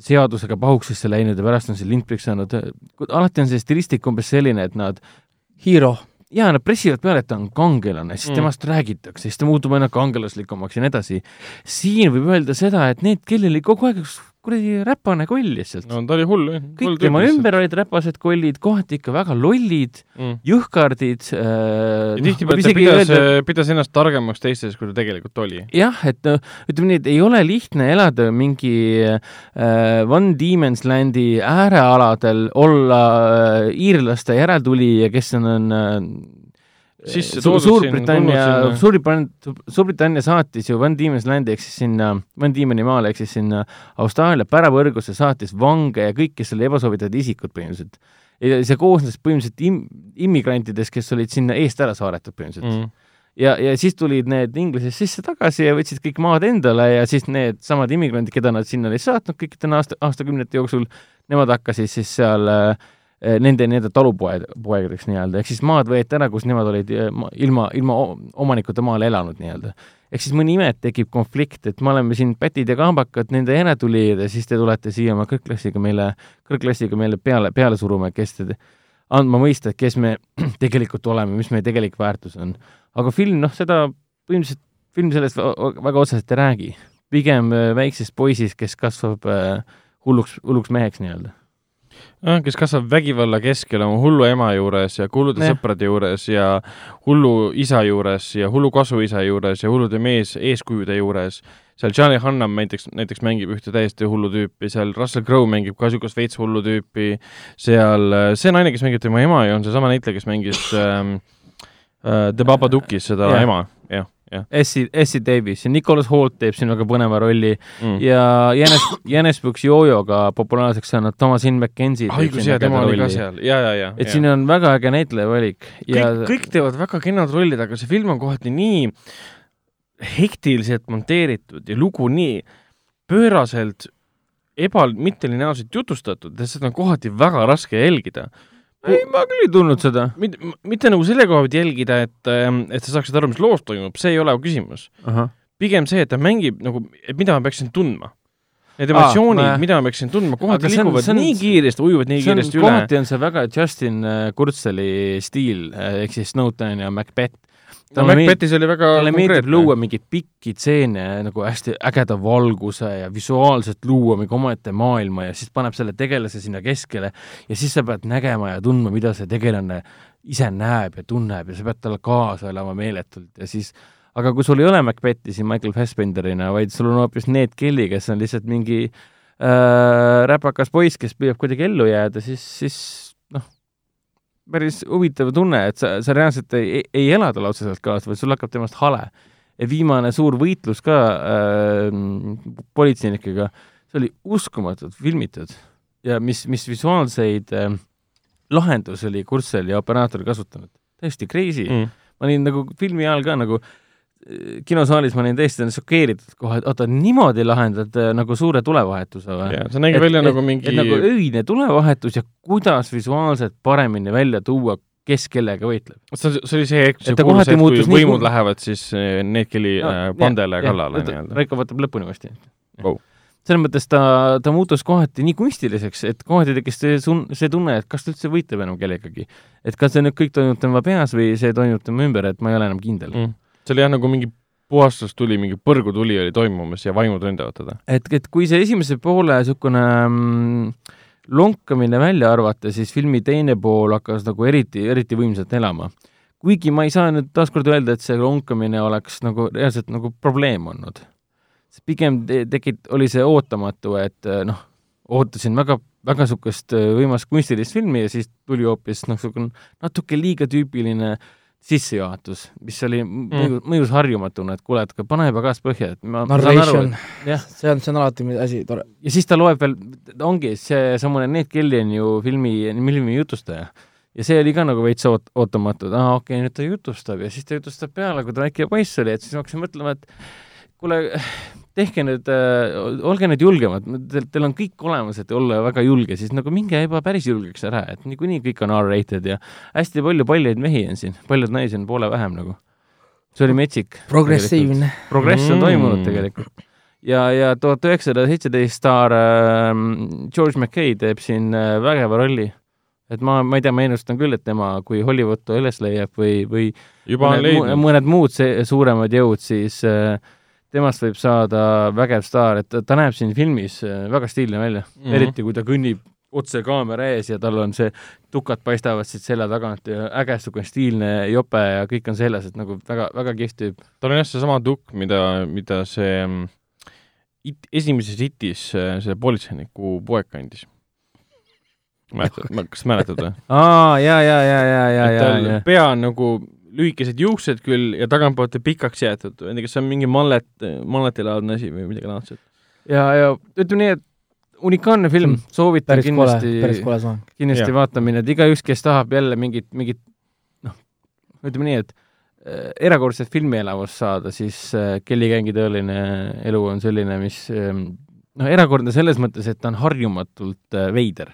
seadusega pahuksisse läinud ja pärast on see lindpriks saanud, alati on see stilistika umbes selline, et nad Hero. Jaa, nad pressivad peale, et ta on kangelane, siis Mm. temast räägitakse, siis ta muutub aina kangelaslikumaks ja nii edasi. siin võib öelda seda, et need, kellel kogu aeg üks kuradi räpane koll lihtsalt no, no ta oli hull, jah. kõik tema ümber olid räpased kollid, kohati ikka väga lollid, mm.. jõhkardid äh, ja tihtipeale ta pidas, pidas ennast targemaks teistest, kui ta tegelikult oli. jah, et no ütleme nii, et ei ole lihtne elada mingi äh, One Demons Landi äärealadel, olla äh, iirlaste järeltulija, kes on, on äh, Sisse toodud Suurbritannia. Suurbritannia, Suurbritannia saatis ju One Demons Landi ehk siis sinna, One Demoni maale ehk siis sinna Austraalia pärapõrgusse saatis vange ja kõik, kes olid ebasoovitavad isikud põhimõtteliselt. ja see koosnes põhimõtteliselt im-, immigrantidest, kes olid sinna eest ära saadetud põhimõtteliselt mm. Ja, ja siis tulid need inglased sisse tagasi ja võtsid kõik maad endale ja siis need samad immigrandid, keda nad sinna olid saatnud kõikide aasta, aastakümnete jooksul, nemad hakkasid siis seal äh, nende nii-öelda talupoed, poegadeks nii-öelda, ehk siis maad võeti ära, kus nemad olid äh, ma- ilma, ilma o- omanikuta maal elanud nii-öelda. ehk siis mõni ime, et tekib konflikt, et me oleme siin pätid ja kambakad nende järeltulijad ja siis te tulete siia oma kõrgklassiga meile, kõrgklassiga meile peale, peale suruma, kes te andma mõista, et kes me (clears throat) tegelikult oleme, mis meie tegelik väärtus on aga film, noh, seda põhimõtteliselt film sellest väga otseselt ei räägi. pigem äh, väiksest poisist, kes kasvab äh, hulluks, hulluks meheks nii-öelda. Kes kasvab vägivalla keskel oma hullu ema juures ja hullude Jah. sõprade juures ja hullu isa juures ja hullu kasuisa juures ja hullude mees eeskujude juures. seal Charlie Hunnam näiteks, näiteks mängib ühte täiesti hullu tüüpi, seal Russell Crowe mängib ka niisugust veits hullu tüüpi, seal äh, see naine, kes mängib tema ema on seesama näitleja, kes mängis ähm, äh, The Babadukis seda Jah. ema, jah, jah Essie, Essie Davis ja Nicholas Holt teeb siin väga põneva rolli mm.. ja Janes, Janes Brooks Jojoga populaarseks saanud Thomasin McKenzie. haigus ja tema oli ka seal, ja, ja, ja. et siin on väga äge näitlejavalik ja kõik, kõik teevad väga kenad rollid, aga see film on kohati nii hektiliselt monteeritud ja lugu nii pööraselt eba, mittelineaarselt jutustatud, et seda on kohati väga raske jälgida. ei, ma küll ei tundnud seda. mitte, mitte nagu selle koha pealt jälgida, et, et sa saaksid aru, mis loos toimub, see ei ole küsimus. pigem see, et ta mängib nagu, et mida ma peaksin tundma. Need emotsioonid ma-, mida ma peaksin tundma, kohati Aga see on- liiguvad on- nii kiiresti, ujuvad nii kiiresti üle. kohati on see väga Justin äh, Kurtzeli stiil äh, ehk siis Snowden ja Macbeth. No Macbethis oli väga talle meeldib luua mingeid pikki stseene nagu hästi ägeda valguse ja visuaalselt luua mingi omaette maailma ja siis paneb selle tegelase sinna keskele ja siis sa pead nägema ja tundma, mida see tegelane ise näeb ja tunneb ja sa pead talle kaasa elama meeletult ja siis aga kui sul ei ole Macbethi siin Michael Fassbenderina, vaid sul on hoopis Ned Kelly, kes on lihtsalt mingi äh, räpakas poiss, kes püüab kuidagi ellu jääda, siis, siis päris huvitav tunne, et sa, sa reaalselt ei, ei ela talle otseselt kaasa, vaid sul hakkab temast hale. ja viimane suur võitlus ka äh, politseinikega, see oli uskumatult filmitud ja mis, mis visuaalseid äh, lahendusi oli Kurtsel ja operaator kasutanud, täiesti crazy mm. ma olin nagu filmi ajal ka nagu äh, kinosaalis ma olin täiesti šokeeritud kohe, et oota, niimoodi lahendad äh, nagu suure tulevahetuse või? ja see nägi välja nagu mingi et nagu öine tulevahetus ja kuidas visuaalselt paremini välja tuua, kes kellega võitleb. see see oli see Et see kuulus hetk, kui muutus nii võimud kuul- lähevad siis eh, need, kelle äh, pandele kallale nii-öelda. Raiko võtab lõpuni varsti Vau.. selles mõttes ta, ta muutus kohati nii kunstiliseks, et kohati tekkis see sun-, see tunne, et kas ta üldse võitleb enam kellegagi. et kas see nüüd kõik toimub tema peas või see toimub tema ümber, et ma ei ole enam kindel mm.. See oli jah nagu mingi puhastustuli, mingi põrgutuli oli toimumas ja vaimud ründavad teda. et, et kui see esimese poole niisugune mm, lonkamine välja arvata, siis filmi teine pool hakkas nagu eriti, eriti võimsalt elama. kuigi ma ei saa nüüd taaskord öelda, et see lonkamine oleks nagu reaalselt nagu probleem olnud. pigem te- tekit-, oli see ootamatu, et eh, noh, ootasin väga, väga niisugust eh, võimast kunstilist filmi ja siis tuli hoopis noh, niisugune natuke liiga tüüpiline sissejuhatus, mis oli mõjus, mõjus harjumatuna, et kuule, et pane pagas põhja, et ma, ma saan aru, Narration, jah. (laughs) see on, see on alati asi tore. ja siis ta loeb veel, ongi seesamune Ned Kelly on ju filmi, filmi jutustaja. ja see oli ka nagu veits oot-, ootamatu, et aa okei okay,, nüüd ta jutustab ja siis ta jutustab peale, kui ta väike poiss oli, et siis ma hakkasin mõtlema, et kuule, tehke nüüd äh,, olge nüüd julgemad, teil, teil on kõik olemas, et olla väga julge, siis nagu minge juba päris julgeks ära, et niikuinii kõik on R-rated ja hästi palju paljaid mehi on siin, paljaid naisi on poole vähem nagu. see oli metsik. progressiivne. progress on Mm. toimunud tegelikult. ja, ja tuhat üheksasada seitseteist staar äh, George McKay teeb siin äh, vägeva rolli. et ma, ma ei tea, ma ennustan küll, et tema, kui Hollywood ta üles leiab või, või juba on mõned, mõned muud see, suuremad jõud, siis äh, temast võib saada vägev staar, et ta, näeb siin filmis äh, väga stiilne välja mm. -hmm. eriti kui ta kõnnib otse kaamera ees ja tal on see, tukad paistavad siit selja tagant ja äge sihuke stiilne jope ja kõik on seljas, et nagu väga, väga kihvt tüüp. tal on jah seesama tukk, mida, mida see mm, it, esimeses hitis äh, see politseiniku poeg kandis. mäletad, (laughs) kas mäletad või? aa, ja, ja, ja, ja, ja, ja, ja. pea on nagu lühikesed juuksed küll ja tagantpoolt pikaks jäetud, ma ei tea, kas see on mingi mallet, malletilaadne asi või midagi laadset. ja, ja ütleme nii, et unikaalne film, soovitan päris kindlasti, kindlasti Jah. vaatamine, et igaüks, kes tahab jälle mingit, mingit noh, ütleme nii, et äh, erakordset filmielamust saada, siis äh, Kelly Gängi tõeline elu on selline, mis ähm, noh, erakordne selles mõttes, et ta on harjumatult äh, veider.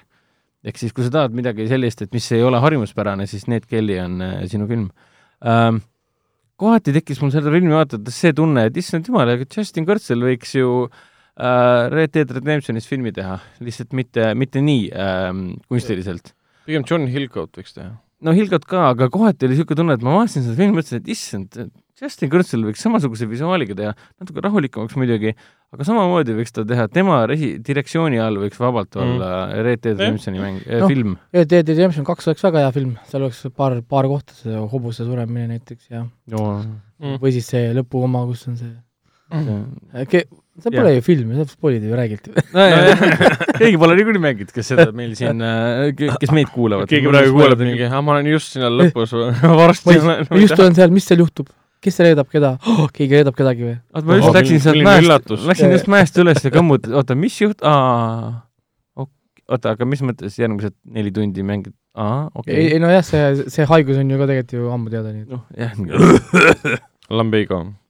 ehk siis, kui sa tahad midagi sellist, et mis ei ole harjumuspärane, siis Need Kelly on äh, sinu film ähm,. kohati tekkis mul seda filmi vaadates see tunne, et issand jumal, aga Justin Kurzel võiks ju äh, Red Dead Redemptionist filmi teha, lihtsalt mitte, mitte nii ähm, kunstiliselt. pigem John Hillcoat võiks teha. No Hilgot ka, aga kohati oli niisugune tunne, et ma vaatasin seda filmi, mõtlesin, et issand, Justin Kurzel võiks samasuguse visuaaliga teha, natuke rahulikumaks muidugi, aga samamoodi võiks ta teha, tema resi-, direktsiooni all võiks vabalt Mm. olla Red Dead Jah. Redemptioni mäng äh, Noh. film. Red Dead Redemption kaks oleks väga hea film, seal oleks paar, paar kohta, see hobuse suremine näiteks ja Mm. või siis see lõpu oma, kus on see keegi Ke-, see pole ju film, sa spoilid ju, räägid ju. pole niikuinii mänginud, kes seda meil siin, kes meid kuulavad. keegi praegu kuuleb mingi, aa, ma olen just sinna lõpus (laughs) (laughs) varsti olen. ma just olen seal, mis seal juhtub? kes reedab keda (gasps) oh,? keegi reedab kedagi või? oota, ma just Ohoh, läksin sealt mäest läksin just mäest üles ja kõmmutasin, oota, mis juht-, aa, oota, aga mis mõttes järgmised neli tundi mängid, aa, ei, okei. ei nojah, see, see haigus on ju ka tegelikult ju ammu teada, nii noh, jah, Lambigo, et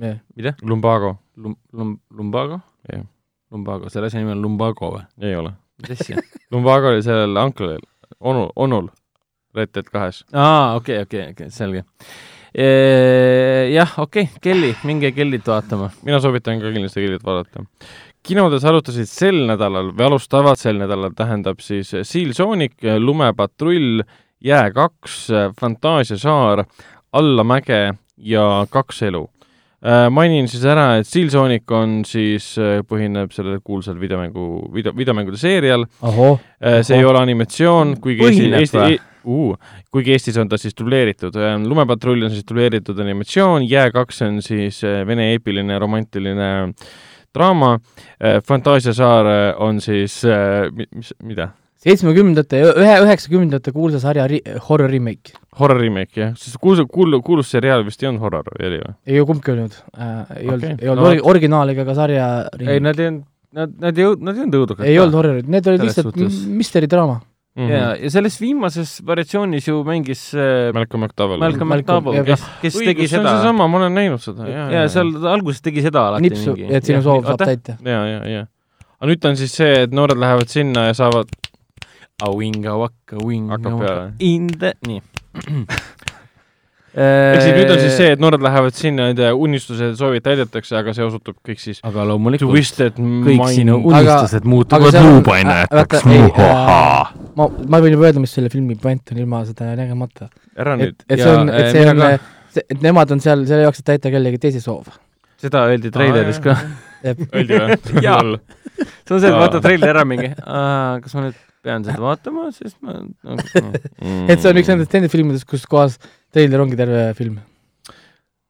jah. mida? Lumbago, Lum-, lum-, lumbago? Jah. lumbago, selle asja nimi on lumbago või? ei ole. mis asja? (laughs) Lumbago oli sellel unklil, onu, onul, Red Dead kahes. aa, okei, okei, okei, selge. jah, okei okay,, Kelly, minge Kellyt vaatama. mina soovitan ka kindlasti Kellyt vaadata. kinodes alustasid sel nädalal või alustavad sel nädalal, tähendab siis Seal Sonic, Lumepatrull, Jää kaks, Fantaasiasaar, Alla mäge ja Kaks elu. Mainin siis ära, et Seal Sonic on siis, põhineb sellel kuulsal videomängu, video, videomängude seerial, ahoh, see ei ole animatsioon, kuigi Eesti, Põhineb Eesti või?, uh, kuigi Eestis on ta siis dubleeritud. lumepatrull on siis dubleeritud animatsioon, Jää kaks on siis äh, vene eepiline romantiline draama, Fantaasiasaar äh, on siis, mis, mida? seitsmekümnendate, ühe, üheksakümnendate kuulsa sarja ri-, horror remake. horror remake jah, sest kuulus, kuul-, kuulus seriaal vist ei olnud horror või oli või? ei ole kumbki olnud äh,, ei olnud Okei., ei olnud No no, originaal ega ka sarja remake. ei, nad ei olnud, nad, nad ei nad ei olnud õudukad. ei olnud horrorid, need olid Selles lihtsalt suhtes. m- mystery draama. ja, ja selles viimases variatsioonis ju mängis äh, Malcolm McDowell. Malcolm Malcolm- McDowell, kes, kes õigus, tegi see on seda. seesama, ma olen näinud seda, jaa. ja seal ta alguses tegi seda alati nipsu, et sinu soov saab täita. ja, ja, ja. aga nüüd on siis see, et noored lähevad sinna ja saavad, Hakkab peale. in the, nii. ehk siis nüüd on siis see, et noored lähevad sinna, nende unistused soovid täidetakse, aga see osutub kõik siis aga loomulikult twisted kõik sinu mind. unistused aga muutuvad luupainajateks äh,, äh, ma, ma võin juba öelda, mis selle filmi point on ilma seda nägemata. ära nüüd,, et Ja, see on, et äh, see on ka., et nemad on seal selle jaoks, et täita kellegi teise soov. seda öeldi treileris ka. öeldi või? Jaa. see on see, et Aa. vaata treileri ära mingi, kas ma nüüd pean seda vaatama, sest ma no, (laughs) no. et see on üks nendest nendest filmidest, kus kohas treiler ongi terve film.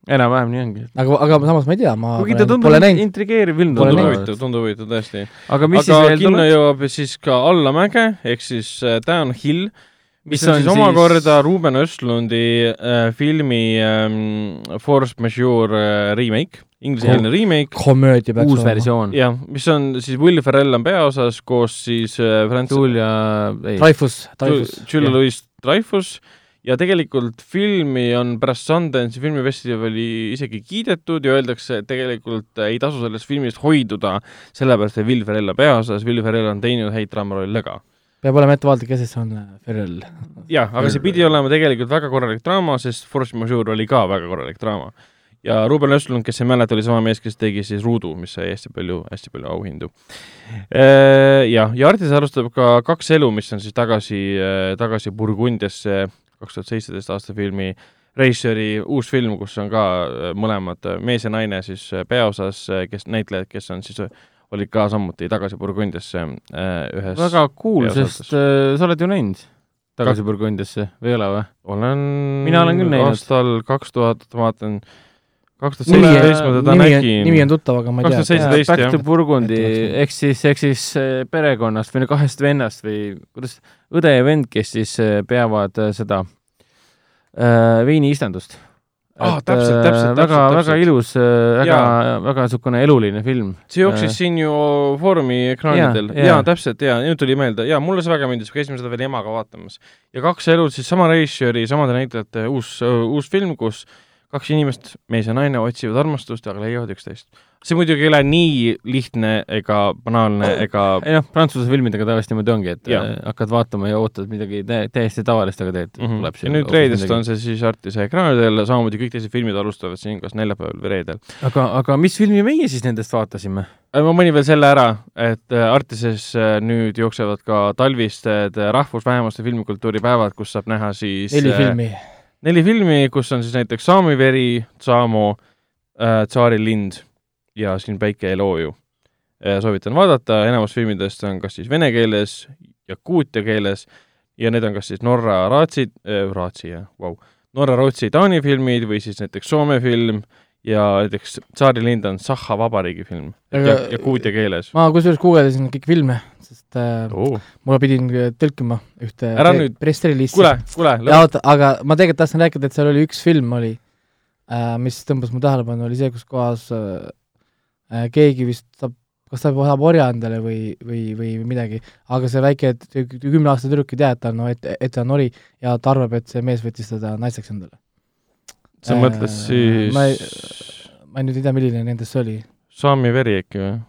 enam-vähem nii ongi. aga, aga samas ma ei tea, ma kuigi ta pole, tundub intrigeeriv film tundub huvitav, tundub huvitav tõesti. aga mis aga siis veel kinno tuleb? jõuab siis ka Allamäge ehk siis äh, Downhill, mis Mis on, on siis siis- omakorda Ruben Östlundi äh, filmi ähm, Force Majeure äh, remake, inglisekeelne remake. komöödia peaks uus. versioon. jah, mis on siis Will Ferrell on peaosas koos siis äh, Franz Julia, ei, Dreyfus, Dreyfus. Julia Louis Dreyfus ja tegelikult filmi on pärast Sundance'i filmifestivali isegi kiidetud ja öeldakse, et tegelikult ei tasu sellest filmist hoiduda, sellepärast et Will Ferrell on peaosas, Will Ferrell on teinud häid draamarolle ka. peab olema ettevaatlik, kes see on äh, Ferrell. jah, aga see pidi olema tegelikult väga korralik draama, sest Force Majeure oli ka väga korralik draama. Ja Ruben Östlund, kes ei mäleta, oli sama mees, kes tegi siis Ruudu, mis sai hästi palju, hästi palju auhindu. Jah, ja Artis alustab ka Kaks elu, mis on siis tagasi, tagasi Burgundiasse kaks tuhat seitseteist aasta filmi režissööri uus film, kus on ka mõlemad mees ja naine siis peaosas, kes, näitlejad, kes on siis olid ka samuti tagasi Burgundiasse ühes väga cool, sest äh, sa oled ju näinud Tagasi Burgundiasse või ei ole või? olen Mina olen küll näinud. aastal kaks tuhat, vaatan, kaks tuhat seitseteist ma teda nimi on, nägin. nimi on tuttav, aga ma ei 2007 tea. Seitseteist, Back jah. to Burgundi ehk siis, ehk siis äh, perekonnast või kahest vennast või kuidas, õde ja vend, kes siis äh, peavad äh, seda äh, veiniistandust. Aa, täpselt, täpselt, väga, täpselt, väga täpselt. ilus, väga, Jaa. väga niisugune eluline film. see jooksis siin ju Foorumi ekraanidel Jaa, ja, jaa. ja täpselt ja nüüd tuli meelde ja mulle see väga meeldis, käisime seda veel emaga vaatamas. ja kaks elu siis sama režissööri, samade näitlejate uus, uus film, kus kaks inimest, mees ja naine, otsivad armastust, aga leiavad üksteist. see muidugi ei ole nii lihtne ega banaalne ega ei noh, Prantsuse filmidega tavaliselt niimoodi ongi, et Jaa. äh, hakkad vaatama ja ootad midagi tä täiesti tavalist, aga tegelikult mm tuleb -hmm. ja nüüd reedest on see siis Artise ekraanidel, samamoodi kõik teised filmid alustavad siin kas neljapäeval või reedel. aga, aga mis filmi meie siis nendest vaatasime? Äh, ma mainin veel selle ära, et äh, Artises äh, nüüd jooksevad ka talvised äh, rahvusvähemuste filmikultuuri päevad, kus saab näha siis neli äh, filmi. Neli filmi, kus on siis näiteks Saami veri, Saamo äh,, Tsaari lind ja siin Päike ei loo ju. soovitan vaadata, enamus filmidest on kas siis vene keeles, jakuutia keeles ja need on kas siis Norra, Raatsi äh,, Raatsi jah, vau, Norra, Rootsi, Taani filmid või siis näiteks Soome film ja näiteks Tsaari lind on Sahha vabariigi film Aga- ja, jakuutia keeles ma kusjuures guugeldasin kõiki filme, sest äh, oh.. mulle pidin tõlkima ühte Ära nüüd- kuule, kuule, ja aga ma tegelikult tahtsin rääkida, et seal oli üks film oli äh,, mis tõmbas mu tähelepanu, oli see, kus kohas äh, äh, keegi vist saab, kas ta saab orja endale või, või, või midagi, aga see väike kümneaastane tüdruk ei tea, et ta on, et, et ta on ori ja ta arvab, et see mees võttis teda naiseks endale. Sa Äh, mõtled siis ma ei- ma nüüd ei tea, milline nendest see oli. Saami veri äkki või?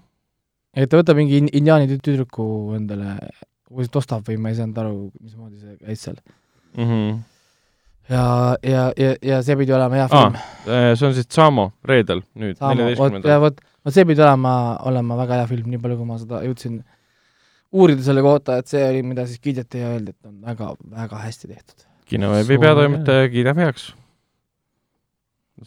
et ta võtab mingi in- indiaani tü- tüdruku endale, või ta ostab või ma ei saanud aru, mismoodi see käis seal. Mm -hmm. ja, ja, ja, ja see pidi olema hea film. Äh, see on siis Samo reedel nüüd, neljateistkümnendal. vot, vot see pidi olema, olema väga hea film, nii palju, kui ma seda jõudsin uurida selle kohta, et see oli, mida siis kiideti ja öeldi, et on väga, väga hästi tehtud. kinoveebi peatoimetaja kiidab heaks.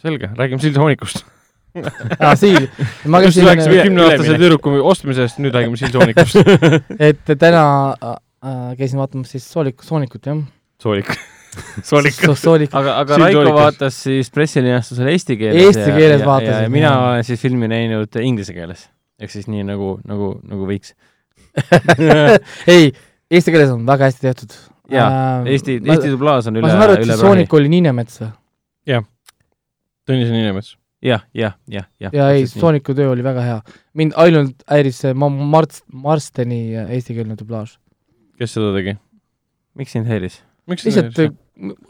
selge, räägime Silsoonikust. (laughs) aa, Siil, ma just käisin, rääkisime kümneaastase tüdruku ostmisest, nüüd räägime Silsoonikust. (laughs) et täna äh, käisin vaatamas siis Soolik, Soonikut, jah. Soolik. (laughs) Soolik. Soolik, aga, aga Raiko vaatas siis pressilinastusel eesti keeles Eesti ja, keeles ja, vaatasin, ja mina jah. olen siis filmi näinud inglise keeles. ehk siis nii nagu, nagu, nagu võiks. ei, eesti keeles on väga hästi tehtud. jaa, Eesti, ma, Eesti dublaaž on üle, ma saan aru, et üle see Soonik oli Niinemets või? Tõnis Niinemets. jah, jah, jah, jah. ja ei, Sooniku töö oli väga hea. mind ainult häiris see Ma-, Marts, Marsteni eestikeelne dublaaž. kes seda tegi? miks sind häiris? miks lihtsalt seda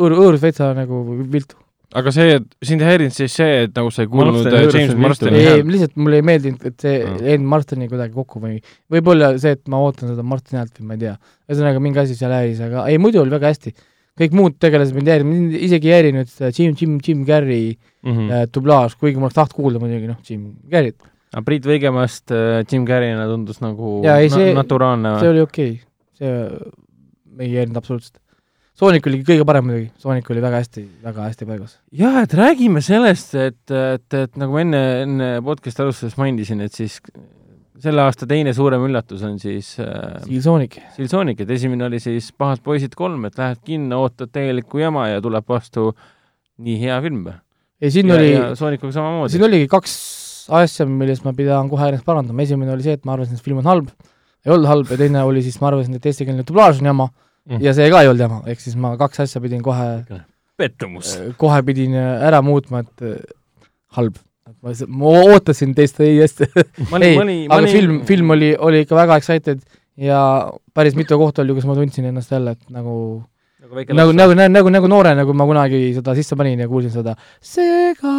õõr, õõrus veitsa nagu viltu. aga see, sind ei häirinud siis see, et nagu sa ei kuulnud äh, James on Marsteni ei, ei häält? lihtsalt mulle ei meeldinud, et see Mm. ei läinud Marsteni kuidagi kokku või võib-olla see, et ma ootan seda Marsteni häält või ma ei tea. ühesõnaga mingi asi seal häiris, aga ei, muidu oli väga hästi. Kõik muud tegelased mind ei häirinud, mind isegi ei häirinud see Jim, Jim, Jim Carrey Mhm. äh, dublaaž, kuigi ma oleks tahtnud kuulda muidugi noh, Jim Carrey't. aga Priit Võigemast äh, Jim Carrey'na tundus nagu Jaa, ei, see- na naturaalne see oli okei okay., see ei häirinud absoluutselt. Sonic oli kõige parem muidugi, Sonic oli väga hästi, väga hästi paigas. jah, et räägime sellest, et, et, et nagu ma enne, enne podcast'i alustades mainisin, et siis selle aasta teine suurem üllatus on siis äh, Steel Sonic. Silsonic, et esimene oli siis Pahad poisid kolm, et lähed kinno, ootad täielikku jama ja tuleb vastu nii hea film. ei, siin ja, oli, ja Soonicuga samamoodi. siin oligi kaks asja, milles ma pidan kohe ennast parandama, esimene oli see, et ma arvasin, et film on halb, ei olnud halb ja teine oli siis, ma arvasin, et eestikeelne dublaaž on jama Mm. ja see ka ei olnud jama, ehk siis ma kaks asja pidin kohe, pettumus. kohe pidin ära muutma, et äh, halb. Ma ma ootasin teist õigesti. ei, aga film, film oli, oli ikka väga excited ja päris mitu kohta oli, kus ma tundsin ennast jälle, et nagu nagu nagu, nagu, nagu, nagu noorena, kui ma kunagi seda sisse panin ja kuulsin seda sega.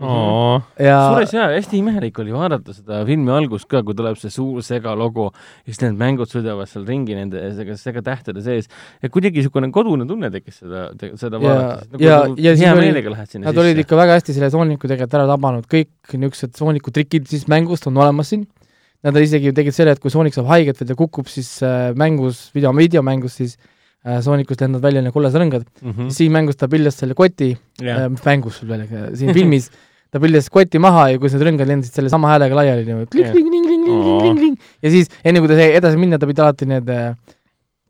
Oo. ja suures jaa, hästi imelik oli vaadata seda filmi algust ka, kui tuleb see suur segalogo ja siis need mängud sõidavad seal ringi nende sega, segatähtede sees ja kuidagi niisugune kodune tunne tekkis seda, seda Ja- vaadates. ja- ja siis hea oli- meelega lähed sinna Nad olid ikka väga hästi selle sooniku tegelikult ära tabanud, kõik niisugused sooniku trikid siis mängust on olemas siin. Nad isegi tegid selle, et kui soonik saab haiget või ta kukub, siis äh, mängus, video, videomängus siis äh, soonikust lendavad välja need kollased rõngad mm. mm.. siin mängus ta piljas selle koti jah äh,, mängus veel, siin (laughs) filmis ta piljas koti maha ja kus need rõngad lendasid selle sama häälega laiali niimoodi kling-kling-kling-kling-kling-kling ja siis enne kui ta sai edasi minna, ta pidi alati need äh,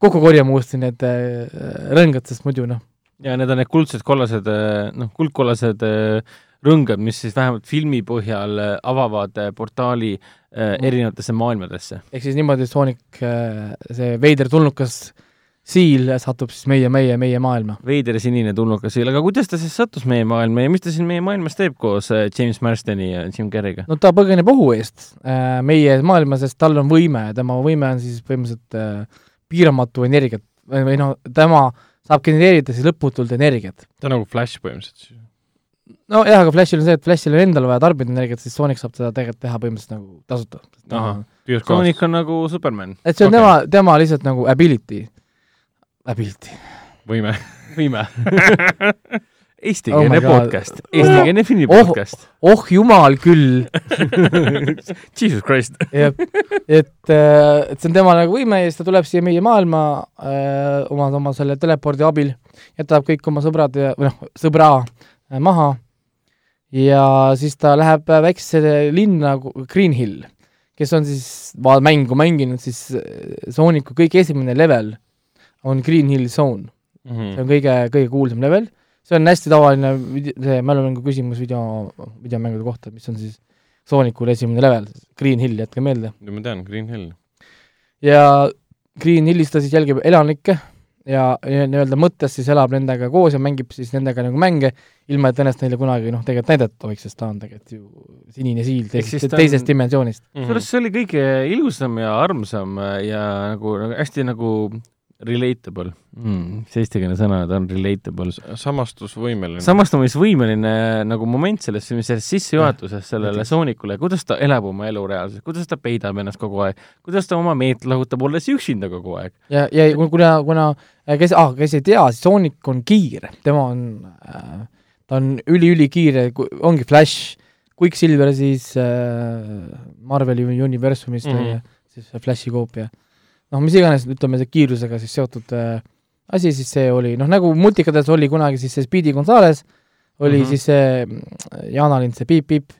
kokku korjama uuesti need äh, rõngad, sest muidu noh, ja need on need kuldsed kollased, noh, kuldkollased äh, rõngad, mis siis vähemalt filmi põhjal äh, avavad äh, portaali äh, erinevatesse maailmadesse. ehk siis niimoodi, Sonic, see veider tulnukas siil satub siis meie, meie, meie maailma. veider sinine tulnukas siil, aga kuidas ta siis sattus meie maailma ja mis ta siin meie maailmas teeb koos äh, James Marstoni ja Jim Carrey'ga? no ta põgeneb ohu eest äh, meie maailma, sest tal on võime ja tema võime on siis põhimõtteliselt äh, piiramatu energiat või, või noh, tema saab genereerida siis lõputult energiat. ta on nagu Flash põhimõtteliselt. nojah, aga Flashil on see, et Flashil on endal vaja tarbida energiat, siis Sonic saab seda tegelikult teha põhimõtteliselt nagu tasuta. Sonic on nagu Superman. et see on okay. tema, tema lihtsalt nagu ability, ability. võime. võime. (laughs) Oh eestikeelne my oh God. podcast, eestikeelne filmi Oh. podcast. oh jumal küll (laughs) Jesus Christ. jah, et, et see on tema nagu võime ja siis ta tuleb siia meie maailma öö, oma, oma selle telepordi abil, jätab kõik oma sõbrad ja, või noh, sõbra äh, maha ja siis ta läheb äh, väiksesse linna Green Hill, kes on siis va- mängu mänginud, siis äh, Sooniku kõige esimene level on Green Hill Zone, Mhm. see on kõige, kõige kuulsam level, see on hästi tavaline see mälumängu küsimus video, videomängude kohta, mis on siis Soonikul esimene level, Green Hill, jätke meelde. ma tean, Green Hill. ja Green Hillis ta siis jälgib elanikke ja, ja nii-öelda mõttes siis elab nendega koos ja mängib siis nendega nagu mänge, ilma et ennast neile kunagi noh, tegelikult näidata tohiks, sest ta on tegelikult ju sinine siil teisest, on- teisest dimensioonist. kusjuures see oli kõige ilusam ja armsam ja nagu, nagu hästi nagu relatable mm,, mis eestikeelne sõna ta on, relatable. samastusvõimeline. samastumisvõimeline nagu moment selles filmis, selles sissejuhatuses sellele Soonikule, kuidas ta elab oma elu reaalsuses, kuidas ta peidab ennast kogu aeg, kuidas ta oma meelt lahutab, olles üksinda kogu aeg. ja, ja ku- kuna, kuna äh, kes ah,, kes ei tea, siis Sonic on kiire, tema on äh,, ta on üli-ülikiire, ongi Flash, Quicksilver siis äh, Marveli universumist Mhm. mm -hmm. siis Flashi koopia. noh, mis iganes, ütleme see kiirusega siis seotud äh, asi, siis see oli noh, nagu multikades oli kunagi siis see Speedy Gonzales, oli mm. -hmm. siis see mm, Jaanalind, see Piip Piip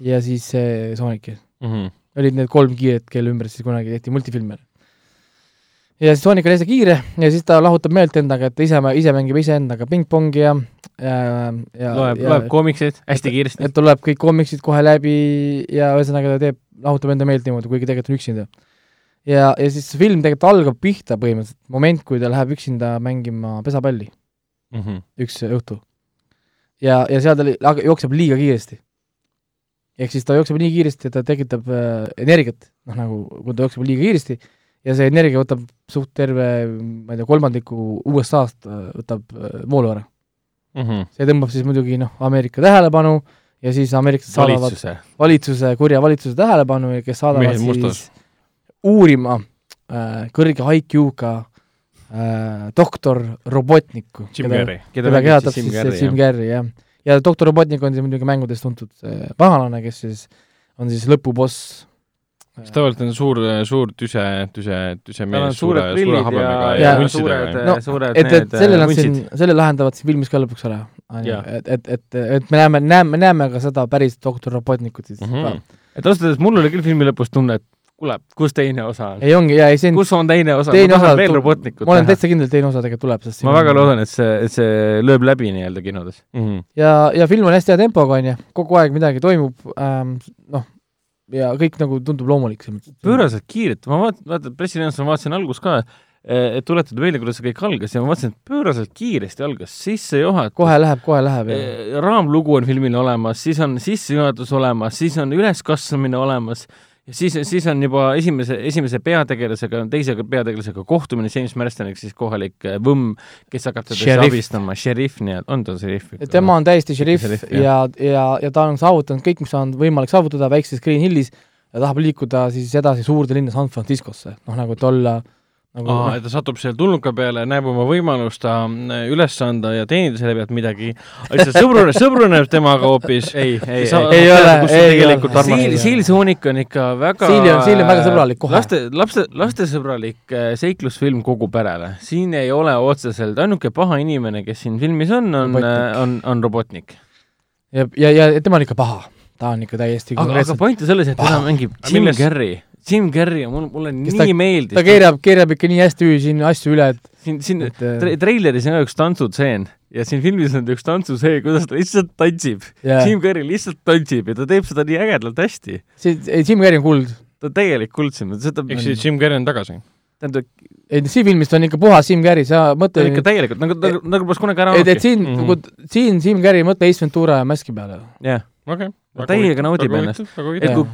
ja siis see Sonic Mhm. olid need kolm kiiret, kelle ümber siis kunagi tehti multifilme. ja siis Sonic oli hästi kiire ja siis ta lahutab meelt endaga, et ta ise, ise mängib iseendaga pingpongi ja, ja, ja loeb, loeb koomikseid hästi kiiresti. et tal loeb kõik koomiksid kohe läbi ja ühesõnaga ta teeb, lahutab enda meelt niimoodi, kuigi tegelikult on üksinda. ja, ja siis see film tegelikult algab pihta põhimõtteliselt, moment, kui ta läheb üksinda mängima pesapalli Mhm. üks õhtu. ja, ja seal ta jookseb liiga kiiresti. ehk siis ta jookseb nii kiiresti, et ta tekitab äh, energiat, noh nagu kui ta jookseb liiga kiiresti ja see energia võtab suht terve, ma ei tea, kolmandiku USA-st äh, võtab äh, voolu ära. Mhm. see tõmbab siis muidugi noh, Ameerika tähelepanu ja siis ameeriklased saadavad valitsuse. valitsuse, kurja valitsuse tähelepanu ja kes saadavad Mehed mustas. Uurima äh, kõrge IQ-ga äh, doktor Robotnikku. Carrey. keda kehatab siis see Jim Carrey, jah. ja doktor Robotnik on siis muidugi mängudes tuntud äh, pahalane, kes siis on siis lõpuboss. kas tavaliselt on suur, suur tüse, tüse, tüse mees suure, suure habemega ja, ja, vuntsidega, No,, suured et, et selle äh, nad siin selle lahendavad siin filmis ka lõpuks ära. Et, et, et, et me näeme, näeme, näeme ka seda päris doktor Robotnikut siis mm. -hmm. et ausalt öeldes mul oli küll filmi lõpus tunne, et kuule, kus teine osa on? ei ongi, jaa, ei see on, kus on teine osa? teine ma tahan osa veel robotnikut ma olen täitsa kindel, et teine osa tegelikult tuleb, sest ma väga loodan, et see, et see lööb läbi nii-öelda kinodes. Mhm. ja, ja film on hästi hea tempoga, on ju, kogu aeg midagi toimub ähm,, noh, ja kõik nagu tundub loomulik pööraselt kiirelt, ma vaat-, vaata pressilinnas ma vaatasin algust ka, et tuletada meelde, kuidas see kõik algas ja ma vaatasin, et pööraselt kiiresti algas, sissejuhatus. kohe läheb, kohe läheb ja Eh, raamlugu on filmil olemas, siis on sissejuhatus olemas, siis on üleskasvamine olemas siis, siis on juba esimese, esimese peategelasega, teise peategelasega kohtumine, James Marston ehk siis kohalik äh, võmm, kes hakkab teda siis abistama, šerif nii-öelda, on ta šerif? tema on täiesti šerif ja, ja, ja ta on saavutanud kõik, mis on võimalik saavutada väikses Green Hillis ja tahab liikuda siis edasi suurde linna San Franciscosse, noh nagu, et olla nagu aa, et ta satub seal tulnuka peale, näeb oma võimalust ta äh, üles anda ja teenida selle pealt midagi, lihtsalt sõbruneb, (laughs) sõbruneb temaga hoopis. ei, ei, ei, ei ole, ei ole. Siil, Siil Soonik on ikka väga Siil on- Siil on väga sõbralik kohe. laste, lapse, lastesõbralik äh, seiklusfilm kogu perele. siin ei ole otseselt, ainuke paha inimene, kes siin filmis on, on, Robotnik. on, on Robotnik. ja, ja, ja tema on ikka paha, ta on ikka täiesti aga, aga point on selles, et teda mängib Jim Carrey. Jim Carrey on mul, mulle Kes nii ta- meeldis. ta keerab, keerab ikka nii hästi siin asju üle, et, siin, siin et äh, tre- treileris on ka üks tantsutseen ja siin filmis on üks tantsutseen, kuidas ta lihtsalt tantsib jaa, Jim Carrey lihtsalt tantsib ja ta teeb seda nii ägedalt hästi. see, Jim Carrey on kuld. ta on täielik kuldsim, seda ehk siis Jim Carrey on tagasi. tähendab, ei, siin filmis ta on ikka puhas Jim Carrey, sa mõtle ikka täielikult, nagu, nagu, nagu poleks kunagi ära et, et siin Mhm. nagu, siin Jim Carrey, mõtle Ace Ventura ja Maski peale. jah, okei. täiega naudib ennast. Et kui-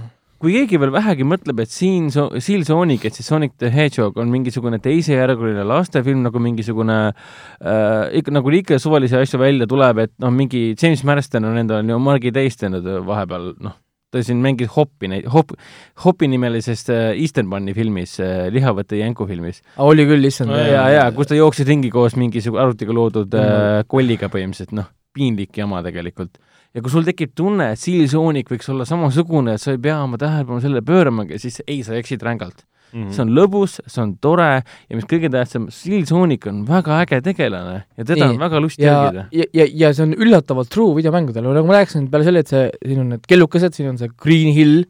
kui keegi veel vähegi mõtleb, et siin so-, Seal Sonic, et siis Sonic the Hedgehog on mingisugune teisejärguline lastefilm nagu mingisugune äh, ikka nagu ikka suvalisi asju välja tuleb, et noh, mingi James Marston on endale ju margi täis teinud vahepeal, noh, ta siin mängis Hoppi neid, Hop, Hoppi nimelisest äh, Eastern Bunny filmis äh,, Lihavõtte jänku filmis. oli küll, issand. ja, ja kus ta jooksis ringi koos mingisuguse arvutiga loodud Mhm. äh, kolliga põhimõtteliselt, noh, piinlik jama tegelikult. Ja kui sul tekib tunne, et Seal Sonic võiks olla samasugune, et sa ei pea oma tähelepanu sellele pööramagi, siis ei, sa eksid rängalt. Mhm. see on lõbus, see on tore ja mis kõige tähtsam, Seal Sonic on väga äge tegelane ja teda Nii. on väga lust ja jälgida., ja, ja, ja see on üllatavalt true videomängudele, nagu ma rääkisin, peale selle, et see, siin on need kellukesed, siin on see Green Hill,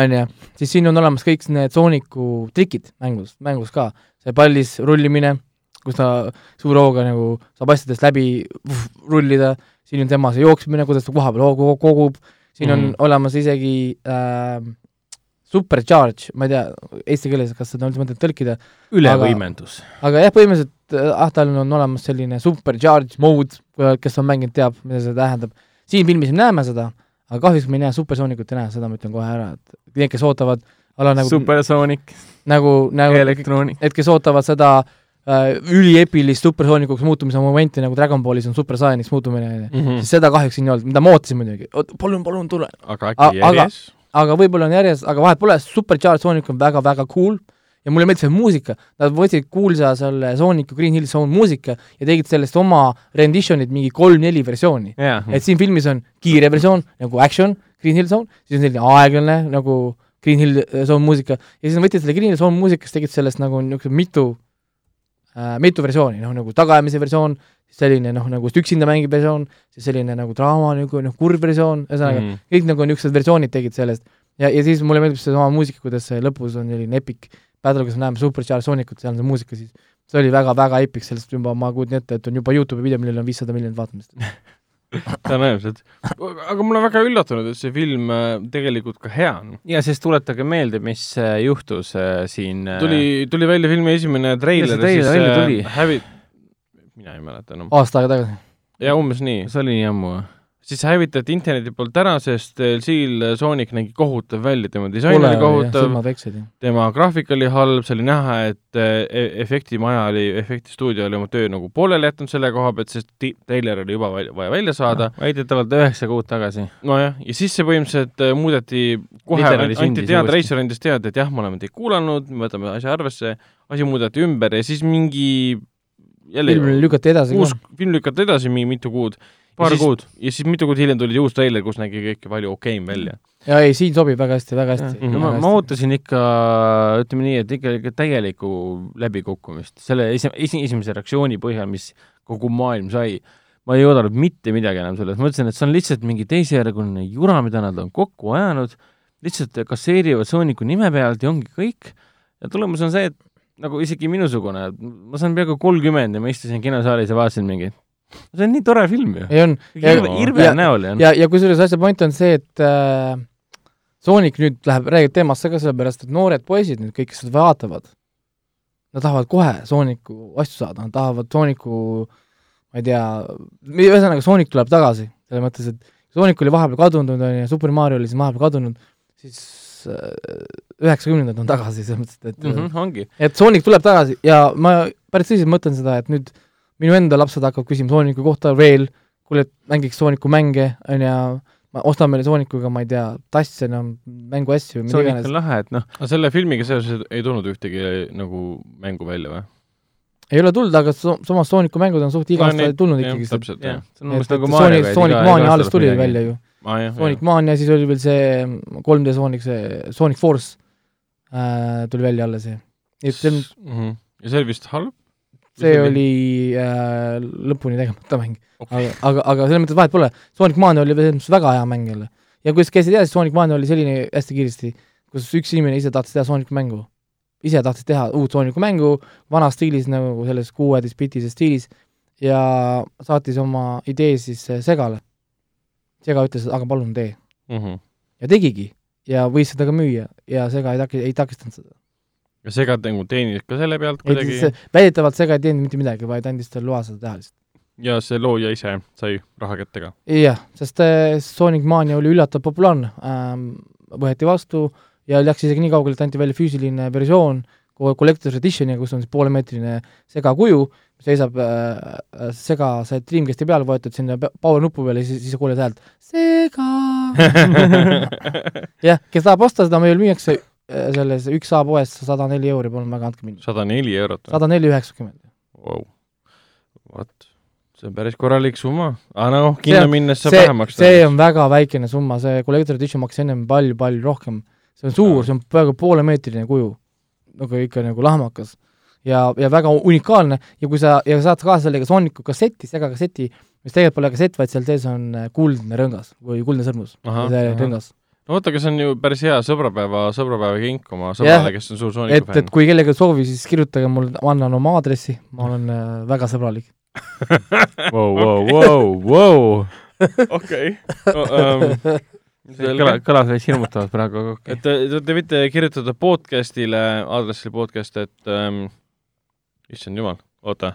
on ju, siis siin on olemas kõik need Sooniku trikid mängus, mängus ka. see pallis rullimine, kus ta suure hooga nagu saab asjadest läbi vuh, rullida, siin on tema see jooksmine, kuidas ta koha peal hoogu kogub, siin on Mhm. mm. olemas isegi äh, supercharge, ma ei tea eesti keeles, kas seda on üldse mõtet tõlkida, ülevõimendus. aga jah, põhimõtteliselt äh, ah, tal on olemas selline supercharge mode, kes on mänginud, teab, mida see tähendab. siin filmis me näeme seda, aga kahjuks me ei näe supersoonikut ei näe, seda ma ütlen kohe ära, et need, kes ootavad ala nagu, Supersonic, nagu, nagu Electronic. need, kes ootavad seda äh, üliepilist supersoonikuks muutumise momenti, nagu Dragon Ballis on Super Saiyaniks muutumine, ju, Mhm. siis seda kahjuks siin ei olnud, mida ma ootasin muidugi, palun, palun tule. aga äkki aga- järjes? aga võib-olla on järjest, aga vahet pole, Supercharge Sonic on väga-väga cool ja mulle meeldib see muusika, nad võtsid kuulsa selle Sooniku Green Hill Zone muusika ja tegid sellest oma rendition'id mingi kolm-neli versiooni. jaa, et siin filmis on kiire versioon nagu Action, Green Hill Zone, siis on selline aeglane nagu Green Hill Zone muusika ja siis nad võtsid selle Green Hill Zone muusikast, tegid sellest nagu niisugune mitu äh,, mitu versiooni, noh nagu tagaajamise versioon, selline noh, nagu üksinda mängib versioon, siis selline nagu draama nagu noh, kurb versioon, ühesõnaga mm. Kõik nagu niisugused versioonid tegid sellest ja, ja siis mulle meeldib seesama muusika, kuidas see lõpus on selline epic battle, kus me näeme Supercharge Soonikut, seal on see muusika siis, see oli väga-väga epic, sellest juba ma kujutan ette, et on juba Youtube'i video, millel on viissada miljonit vaatamist. (laughs) (laughs) tõenäoliselt. aga mul on väga üllatunud, et see film äh, tegelikult ka hea on. ja siis tuletage meelde, mis äh, juhtus äh, siin tuli, tuli välja filmi esimene treiler tuli? Hävi-, mina ei mäleta enam. aasta aega tagasi. ja umbes nii. see oli nii ammu. Siis hävitati interneti poolt ära, sest Seal Sonic nägi kohutav välja, tema disain oli kohutav, tema graafik oli halb, see oli näha, et e- efektimaja oli, efektistuudio oli oma töö nagu pooleli jätnud selle koha pealt, sest treiler oli juba vaja, välja saada. väidetavalt üheksa kuud tagasi. nojah, ja siis see põhimõtteliselt eh, muudeti kohe, anti teada, uuesti. reisijal andis teada, et jah, me oleme teid kuulanud, me võtame asja arvesse, asi muudeti ümber ja siis mingi jälle film lükati edasi uus film lükati edasi mingi mitu kuud. Paar siis, kuud. ja siis mitu kuud hiljem tuli uus treiler, kus nägi kõik palju okeim välja. ja ei, siin sobib väga hästi, väga hästi. No ma, ma ootasin ikka, ütleme nii, et ikka, ikka täielikku läbikukkumist, selle esi-, esi-, esimese reaktsiooni põhjal, mis kogu maailm sai. ma ei oodanud mitte midagi enam sellest, mõtlesin, et see on lihtsalt mingi teisejärguline jura, mida nad on kokku ajanud, lihtsalt kasseerivad Sooniku nime pealt ja ongi kõik. ja tulemus on see, et nagu isegi minusugune, ma saan peaaegu kolmkümmend ja ma istusin kinosaalis ja vaatasin mingi, see on nii tore film ju. ei on, irve, ja- näol on. ja, ja kusjuures asja point on see, et äh, Sonic nüüd läheb, räägib teemasse ka sellepärast, et noored poisid nüüd kõik, kes seda vaatavad, nad tahavad kohe Sooniku asju saada, nad tahavad Sooniku ma ei tea, ühesõnaga Sonic tuleb tagasi, selles mõttes, et Sonic oli vahepeal kadunud, on ju, Super Mario oli siin vahepeal kadunud, siis üheksakümnendad on tagasi, selles mõttes, et mm -hmm, ongi. et Sonic tuleb tagasi ja ma päris tõsiselt mõtlen seda, et nüüd minu enda lapsed hakkavad küsima Sooniku kohta veel, kuule, et mängiks Sooniku mänge, on ju, ma ostan meile Soonikuga, ma ei tea, tasse, no mänguasju, mida Sonic iganes on. lahe, et noh, aga selle filmiga seoses ei tulnud ühtegi nagu mängu välja või? ei ole tulnud, aga so, samas Sooniku mängud on suht iga No aasta tulnud ikkagi. täpselt, jah. see on umbes nagu Sonic, Sonic Mania alles tuli välja ju. aa jah, Sonic Mania, siis oli veel see 3D Sonic, see Sonic Force äh, tuli välja alles ja et see on, Mhm. ja see oli vist halb? See oli äh, lõpuni tegemata mäng. okay.. aga, aga, aga selles mõttes vahet pole, Sonic Mania oli selles mõttes väga hea mäng jälle. ja kui tea, siis Sonic Mania oli selline hästi kiiresti, kus üks inimene ise tahtis teha Sooniku mängu. ise tahtis teha uut Sooniku mängu vanas stiilis nagu selles kuueteistbitises stiilis ja saatis oma idee siis äh, Segale. Sega ütles, et aga palun tee. Mhm. ja tegigi ja võis seda ka müüa ja Sega ei taki-, ei takistanud seda. Ja Sega nagu teenis ka selle pealt kuidagi väidetavalt Sega ei teinud mitte midagi, vaid andis talle loa seda teha lihtsalt. ja see looja ise sai raha kätte ka. jah, sest äh, Sonic Mania oli üllatavalt populaarne ähm,, võeti vastu ja läks isegi nii kaugele, et anti välja füüsiline versioon collector's edition'iga, kus on siis poolemeetrine segakuju, seisab äh, äh, sega, see Dreamcasti peale võetud sinna power nupu peale ja siis, siis kuuled häält sega. (laughs) (laughs) jah, kes tahab osta seda, meil müüakse selles üks A poes sada neli euri, palun väga andke minna. sada neli eurot. sada neli üheksakümmend. Wow. vot, see on päris korralik summa. aga noh, See kinno on- minnes saab see vähem, maksta. see on väga väikene summa, see collector edition maksis ennem palju-palju rohkem. see on suur, see on peaaegu poolemeetrine kuju, nagu ikka nagu lahmakas. ja, ja väga unikaalne ja kui sa, ja saad kaasa sellega Sooniku kasseti, segakasseti, mis tegelikult pole kassett, vaid seal sees on äh, kuldne rõngas või kuldne sõrmus, rõngas. No oota, aga see on ju päris hea sõbrapäeva, sõbrapäeva kink oma sõbrale, kes on suur Sooniku et, fänn et. kui kellelgi on soovi, siis kirjutage mul, ma annan oma aadressi, ma olen äh, väga sõbralik. Vau, vau, vau, vau. okei. (laughs) see kõla-, kõlas veits hirmutavalt praegu, aga okei et te, te, te võite kirjutada podcast'ile, aadressile podcast, et ähm, issand jumal, oota.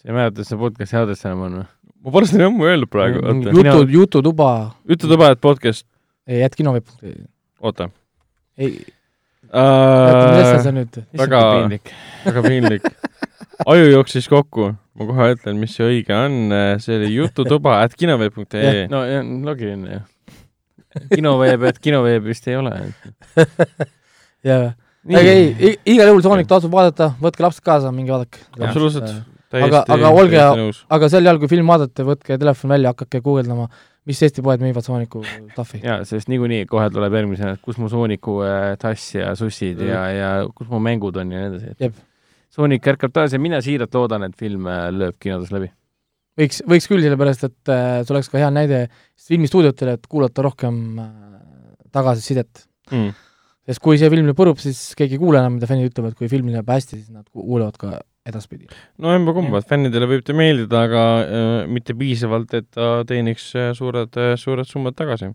sa ei mäleta, see podcast'i aadress enam on või? ma pole seda ammu öelnud praegu, Mm, jutu, jututuba, ütle tuba, et podcast, jätt kinoveeb.ee. oota ei, millest uh,. sa nüüd? Väga- väga piinlik. aju jooksis kokku, ma kohe ütlen, mis see õige on, see oli jututuba at kinoveeb.ee. no ja, loogiline ju. kinoveeb, et kinoveeb vist ei ole. (laughs) jaa, aga ei, igal juhul Sonic tasub vaadata, võtke lapsed kaasa, minge vaadake. absoluutselt. aga- aga olge- aga sel ajal, kui film vaadata, võtke telefon välja, hakake guugeldama, mis Eesti poed müüvad Sooniku stuff'i. jaa, sest niikuinii kohe tuleb järgmisena, et kus mu Sooniku äh, tass ja sussid ja, ja kus mu mängud on ja nii edasi Jep.. Sonic ärkab taas ja mina siiralt loodan, et film äh, lööb kinodes läbi. võiks, võiks küll, sellepärast et äh, see oleks ka hea näide filmistuudiotele, et kuulata rohkem tagasisidet. mm.. sest kui see film nüüd põrub, siis keegi ei kuule enam, mida fännid ütlevad, kui film läheb hästi, siis nad ku- kuulevad ka edaspidi. no emba-kumba, et fännidele võib ta meeldida, aga äh, mitte piisavalt, et ta teeniks äh, suured, suured summad tagasi.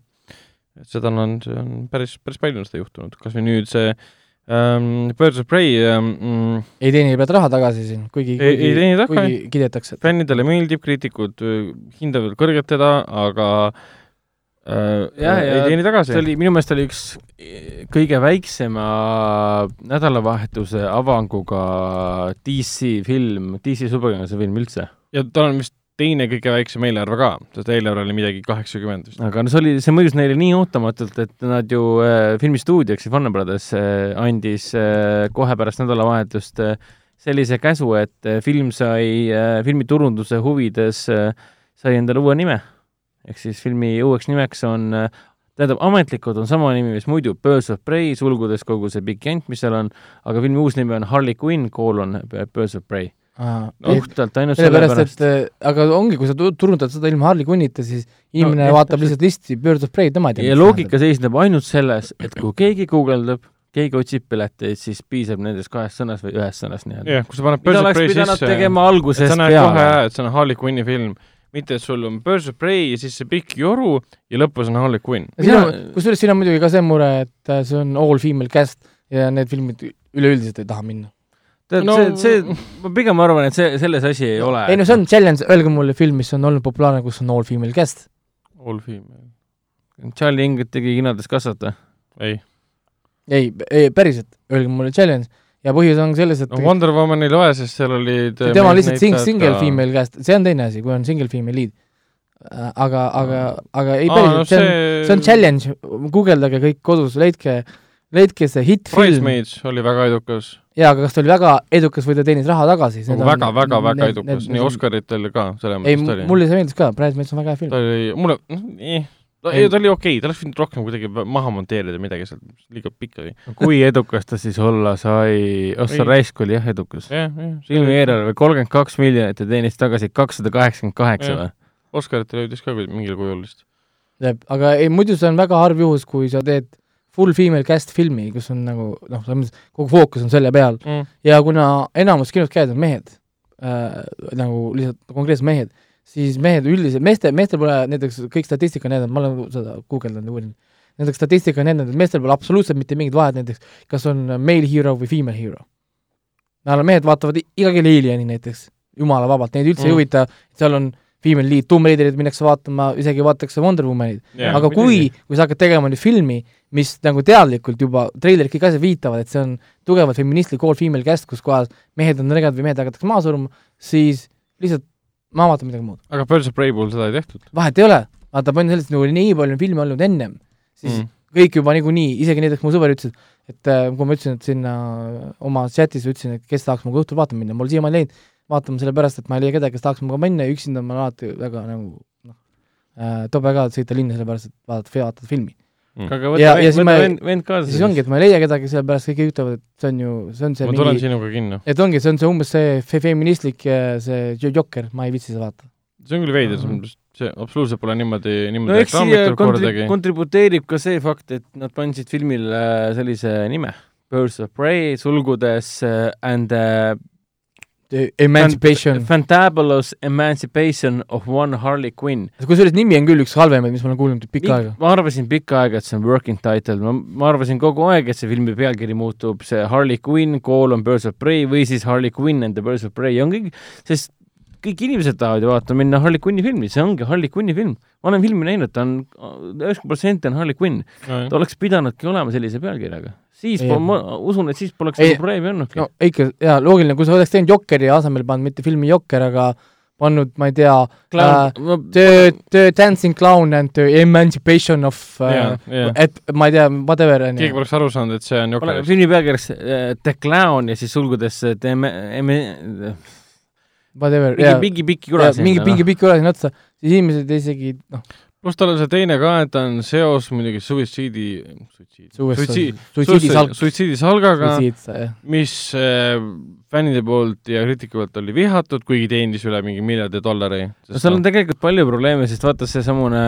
et seda on, see on päris, päris palju on seda juhtunud, kas või nüüd see ähm, Birds of Prey ähm, mm, ei teeni pealt raha tagasi siin, kuigi, Ei- ei teeni tagasi. et fännidele meeldib, kriitikud äh, hindavad kõrgelt teda, aga äh, Jah, ja see. oli, minu meelest oli üks kõige väiksema nädalavahetuse avanguga DC film, DC superkangelase film üldse. ja tal on vist teine kõige väiksem eelarve ka, sest eelarve oli midagi kaheksakümmend vist. aga no see oli, see mõjus neile nii ootamatult, et nad ju äh, filmistuudiaks ja Warner Brothers äh, andis äh, kohe pärast nädalavahetust äh, sellise käsu, et äh, film sai äh, filmiturunduse huvides äh,, sai endale uue nime. Ehk siis filmi uueks nimeks on äh, tähendab, ametlikult on sama nimi, mis muidu Birds of Prey, sulgudes kogu see pikk jant, mis seal on, aga filmi uus nimi on Harley Quinn, koolon Birds of Prey. puhtalt ainult sellepärast, sellepärast et. äh, aga ongi, kui sa tu- turundad seda ilma Harley Quinnita, siis inimene no, vaatab lihtsalt listi Birds of Prey, tema ei tea. ja loogika seisneb ainult selles, et kui keegi guugeldab, keegi otsib pileteid, siis piisab nendest kahest sõnast või ühest sõnast nii-öelda. jah, kui sa paned Birds of oleks Prey pidanud sisse, sa näed kohe et see on Harley Quinni film, mitte et sul on Birds of Prey ja siis see pikk joru ja lõpus on Harley Quinn. kusjuures siin on muidugi ka see mure, et äh, see on all female cast ja need filmid üleüldiselt ei taha minna. tead No- see, see, ma pigem arvan, et see, selles asi ei ole. ei no see on challenge, öelge mulle film, mis on olnud populaarne, kus on all female cast. All female. Charlie Ingrid tegi kinodes kassat või? ei, ei, ei päriselt, öelge mulle challenge ja põhjus on selles, et no Wonder Woman ei loe, sest seal olid see tema lihtsalt sing-, single ka... female käest, see on teine asi, kui on single female lead. aga, aga, aga ei päriselt no,, see on see... on challenge, guugeldage kõik kodus, leidke, leidke see hitt-film. Bridesmaids oli väga edukas. jaa, aga kas ta oli väga edukas või ta teenis raha tagasi? nagu väga, väga, väga edukas, nii Oscaritel ka, selles mõttes ta oli. mulle see meeldis ka, Bridesmaids on väga hea film. ta oli, mulle, noh, eh no ei, ta oli okei okay., ta oleks võinud rohkem kuidagi maha monteerida midagi sealt, liiga pikk oli. kui edukas ta siis olla sai, Ossa Raisk oli jah edukas yeah,? jah, filmi eelarve kolmkümmend kaks miljonit ja teenis tagasi kakssada kaheksakümmend kaheksa või? Oscaritele jõudis ka mingil kujul vist. aga ei, muidu see on väga harv juhus, kui sa teed full female cast filmi, kus on nagu noh, selles mõttes kogu fookus on selle peal mm. ja kuna enamus kinos käijad on mehed äh,, nagu lihtsalt konkreetsed mehed siis mehed üldiselt, meeste, meestel pole näiteks kõik statistika näidanud, ma olen seda guugeldanud ja uurinud, näiteks statistika on näidanud, et meestel pole absoluutselt mitte mingit vahet näiteks, kas on male hero või female hero. no mehed vaatavad iga kell Alieni näiteks, jumala vabalt, neid üldse mm. ei huvita, seal on female lead, Tomb Raiderit minnakse vaatama, isegi vaadatakse Wonder Womanit yeah,. aga kui, kui sa hakkad tegema nüüd filmi, mis nagu teadlikult juba, treilerid kõik asjad viitavad, et see on tugevalt feministlik all female cast, kus kohas mehed on nõrgad või mehed hakatakse maha suruma, siis lihtsalt ma vaatan midagi muud. aga Birds of Prey puhul seda ei tehtud? vahet ei ole, vaata, point selles, et nagu nii palju on filme olnud ennem, siis mm. kõik juba niikuinii, isegi näiteks mu sõber ütles, et äh, kui ma ütlesin, et sinna oma chatis ütlesin, et kes tahaks minuga õhtul vaatama minna, mul siiamaani läinud vaatama sellepärast, et ma ei leia kedagi, kes tahaks minuga minna ja üksinda ma olen alati väga nagu noh äh,, tobe ka sõita linna sellepärast, et vaadata, vaadata filmi mm.. Aga võta vend, võta vend, vend kaasa. siis ongi, et ma ei leia kedagi, sellepärast kõik ütlevad, et see on ju, see on see ma tulen sinuga kinno. et ongi, see on see umbes see fe feministlik see Jokker, ma ei viitsi seda vaadata. see on küll veider mm, -hmm. see absoluutselt pole niimoodi, niimoodi no eks siia kontri-, kontributeerib ka see fakt, et nad pandsid filmile sellise nime, Birds of Prey, sulgudes uh, and uh, Emancipation. Fantabulous Emancipation of One Harley Quinn. kusjuures nimi on küll üks halvemaid, mis ma olen kuulnud pikka aega. ma arvasin pikka aega, et see on working title, ma, ma arvasin kogu aeg, et see filmi pealkiri muutub see Harley Quinn, colon Birds of Prey või siis Harley Quinn and the Birds of Prey, on kõik, sest kõik inimesed tahavad ju vaatama minna Harley Quinni filmi, see ongi Harley Quinni film. ma olen filmi näinud, ta on, üheksakümmend protsenti on Harley Quinn. ta oleks pidanudki olema sellise pealkirjaga. Siis, ma usun, et siis poleks nagu probleemi olnudki. no ikka, jaa, loogiline, kui sa oleks teinud Jokeri asemel pannud mitte filmi Jokker, aga pannud, ma ei tea, uh, The, The Dancing Clown and the Emancipation of uh, yeah, yeah. et ma ei tea, whatever, on ju. keegi poleks aru saanud, et see on Jokker. filmi pealkirjaks uh, The Clown ja siis sulgudes The eme-, whatever, mingi pingi pikki kura sinna. mingi pingi pikki kura sinna otsa, siis inimesed isegi noh. Pluss tal on see teine ka, et ta on seos muidugi suitsiidi, suitsiidi, suitsiidisalk, suitsiidisalgaga, mis äh, fännide poolt ja kriitika poolt oli vihatud, kuigi teenis üle mingi miljardi dollari. no seal on tegelikult palju probleeme, sest vaata, seesamune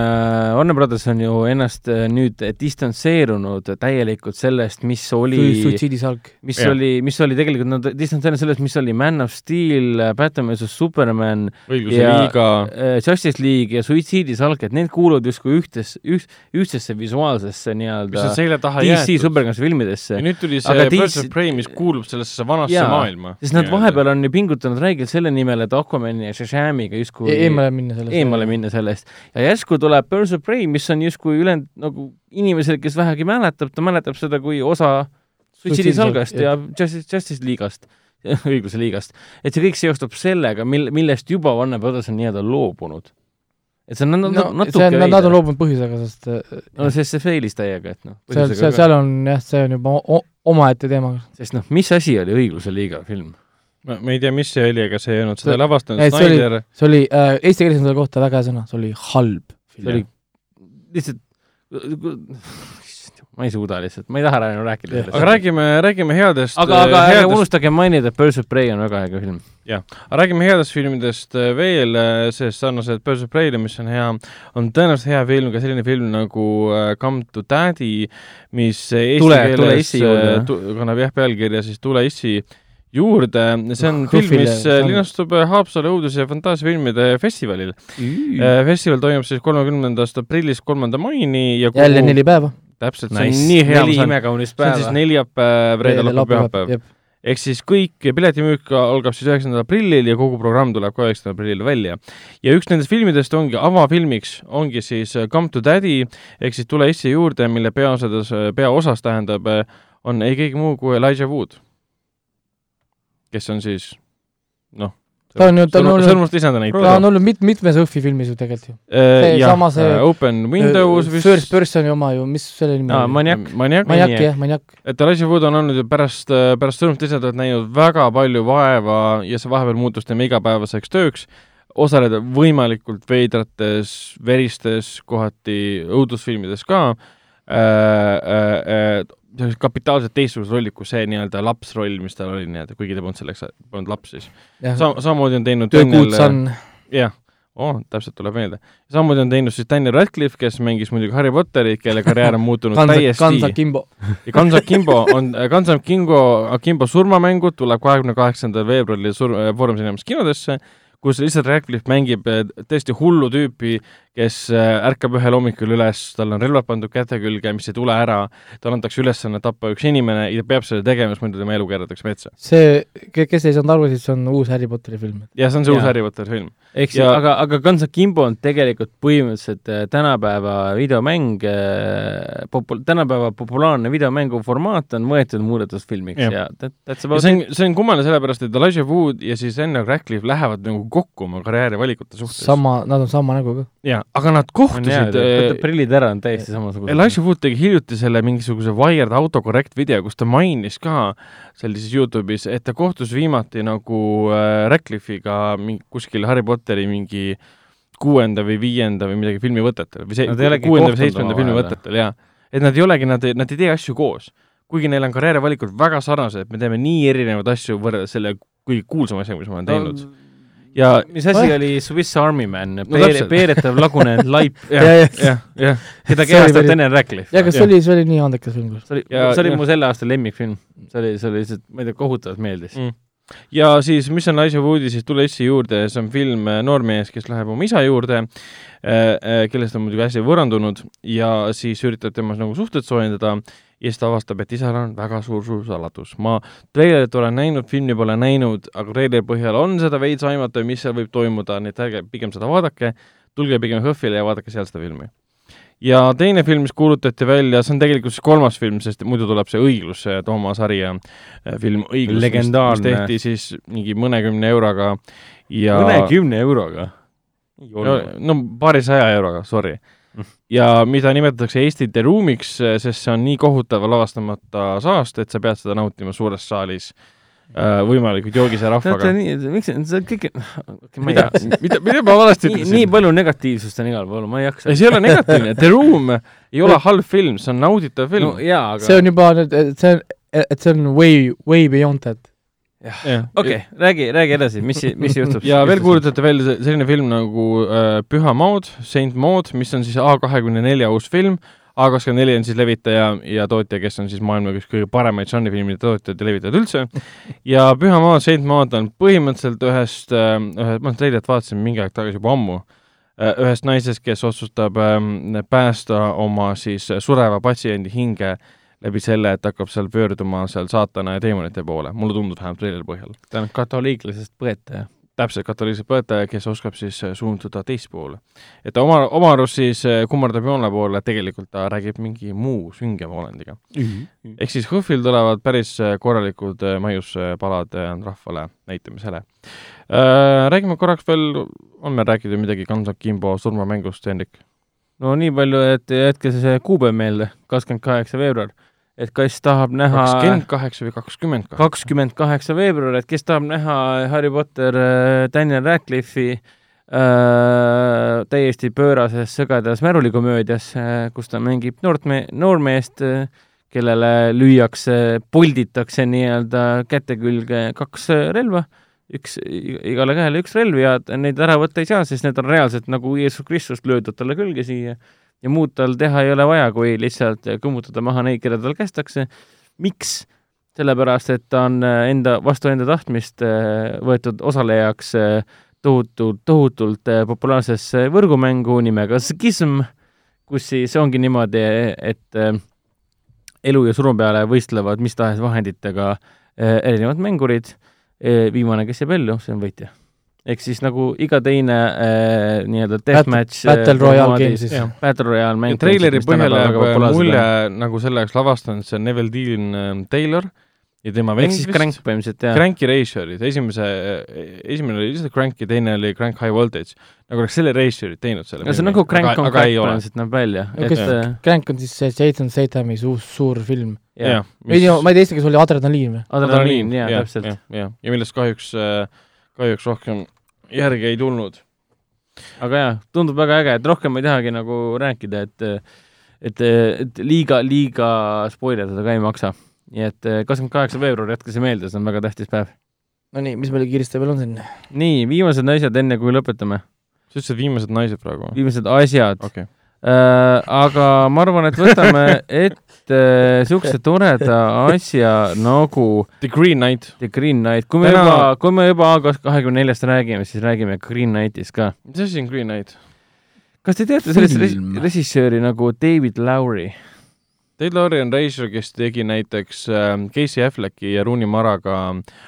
Warner Brothers on ju ennast äh, nüüd distantseerunud täielikult sellest, mis oli suitsiidisalk. mis ja. oli, mis oli tegelikult, nad distantseerunud sellest, mis oli Man of Steel, Batman vs Superman õiguse liiga, äh, Justice League ja suitsiidisalk, et need kuuluvad justkui ühtes, üht, ühtsesse visuaalsesse nii-öelda DC superkangelase filmidesse. ja nüüd tuli see Birds of Prey, mis kuulub sellesse vanasse ja, maailma olema. sest nad vahepeal on ju pingutanud räigelt selle nimel, et Aquamani ja Shazamiga justkui e eemale minna sellest. eemale minna sellest. ja järsku tuleb Birds of Prey, mis on justkui ülejäänud nagu inimesel, kes vähegi mäletab, ta mäletab seda kui osa suitsiidisalgast ja Justice, Justice League'ast (laughs) õigluse liigast. et see kõik seostub sellega, mil-, millest juba Warner Brothers on nii-öelda loobunud. Et see on no, natuke see on, nad on loobunud põhjusega, sest no sest see failis täiega, et noh. seal, seal, seal on jah, see on juba omaette teema. sest noh, mis asi oli Õigluse liiga film? ma, ma ei tea, mis see oli, aga see ei olnud seda lavastanud Snyder. see oli äh,, eesti keeles on selle kohta väga hea sõna, see oli halb. see oli lihtsalt ma ei suuda lihtsalt, ma ei taha enam rääkida sellest. aga räägime, räägime headest aga, aga headest... ärge unustage mainida, et Birds of Prey on väga äge film. jah, aga räägime headest filmidest äh, veel, äh, sest sarnaselt Birds of Prey'le, mis on hea, on tõenäoliselt hea film ka selline film nagu Come to Daddy, mis eesti tule, keeles tule kannab jah pealkirja siis Tule issi juurde, see on oh, film, mis linastub Haapsalu õudus- ja fantaasiafilmide festivalil. Festival toimub siis kolmekümnendast aprillist kolmanda maini ja kuhu... jälle neli päeva täpselt nice., see on nii hea, neli imekaunist päeva. see on siis neljapäev, reede, laupäev, pühapäev. ehk siis kõik piletimüük algab siis üheksandal aprillil ja kogu programm tuleb ka üheksandal aprillil välja. ja üks nendest filmidest ongi, avafilmiks ongi siis Come to Daddy ehk siis Tule issi juurde, mille peaosades, peaosas tähendab on ei keegi muu kui Elijah Wood, kes on siis noh, Ta on ju- ta on olnud- sõrmust lisanda ta näitleja on. olnud mit-, mitmes Õhvi filmis ju tegelikult ju. Äh, see sama see- Open Windows vist. First Personi oma ju, mis selle nimi oli? Maniak. Maniak jah, Maniak. et Elijah Wood on olnud ju pärast, pärast sõrmust lisatud näinud väga palju vaeva ja see vahepeal muutus tema igapäevaseks tööks, osaleda võimalikult veidrates, veristes, kohati õudusfilmides ka äh,, äh, kapitaalselt teistsugused rollid kui see nii-öelda lapsroll, mis tal oli nii-öelda, kuigi ta polnud selleks, polnud laps siis. Sa-, samamoodi on teinud Son. jah, oh, täpselt tuleb meelde. samamoodi on teinud siis Daniel Radcliffe, kes mängis muidugi Harry Potterit, kelle karjäär on muutunud Kansa, täiesti Kansa Kimbo. ja Guns Akimbo on, Guns Akimbo, Akimbo surmamängud tuleb kahekümne kaheksandal veebruaril sur-, Foorum Cinemas kinodesse, kus lihtsalt Radcliffe mängib eh, tõesti hullu tüüpi, kes eh, ärkab ühel hommikul üles, tal on relvad pandud käte külge, mis ei tule ära, talle antakse ülesanne tappa üks inimene ja ta peab seda tegema, sest muidu tema elu keeratakse metsa. see, kes ei saanud aru, siis see on uus Harry Potteri film. ja see on see uus Jaa. Harry Potteri film. ehk siis Ja-, aga, aga Guns Akimbo on tegelikult põhimõtteliselt äh, tänapäeva videomäng, popu-, tänapäeva populaarne videomängu formaat on võetud muudetusfilmiks Jah. ja that, that's ja about see it. on, see on kummaline sellepärast, et Elijah Wood ja siis Daniel Radcliffe lähevad nagu kokku oma karjäärivalikute suhtes. sama, nad on sama nägu ka. jaa, aga nad kohtusid võta prillid ära, on täiesti samasugune. Elijah Wood tegi hiljuti selle mingisuguse Wired autocorrect video, kus ta mainis ka seal siis Youtube'is, et ta kohtus viimati nagu äh, Radcliffe'iga kuskil Harry Potteri mingi kuuenda või viienda või midagi filmivõtetel või see kuuenda või seitsmenda filmivõtetel, jaa. et nad ei olegi, nad, nad ei tee asju koos. kuigi neil on karjäärivalikud väga sarnased, me teeme nii erinevaid asju võrreldes selle kõige kuulsama asjaga, mis ma olen teinud. Ja mis asi oli Swiss Army Man No Peer, täpselt. peeretav lagunenud (laughs) laip, jah, Ja- ja- jah, jah, keda (laughs) kehastab Daniel Radcliffe. ja kas see jah. oli, see oli nii andekas film see oli, see oli mu selle aasta lemmikfilm. see oli, see oli lihtsalt, ma ei tea, kohutavalt meeldis Mm. ja siis, mis on Elijah Woodi siis Tule issi juurde, see on film äh, noormees, kes läheb oma isa juurde, kellest on muidugi hästi võõrandunud ja siis üritab temas nagu suhted soojendada ja siis ta avastab, et isal on väga suur-suur saladus. ma treilerit olen näinud, filmi pole näinud, aga treileri põhjal on seda veits aimata, mis seal võib toimuda, nii et ärge pigem seda vaadake, tulge pigem HÖFFile ja vaadake seal seda filmi. ja teine film, mis kuulutati välja, see on tegelikult siis kolmas film, sest muidu tuleb see Õiglus, see Toomas Harja äh, film Õiglus, mis tehti siis mingi mõnekümne euroga ja mõnekümne euroga. no, no paarisaja euroga, sorry. Ja mida nimetatakse Eesti The Room'iks, sest see on nii kohutav lavastamata saast, et sa pead seda nautima suures saalis äh, võimalikult joogise rahvaga. nii, miks see kõik, ma ei mida tea, mida, mida ma valesti nii, nii ütlesin? palju negatiivsust on igal pool, ma ei jaksa. ei, see ei ole negatiivne, The Room ei ole (laughs) halb film, see on nauditav film no aga see on juba nüüd, see on, et see on way, way beyond that. Jah. okei, räägi, räägi edasi, mis, mis juhtub ja veel kuulutati välja se- selline film nagu äh, Püha Maud, Saint Maud, mis on siis A kahekümne nelja uus film. A kakskümmend neli on siis levitaja ja tootja, kes on siis maailma üks kõige paremaid žanrifilmide tootjad ja levitajad üldse. ja Püha Maud, Saint Maud on põhimõtteliselt ühest äh,, ühe, ma treilet vaatasin mingi aeg tagasi juba ammu, ühest naisest, kes otsustab ähm, päästa oma siis sureva patsiendi hinge läbi selle, et hakkab seal pöörduma seal saatana ja teemonite poole, mulle tundub vähemalt treileri põhjal ta on katoliiklasest põetaja. täpselt katoliiklise põetaja, kes oskab siis äh, suunduda teistpoole. et ta oma, oma arust siis äh, kummardab joone poole, tegelikult ta räägib mingi muu süngema olendiga. ehk siis HÖFFil tulevad päris äh, korralikud äh, maiuspalad äh, rahvale näitamisele. Räägime korraks veel, on meil rääkida midagi Kansa Kimbo surmamängust, Hendrik? no nii palju, et jätke see kuupäev meelde, kakskümmend kaheksa veebruar. Et kes tahab näha kakskümmend kaheksa või kakskümmend kaheksa? kakskümmend kaheksa veebruar, et kes tahab näha Harry Potter äh, Daniel Radcliffe'i äh, täiesti pöörases sõgedas märulikomöödias äh,, kus ta mängib noort me-, noormeest äh,, kellele lüüakse, polditakse nii-öelda käte külge kaks äh, relva, üks, igale käele üks relv ja neid ära võtta ei saa, sest need on reaalselt nagu Jeesus Kristus löödud talle külge siia ja muud tal teha ei ole vaja, kui lihtsalt kõmmutada maha neid, keda tal kästakse. miks? sellepärast, et ta on äh, enda, vastu enda tahtmist äh, võetud osalejaks äh, tohutult, tohutult populaarsesse võrgumängu nimega Schism, kus siis ongi niimoodi, et elu ja surma peale võistlevad mis tahes vahenditega erinevad mängurid. viimane, kes jääb ellu, see on võitja. Ehk siis nagu iga teine äh, nii-öelda deathmatch Battle Royale game siis. Battle Royale mäng. treileri põhjal jääb mulje, nagu selle oleks lavastanud see Neville Dean ähm, Taylor ja tema ehk vend siis vist. Crank põhimõtteliselt jah. Cranky Ratiorid, esimese, esimene oli lihtsalt Crank ja teine oli Crank High Voltage. nagu oleks selle Ratiorid teinud selle no see on nagu Crank on aga Crank ei ole. põhimõtteliselt näeb välja, No äh, Crank on siis see Jason Stathami suur, suur film. jah, ei tea, ma ei tea, eesti keeles oli Adrenaliin või? adrenaliin, jaa, täpselt. ja millest kahjuks, kahjuks rohkem järgi ei tulnud. aga jaa, tundub väga äge, et rohkem ma ei tahagi nagu rääkida, et et, et liiga, liiga spoilerdada ka ei maksa. nii et eh, kakskümmend kaheksa veebruar, jätke see meelde, see on väga tähtis päev. Nonii, mis meil kiiresti veel on siin? nii, viimased asjad, enne kui lõpetame. sa ütlesid viimased naised praegu viimased asjad okei okay.. äh,. aga ma arvan, et võtame (laughs) ette niisuguse toreda asja nagu The Green Knight. The Green Knight. kui me Täna- juba, kui me juba August kahekümne neljast räägime, siis räägime Green Knightist ka. mis asi on Green Knight? kas te teate sellist režissööri nagu David Lowry? Dave Laurie on reisijal, kes tegi näiteks ähm, Casey Afflecki ja Rooney Maraga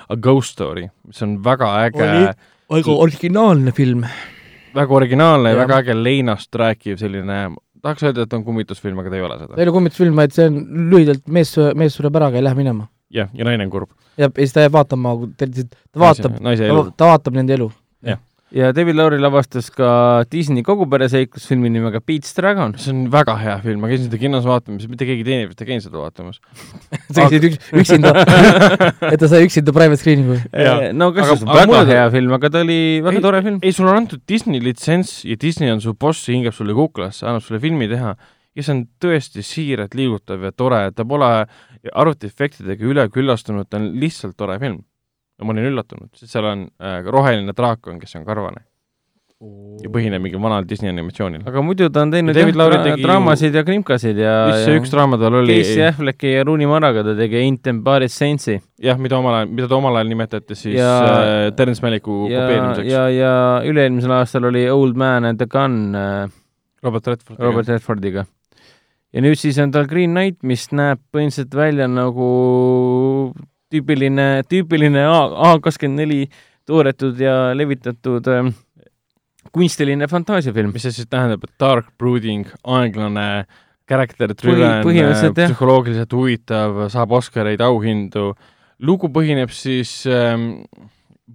A Ghost Story, mis on väga äge Oli-, väga originaalne film. väga originaalne ja väga äge leinast rääkiv selline, tahaks öelda, et on kummitusfilm, aga ta ei ole ta seda. ei ole kummitusfilm, vaid see on lühidalt mees, mees sureb ära, aga ei lähe minema. jah, ja naine on kurb. ja, ja siis ta jääb vaatama, ta ta vaatab, ta, ta vaatab nende elu. Ja David Lowry lavastas ka Disney kogupere seiklusfilmi nimega Pete's Dragon. see on väga hea film, ma käisin seda kinos vaatamas, mitte keegi teine ei käinud seda vaatamas. (laughs) sa käisid üks, üksinda, (laughs) et ta sai üksinda private screening'u. Jaa. no kas Aga- see aga väga mulle- hea film, aga ta oli väga Ei- tore film. ei, sulle on antud Disney litsents ja Disney on su boss, hingab sulle kuklasse, annab sulle filmi teha ja see on tõesti siiralt liigutav ja tore, ta pole arvutiefektidega üle küllastunud, ta on lihtsalt tore film. Ja ma olin üllatunud, sest seal on äh, roheline draakon, kes on karvane ja põhineb mingil vanal Disney animatsioonil. aga muidu ta on teinud Ja jah dra- tegi draamasid ja krimkasid ja mis see üks draama tal oli, Casey Afflecki ja Rooney Maraga ta tegi But It's Saints'i jah, mida omal ajal, mida ta omal ajal nimetati siis Ja- äh, Terence Malicku ja, kopeerimiseks. ja, ja üle-eelmisel aastal oli Old Man and the Gun äh, Robert Redford. Robert Redfordiga. ja nüüd siis on tal Green Knight, mis näeb põhimõtteliselt välja nagu tüüpiline, tüüpiline A, A kakskümmend neli toodetud ja levitatud äh, kunstiline fantaasiafilm. mis see siis tähendab, et dark brooding, aeglane, character põhimõtteliselt jah. psühholoogiliselt huvitav, saab Oscareid, auhindu. lugu põhineb siis ähm,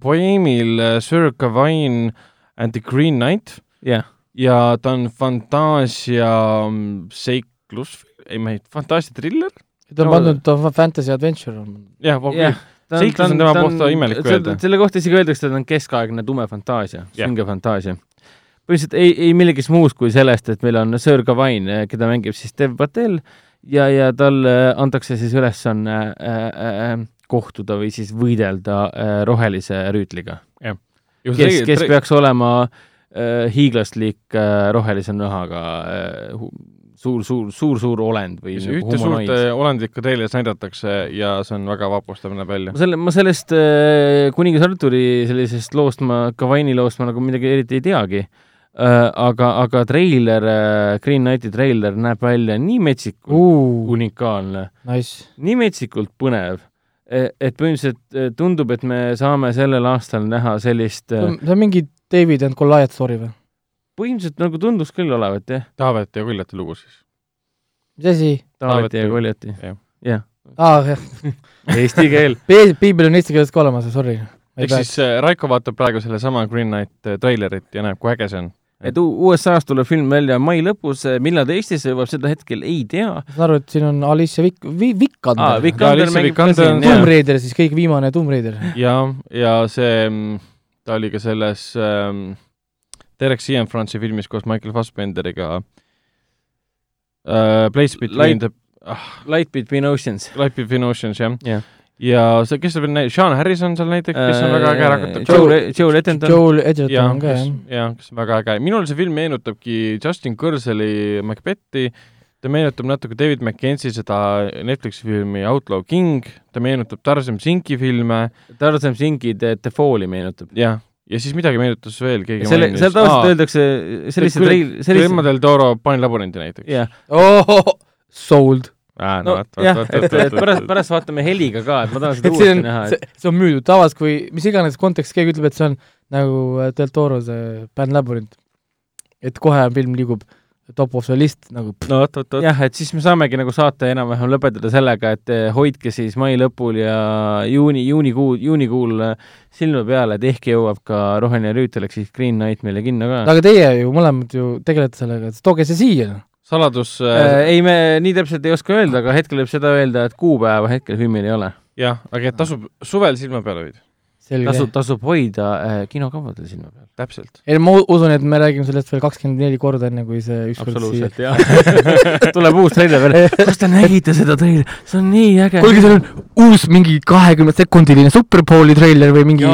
poeemil äh, Sir Gawain and the Green Knight jah, ja ta on fantaasia mm, seiklus, ei ma ei, fantaasia triller? Ta on No- pandud ta on fantasy adventure on. jah, jah. Seiklus on tema kohta imelik öelda. selle kohta isegi öeldakse, et ta on keskaegne tume fantaasia, Jah. sünge fantaasia. põhimõtteliselt ei, ei millegist muust kui sellest, et meil on Sir Gawain, keda mängib siis Dev Patel ja, ja talle antakse siis ülesanne äh, äh, kohtuda või siis võidelda äh, rohelise rüütliga, kes, kes peaks olema äh, hiiglaslik äh, rohelise nahaga äh, suur, suur, suur, suur olend või nagu ühte suurt humanoid äh, olendit ka treilis näidatakse ja see on väga vapustav näeb välja ma. selle, ma sellest äh, kuningas Arturi sellisest loost ma, Gavaini loost ma nagu midagi eriti ei teagi äh,. aga, aga treiler äh,, Green Knighti treiler näeb välja nii metsikult uh. unikaalne, Nice. nii metsikult põnev, et põhimõtteliselt tundub, et me saame sellel aastal näha sellist see on see on mingi David and Goliath story või? Põhimõtteliselt nagu tundus küll olevat jah, Taavet ja Koljati lugu siis. mis asi? Taaveti ja Koljati jah., aa, jah. (laughs) eesti keel. piibel on eesti keeles ka olemas, sorry. ehk siis äh, Raiko vaatab praegu sellesama Green Knight äh, treilerit ja näeb, kui äge see on. et USA-s tuleb film välja mai lõpus, millal ta Eestisse jõuab, seda hetkel ei tea. ma saan aru, et siin on Alicia Vik-, Vi-, aa, Vikander. Vikander mängib ka siin, Tomb. Raider siis, kõige viimane Tomb Raider. ja, ja see, ta oli ka selles ähm, Derek Cianfrance'i filmis koos Michael Fassbenderiga äh, Place Between Light- the ah, Light Between Oceans. Light Between Oceans, jah Jah. ja see, kes seal veel näi-, Sean Harrison seal näiteks, kes on väga äge ära Äh. Joel, Joel Edgerton. Joel Edgerton on, ka jah., jah, kes on väga äge. minul see film meenutabki Justin Kurzel'i Macbethi, ta meenutab natuke David Mackenzie seda Netflixi filmi Outlaw King, ta meenutab Tarzan Zinki filme, Tarzan Zinki The, The Falli meenutab. jah, ja siis midagi meenutas veel, keegi selle, seal tavaliselt öeldakse sellise treil-, Guillermo sellise, del Toro Pani laborendi näiteks. jah, oh, sold. Ah, no jah, et, et pärast, pärast vaatame heliga ka, et ma tahan seda et uuesti on näha, see et, see on müüdud tavaliselt, kui mis iganes kontekstis keegi ütleb, et see on nagu äh, Del Toro see Band Labyrinth. et kohe film liigub top of the list nagu pff, no vot, vot, vot. jah, et siis me saamegi nagu saate enam-vähem lõpetada sellega, et eh, hoidke siis mai lõpul ja juuni, juunikuu, juunikuul eh, silma peal, et ehk jõuab ka Roheline Rüütel ehk siis Green Knight meile kinno ka. aga teie ju mõlemad ju tegelete sellega, et tooge see siia. saladus Äh, äh,, ei, me nii täpselt ei oska öelda, aga hetkel võib seda öelda, et kuupäeva hetkel filmil ei ole. jah, aga et tasub suvel silma peal hoida, tasub, tasub hoida äh, kinokavadel silma peal. täpselt. ei, ma usun, et me räägime sellest veel kakskümmend neli korda, enne kui see ükskord siia. absoluutselt, jah. (laughs) tuleb uus treiler veel. kas te nägite seda treileri? see on nii äge. kuulge, seal on uus mingi kahekümne sekundiline Superbowli treiler või mingi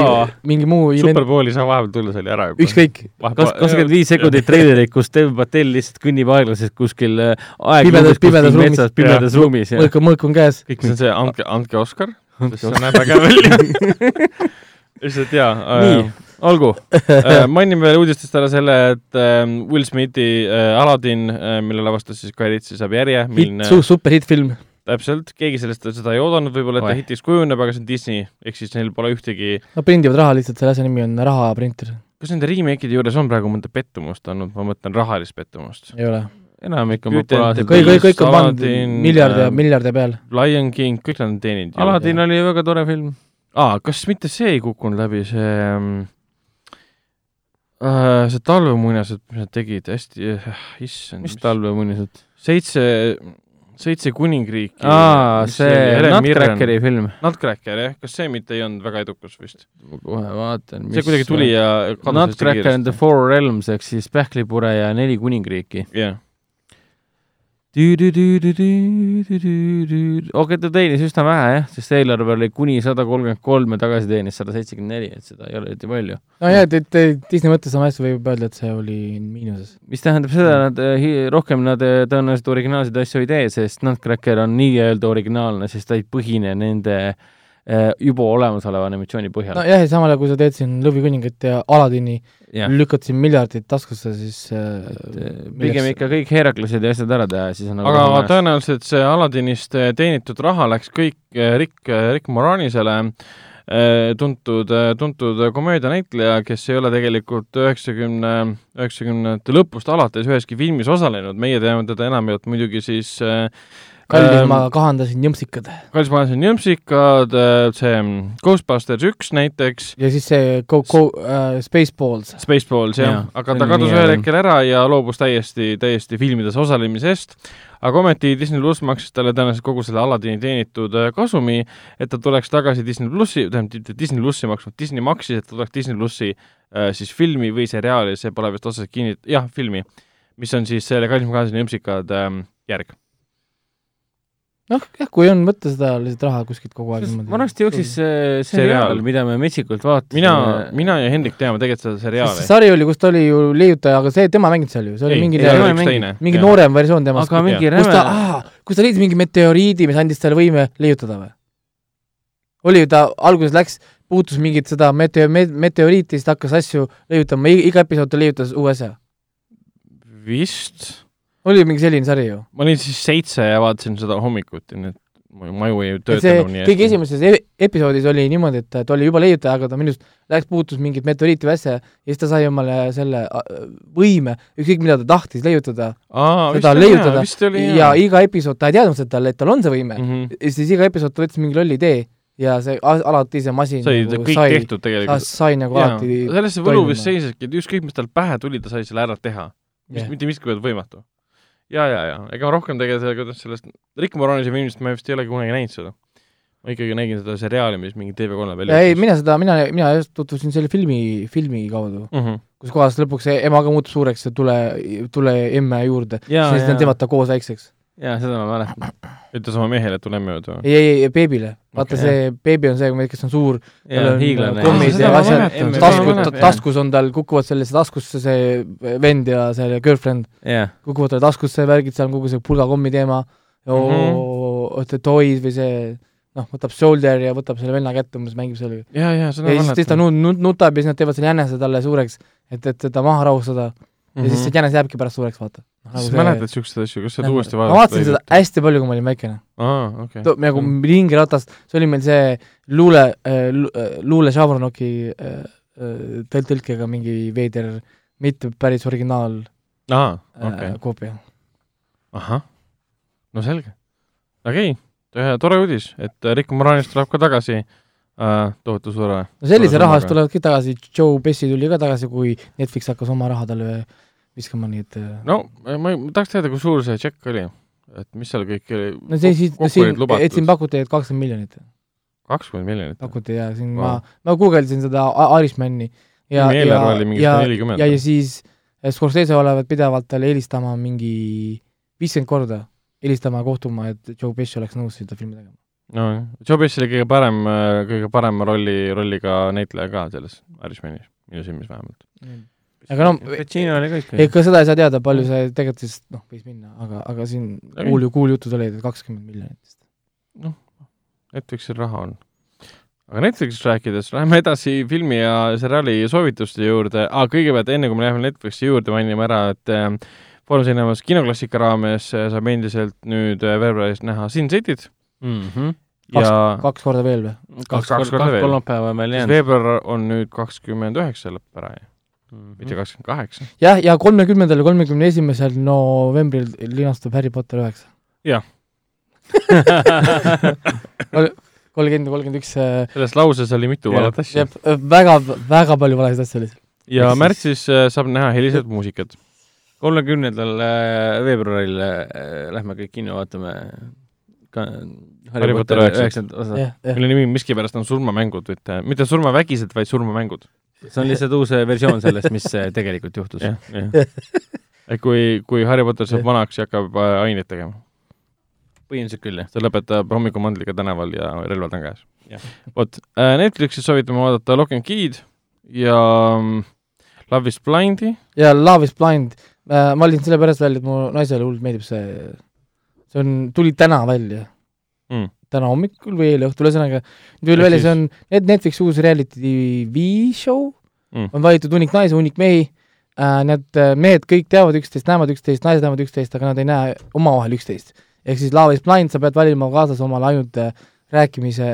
mingi muu event, Superbowli saa vahepeal tulla, see oli ära juba. ükskõik. kas, kakskümmend viis sekundit treilerit, kus Dev Patel lihtsalt kõnnib aeglaselt kuskil äh, Pimedas- aegluudes kuskil pimedas ruumis. pimedas ruumis ja mõõk on, mõõk on käes. kõik, see on see, andke, andke Oscar, sest see näeb äge välja. (laughs) lihtsalt jaa. nii, olgu. (laughs) mainime veel uudistest ära selle, et ähm, Will Smithi äh, Aladdin, mille lavastas siis Guy Ritchie, saab järje, hitt, super hitt-film. täpselt, keegi sellest seda ei oodanud, võib-olla et ta hitiks kujuneb, aga see on Disney, ehk siis neil pole ühtegi Nad prindivad raha lihtsalt, selle asja nimi on rahaprinter. kas nende remake'ide juures on praegu mõnda pettumust olnud, ma mõtlen rahalist pettumust? ei ole. enamik on populaarsed kõik, kõik, kõik on pandud miljardi ja ähm, miljardi peal. Lion King, kõik nad on teeninud. Aladdin oli väga tore film. aa, kas mitte see ei kukkunud läbi, see ähm, äh, see talvemuinasjutt, mis nad tegid, hästi äh,, issand, mis talvemunised? seitse, seitse kuningriiki. aa, see Nutcrackeri film. Nutcracker jah, kas see mitte ei olnud väga edukas vist? ma kohe vaatan. see kuidagi tuli ja Nutcracker and the Four Realms ehk siis Pähklipure ja neli kuningriiki. jah, okei, ta teenis üsna vähe jah, sest eelarve oli kuni sada kolmkümmend kolm ja tagasi teenis sada seitsekümmend neli, et seda ei ole eriti palju. nojah, et, et Disney mõttes sama hästi võib öelda, et see oli miinuses. mis tähendab seda, nad rohkem nad tõenäoliselt originaalseid asju ei tee, sest Nutcracker on nii-öelda originaalne, sest ta ei põhine nende eh, juba olemasoleva animatsiooni põhjal. nojah, ja samal ajal, kui sa teed siin Lõvikuningat ja Aladini, lükkad siin miljardid taskusse, siis äh, pigem ikka kõik Heraklased ja asjad ära teha, siis on nagu aga majas. tõenäoliselt see Aladdinist eh, teenitud raha läks kõik Rick, Rick Moranisele, tuntud, tuntud komöödianäitleja, kes ei ole tegelikult üheksakümne, üheksakümnendate lõpust alates üheski filmis osalenud, meie teame teda enamjaolt muidugi siis äh, kallis ähm, ma kahandasin jõmpsikad. kallis ma olen Jõmpsikad, see mm, Ghostbusters üks näiteks, ja siis see Go, Go äh,, Spaceballs. Spaceballs jah ja,, aga ta kadus ühel hetkel ära ja loobus täiesti, täiesti filmides osalemisest. aga ometi Disney pluss maksis talle tõenäoliselt kogu selle Aladdini teenitud äh, kasumi, et ta tuleks tagasi Disney plussi, tähendab Disney plussi maksma, Disney maksis, et ta tuleks Disney plussi äh, siis filmi või seriaali, see pole vist otseselt kinni, jah, filmi, mis on siis selle Kallis Magazini Jõmpsikad ähm, järg. noh, jah, kui on võtta seda lihtsalt raha kuskilt kogu aeg niimoodi. vanasti jooksis see Seriaal. seriaal, mida me metsikult vaatasime. mina, mina ja Hendrik teame tegelikult seda see seriaali. sari oli, kus ta oli ju leiutaja, aga see, tema ei mänginud seal ju, see oli mingi, ei, tema ei, mängi. teine. mingi Jah. noorem versioon temast. aga mingi kus ta räme,, kus ta leidis mingi meteoriidi, mis andis talle võime leiutada või? oli ju ta, alguses läks, puutus mingit seda meteo-, meteoriiti, siis ta hakkas asju leiutama, iga episood ta leiutas uue asja. vist, oli mingi selline sari ju. ma olin siis seitse ja vaatasin seda hommikuti, nii et mu maju ei töötanud nii kõige. esimeses e episoodis oli niimoodi, et ta oli juba leiutaja, aga ta minu arust läks, puutus mingit meteoriiti asja ja siis ta sai omale selle võime, ükskõik mida ta tahtis leiutada aa, seda leiutada oli ja iga episood ta ei teadnud seda, et tal on see võime mm. mm. -hmm. ja siis iga episood ta võttis mingi lolli idee ja see alati see masin sai nagu kõik sai, tehtud tegelikult. sai nagu alati selles see võlu vist seiseski, et ükskõik, mis tal pähe tuli, ta sai selle ära teha. mis Jah. mitte miski ei olnud võimatu. ja, ja, ja ega ma rohkem tegelikult kuidas sellest Rick Moranise filmist ma vist ei olegi kunagi näinud seda. ma ikkagi nägin seda seriaali, mis mingi TV3 peal ja ei, mina seda, mina, mina just tutvusin selle filmi, filmi kaudu, mm. -hmm. kus kohas lõpuks ema ka muutub suureks ja tule, tule emme juurde. Siis nad teevad ta koos väikseks. jaa, seda ma mäletan. ütles oma mehele, et tule emme juurde või? ei, ei, ei beebile. Vaata Okei. see beebi on see, kes on suur, tal on hiiglane. kommid seda ja asjad mäletan,, taskud mäletan. taskus on tal, kukuvad sellesse taskusse see vend ja see girlfriend, jaa, kukuvad talle taskusse värgid, seal on kogu see pulgakommi teema Mhm., toys või see noh, võtab shoulder ja võtab selle venna kätte, umbes mängib sellega. ja, ja seda ja ma siis, siis ta mäletan. nu-, nu-, nutab ja siis nad teevad selle jänese talle suureks, et, et teda maha rahustada ja siis see jänes jääbki pärast suureks, vaata. Mhm. siis mäletad siukseid asju, kas sa oled uuesti ma vaatasin seda vaadanud? hästi palju, kui ma olin väikene. aa, okei. nagu ringiratast, see oli meil see luule, luule Šavronoki äh, tõl-, tõlkega mingi veider, mitte päris originaal aa, okay. okei äh,, koopia. ahah, no selge. okei okay., tore uudis, et äh, Rick Moranis tuleb ka tagasi äh, tohutu suure no sellise raha eest tulevad kõik tagasi, Joe Pesci tuli ka tagasi, kui Netflix hakkas oma raha talle viskama, et äh, no ma, ma tahaks teada, kui suur see tšekk oli, et mis seal kõik oli no see siis, siin et siin pakuti, et kakskümmend miljonit kakskümmend miljonit. pakuti ja siin Vau. ma, ma guugeldasin seda Irishmani ja, ja ja, 140. ja, ja siis eh, Scorsese olevat pidevalt talle helistama mingi viiskümmend korda, helistama ja kohtuma, et Joe Pesci oleks nõus seda filmi tegema. no Joe Pesci oli kõige parem, kõige parema rolli, rolliga näitleja ka selles Irishmanis, minu silmis vähemalt. Aga no Pacino oli ka ikka. ega seda ei saa teada, palju see tegelikult siis noh, võis minna, aga, aga siin Ei. kuul-, kuuljutud olid, et kakskümmend miljonit. Netflixil raha on. aga Netflixist rääkides, läheme edasi filmi ja seriaali soovituste juurde ah,, kõigepealt enne kui me läheme Netflixi juurde, mainime ära, et äh, Foorum Cinemas kinoklassika raames äh, saab endiselt nüüd äh, veebruaris näha Sin Cityt Mhm. Kaks- ja kaks korda veel või? kaks kaks korda veel. kolmapäeva on veel jäänud. veebruar on nüüd kakskümmend üheksa lõpp ära, mitte kakskümmend kaheksa. jah, ja kolmekümnendal ja kolmekümne esimesel novembril linastub Harry Potter üheksa. Jah. (laughs) kolmkümmend ja kolmkümmend üks äh, selles lauses oli mitu valet asja. väga, väga palju valesid asju oli. ja Ehk siis- märtsis äh, saab näha heliselt muusikat. kolmekümnendal äh, veebruaril äh, lähme kõik kinno vaatame ka Harry Potter üheksandat. osa. mille nimi miskipärast on surmamängud, mitte, mitte surmavägised, vaid surmamängud. See on lihtsalt uus äh, versioon sellest, mis äh, tegelikult juhtus. et kui, kui Harry Potter saab vanaks ja hakkab äh, aineid tegema, põhimõtteliselt küll, jah. ta lõpetab hommikumandliga tänaval ja relvad on käes vot, Netflixis soovitame vaadata Lock and Key'd ja mm, Love is Blind'i. ja Love is blind, ma valisin sellepärast välja, et mu naisele hullult meeldib see, see on, tuli täna välja Mm. Täna hommikul või eile õhtul, ühesõnaga tuli välja, see on Net- Netflixi uus reality tv show Mm. on valitud hunnik naisi, hunnik mehi äh,, need äh, mehed kõik teavad üksteist, näevad üksteist, naised näevad üksteist, aga nad ei näe omavahel üksteist. ehk siis Love is blind, sa pead valima kaaslase omale ainult äh, rääkimise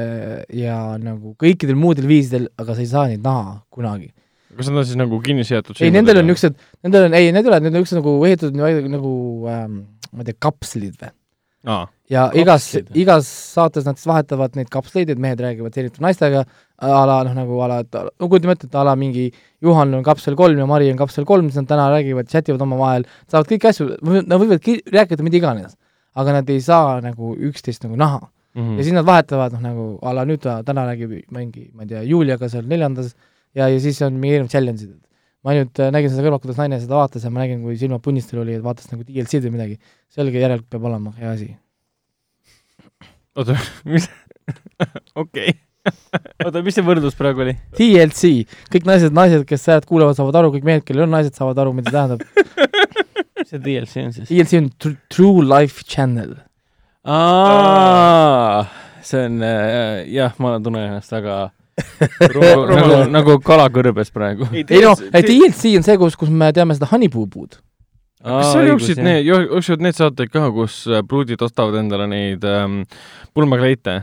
ja nagu kõikidel muudel viisidel, aga sa ei saa neid näha kunagi. kas nad on siis nagu kinni seatud ei, nendel on niisugused, nendel on, ei, need ei ole, need on niisugused nagu ehitatud nagu, nagu ähm, ma ei tea, kapslid või? Ja igas igas saates nad siis vahetavad neid kapsleid, et mehed räägivad erinevate naistega a la noh, nagu a la, et no kujutame ette, et a la mingi Juhan on kapsel kolm ja Mari on kapsel kolm, siis nad täna räägivad, chativad omavahel, saavad kõiki asju, nad võivad ki- rääkida mida iganes, aga nad ei saa nagu üksteist nagu näha Mhm. ja siis nad vahetavad noh, nagu a la nüüd ta täna räägib mingi, ma ei tea, Juliaga seal neljandas ja, ja siis on mingi erinevad challenge'id. ma ainult äh, nägin seda kõrvalt, kuidas naine seda vaatas ja ma nägin, kui silmad punnistel oli, et vaatas nagu DLC-d või midagi. selge järelikult peab olema hea asi. oota, mis, okei. oota, mis see võrdlus praegu oli? TLC, kõik naised, naised, kes häält kuulavad, saavad aru, kõik mehed, kellel on naised, saavad aru, mida see tähendab. mis see DLC on siis? TLC on tr True Life Channel. aa, see on äh, jah, ma tunnen ennast väga (laughs) nagu, nagu, nagu kala kõrbes praegu. ei no, TLC on see, kus, kus me teame seda Honeypoo-puud. Kas seal jooksid need, jooksid need saated ka, kus äh, pruudid ostavad endale neid ähm, pulmakleite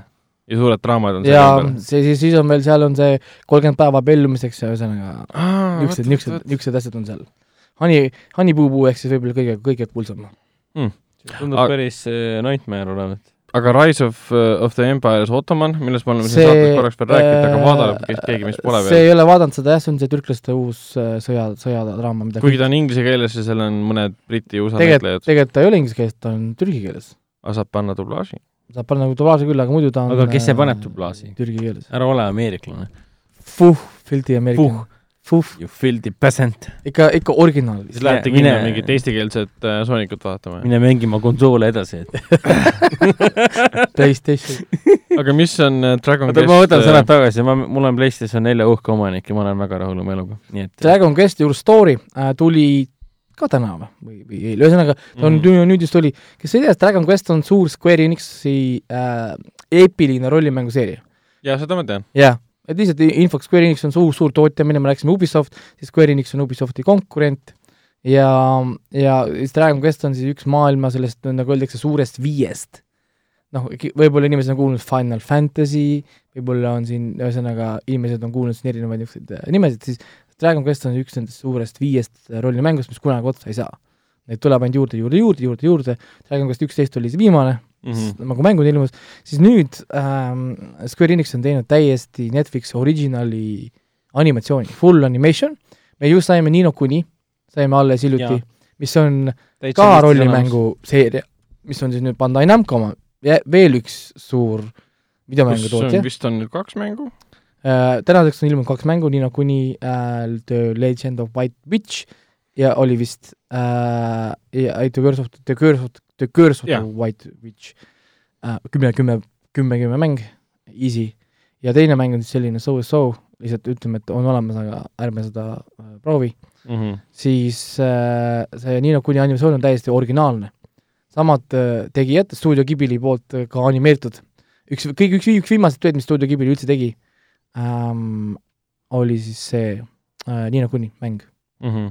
ja suured draamad on ja see, siis, siis on veel, seal on see kolmkümmend päeva abiellumiseks ja ühesõnaga niisugused, niisugused, niisugused asjad on seal. Honey, Honeypoo-puu ehk siis võib-olla kõige, kõige kuulsam. tundub Aga- päris äh, nightmare olevat. Aga Rise of, of the Empires Ottoman, millest me oleme siin See, saates korraks veel rääkinud, aga äh, vaadake keegi, mis pole see veel. ei ole vaadanud seda jah, see on see türklaste uus äh, sõja, sõjadraama, mida kuigi ta on inglise keeles ja seal on mõned Briti USA tegelikult, näitlejad, tegelikult ta ei ole inglise keeles, ta on türgi keeles. aga saab panna dublaaži. saab panna nagu dublaaži küll, aga muidu ta on Aga kes see äh, paneb dublaaži? Türgi keeles. ära ole ameeriklane. Fuh, filti ameeriklane. Fuh, You filthy peasant. ikka, ikka originaal. siis lähete mine- kinno mingit eestikeelset äh, Soonikut vaatama. mine mängima konsoole edasi, et (laughs) PlayStation. aga mis on äh, Dragon oota, ma võtan sõnad tagasi, ma, mul on PlayStation nelja uhke omanik ja ma olen väga rahul oma eluga, nii et Dragon Quest Your Story äh, tuli ka täna või, või, või eile, ühesõnaga ta on mm. nüüd just tuli, kes ei tea, Dragon Quest on suur Square Enixi äh, eepiline rollimänguseeria. jaa, seda ma tean. jah, et lihtsalt infoks, Square Enix on suur, suur tootja, mille me rääkisime Ubisoft, siis Square Enix on Ubisofti konkurent. Ja, ja siis Dragon Quest on siis üks maailma sellest, nagu öeldakse, suurest viiest. Noh, võib-olla inimesed on kuulnud Final Fantasy, võib-olla on siin, ühesõnaga inimesed on kuulnud siin erinevaid niisuguseid äh, nimesid, siis Dragon Quest on üks nendest suurest viiest äh, rollimängust, mis kunagi otsa ei saa. Neid tuleb ainult juurde, juurde, juurde, juurde, juurde, Dragon Quest üksteist oli see viimane mm. -hmm. nagu mängud ilmus, siis nüüd ähm, Square Enix on teinud täiesti Netflix originali animatsiooni, full animation, me just saime Nino Kuni, saime alles hiljuti mis on ka rollimängu seeria, mis on siis nüüd Bandai Namco oma, veel üks suur videomängutootja. vist on nüüd kaks mängu? Äh, tänaseks on ilmunud kaks mängu, Nino Kuni äh, The Legend of White Witch ja oli vist äh, ja, The Curse of, The Curse of, The Curse of Jah. the White Witch äh,. kümme, kümme, kümme, kümme mäng, easy. ja teine mäng on siis selline So is So, lihtsalt ütleme, et on olemas, aga ärme seda äh, proovi. Mhm. siis äh, see Nino Kuni animatsioon on täiesti originaalne. samad äh, tegijad, stuudio Ghibli poolt äh, ka animeeritud. üks, kõige, üks, üks viimaseid tööd, mis stuudio Ghibli üldse tegi ähm,, oli siis see äh, Nino Kuni mäng. Mhm.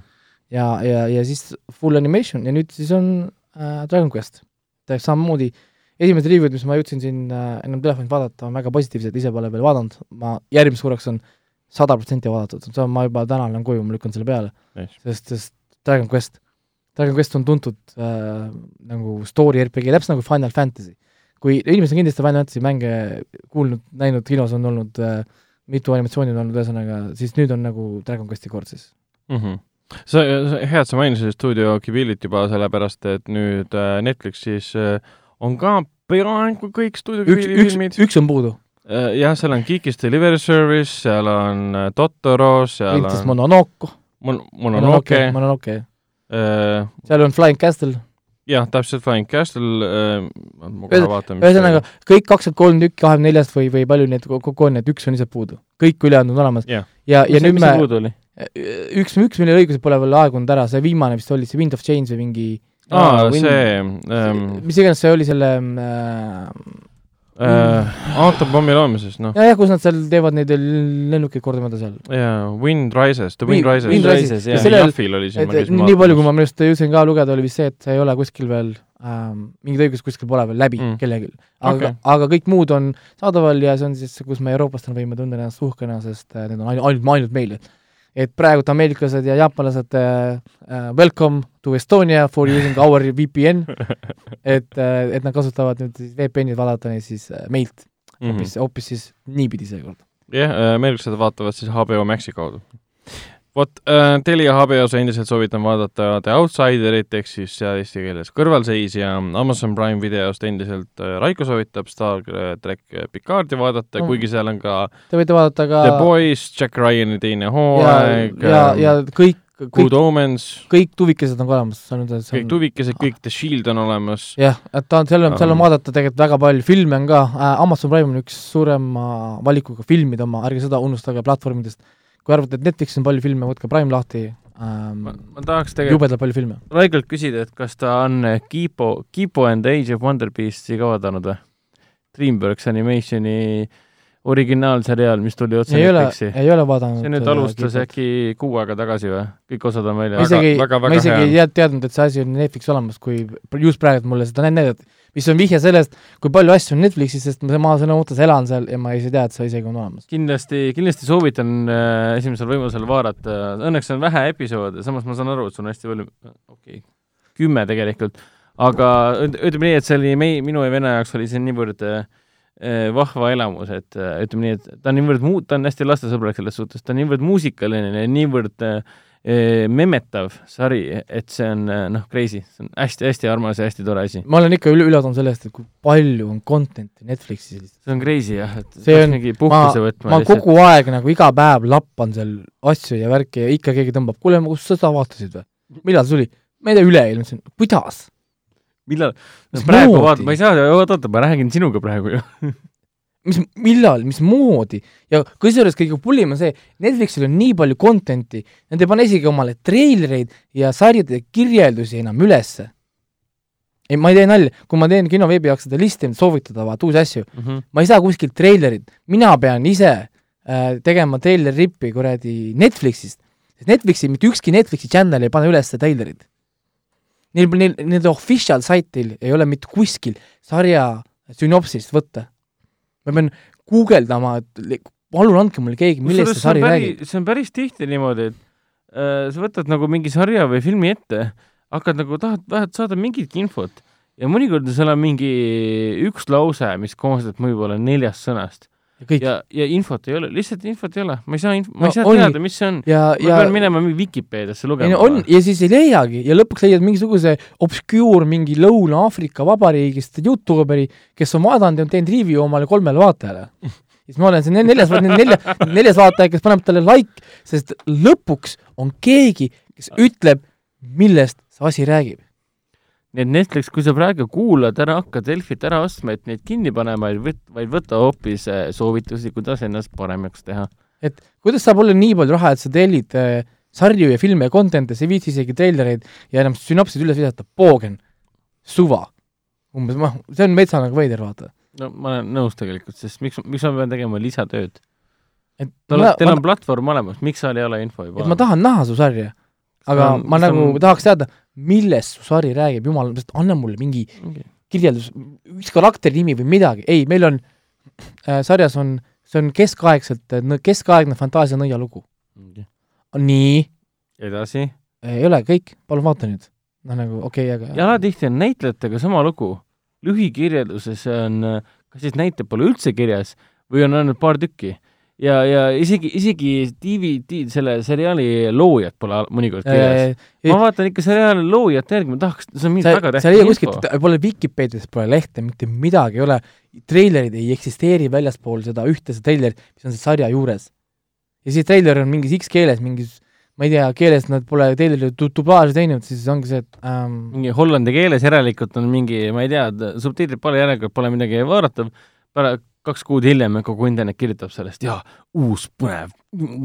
ja, ja, ja siis full animation ja nüüd siis on äh, Dragon Quest. täpselt samamoodi, esimesed review'd, mis ma jõudsin siin äh, ennem telefonit vaadata, on väga positiivsed, ise pole veel vaadanud, ma järgmiseks korraks on sada protsenti vaadatud, see on, ma juba täna lähen koju, ma lükkan selle peale, Nice. sest, sest Dragon Quest, Dragon Quest on tuntud äh, nagu story RPG, täpselt nagu Final Fantasy. kui inimesed on kindlasti Final Fantasy mänge kuulnud, näinud, kinos on olnud äh, mitu animatsiooni on olnud, ühesõnaga, siis nüüd on nagu Dragon Questi kord siis. Mhm. sa, hea, et sa mainisid stuudio Ghibli't juba sellepärast, et nüüd äh, Netflixis äh, on ka peaaegu kõik stuudio üks filmid,. üks on puudu, jah, seal on Kikis Delivery Service, seal on äh, Totoro, seal Princess on Mononoke, Mon-, Mononoke, Mononoke, äh, seal on Flying Castle, jah, täpselt Flying Castle äh,, ma kohe vaatan, ühesõnaga kõik kakskümmend kolm tükki kahekümne neljast või, või palju neid kokku on, et üks on lihtsalt puudu. kõik ülejäänud on olemas Jah. ja, ja nüüd me, puudu oli? üks, üks, millel õigused pole veel aegunud ära, see viimane vist oli see Wind of Change või mingi aa, see ähm, mis iganes see oli selle äh, äh, aatomapommi loomises, noh, jah, kus nad seal teevad neid lennukeid kordamööda seal. jaa, Wind Rises, The Wi- Wind Rises. Wind Rises, jah. Jaffil oli siin, et ma käisin nii palju, kui ma minu arust jõudsin ka lugeda, oli vist see, et see ei ole kuskil veel ähm,, mingit õigust kuskil pole veel läbi Mm. kellelgi. aga okay., aga kõik muud on saadaval ja see on siis, kus me eurooplastena võime tunda ennast uhkena, sest äh, need on ainult, ainult, ainult meile. Et praegult ameeriklased ja jaapanlased äh, äh, welcome to Estonia for using our VPN, (laughs) et äh,, et nad kasutavad nüüd siis VPN-i vaadata neid siis äh, meilt hoopis mm -hmm., hoopis siis niipidi seekord. jah, ameeriklased vaatavad siis HBO Maxi kaudu. Vot äh,, Telia HBO-s endiselt soovitan vaadata The Outsiderit ehk siis seal eesti keeles kõrvalseisja, Amazon Prime videost endiselt äh, Raiko soovitab Star track Picardi vaadata Mm. kuigi seal on ka Te võite vaadata ka The Boys, Jack Ryani teine ja, hooaeg, ja, ja kõik, Good kõik, Omens, kõik tuvikesed on ka olemas, on, kõik on tuvikesed, kõik The Shield on olemas. jah, et ta on, seal on, seal on Um, vaadata tegelikult väga palju filme on ka äh,, Amazon Prime on üks suurema valikuga filmide oma, ärge seda unustage platvormidest. Kui arvate, et Netflixis on palju filme, võtke Prime lahti ähm, ma, tahaks tegelikult jubedalt palju filme. Raigolt küsida, et kas ta on Kiipo, Kiipo and the Age of Wonder Beast'i ka vaadanud või? Dreamworks Animationi originaalseriaal, mis tuli otse ei ole, Netflixi. ei ole vaadanud. see nüüd alustas. äkki kuu aega tagasi või? kõik osad on väljas. isegi, väga- väga ma isegi hea. ei tead- teadnud, et see asi on Netflixis olemas, kui just praegu mulle seda näidati, mis on vihje sellest, kui palju asju on Netflixis, sest ma ma sõna otseses elan seal ja ma ei tea, et see isegi on olemas. kindlasti, kindlasti soovitan äh, esimesel võimalusel vaadata, õnneks on vähe episoode, samas ma saan aru, et sul on hästi palju, okei okay., kümme tegelikult, aga üt- ütleme nii, et see oli mei-, minu ja venna jaoks oli see niivõrd äh, äh, vahva elamus, et äh, ütleme nii, et ta on niivõrd muu-, ta on hästi lastesõbralik selles suhtes, ta on niivõrd muusikaline ja niivõrd äh, memetav sari, et see on äh, noh, crazy, see on hästi-hästi armas ja hästi tore asi. ma olen ikka üle, üllatunud sellest, et kui palju on content'i Netflixis lihtsalt. see on crazy jah, et See on- võtma ma kogu aeg nagu iga päev lappan seal asju ja värki ja ikka keegi tõmbab, kuule, kus sa seda vaatasid või? millal see tuli? ma ei tea, üleeile, ma ütlesin, kuidas? millal Mis praegu vaata, ma ei saa, oot, oota, ma räägin sinuga praegu ju. (laughs) mis, millal, mismoodi ja kusjuures kõige pullim on see, Netflixil on nii palju content'i, nad ei pane isegi omale treilereid ja sarjade kirjeldusi enam ülesse. ei, ma ei tee nalja, kui ma teen kinoveebi jaoks seda listi, soovitada vaata uusi asju, ma ei saa kuskilt treilerit, mina pean ise äh, tegema treileri rippi kuradi Netflixist, sest Netflixi, mitte ükski Netflixi channel ei pane üles treilerit. Neil, neil, nende official saitil ei ole mitte kuskil sarja sünopsist võtta. Ma pean guugeldama, et palun andke mulle keegi, millest see sari räägib. see on päris tihti niimoodi, et äh, sa võtad nagu mingi sarja või filmi ette, hakkad nagu, tahad vähemalt saada mingitki infot ja mõnikord seal on mingi üks lause, mis koosneb võib-olla neljast sõnast kõik ja, ja infot ei ole, lihtsalt infot ei ole, ma ei saa inf-, ma No ei saa ongi. teada, mis see on. ma ja pean minema mingi Vikipeediasse lugema no on. ja siis ei leiagi ja lõpuks leiad mingisuguse obscure mingi Lõuna-Aafrika Vabariigist Youtuberi, kes on vaadanud ja on teinud review omale kolmele vaatajale. siis ma olen see neljas, nelja, neljas vaataja, kes paneb talle like, sest lõpuks on keegi, kes ütleb, millest see asi räägib. Nii et Netflix, kui sa praegu kuulad, ära hakka Delfit ära ostma, et neid kinni panema, vaid võt-, vaid võta hoopis äh, soovitusi, kuidas ennast paremaks teha. et kuidas saab olla nii palju raha, et sa tellid äh, sarju ja filme ja content'e, sa ei viitsi isegi treilereid ja enam sünopsid üles visata, poogen, suva. umbes, noh, see on metsa nagu veider, vaata. no ma olen nõus tegelikult, sest miks, miks ma pean tegema lisatööd? et ma, on, teil ma, on platvorm olemas, miks seal ei ole info juba et ma tahan näha su sarja, aga on- ma nagu on- tahaks teada, millest su sari räägib, jumal, anna mulle mingi Mingi- kirjeldus, üks karakteri nimi või midagi, ei, meil on äh, sarjas on, see on keskaegselt, keskaegne fantaasia nõialugu. mingi. nii, edasi. ei ole kõik, palun vaata nüüd. noh, nagu okei okay,, aga ja alatihti on näitlejatega sama lugu. lühikirjelduses on, kas siis näitlejad pole üldse kirjas või on ainult paar tükki. ja, ja isegi, isegi DVD, selle seriaali loojad pole mõnikord kirjas. ma vaatan ikka seriaali loojat järgi, ma tahaks, see on mingi väga sa ei tähtis leia kuskilt, pole Vikipeedias pole lehte, mitte midagi ei ole, treilerid ei eksisteeri väljaspool seda ühte seda treilerit, mis on selle sarja juures. ja siis treiler on mingis X keeles, mingis ma ei tea, keeles nad pole treileri du- dublaaži teinud, siis ongi see, et ähm, mingi hollandi keeles järelikult on mingi, ma ei tea, subtiitrid pole järelikult, pole midagi vaadatav, kaks kuud hiljem kogu internet kirjutab sellest ja uus põnev,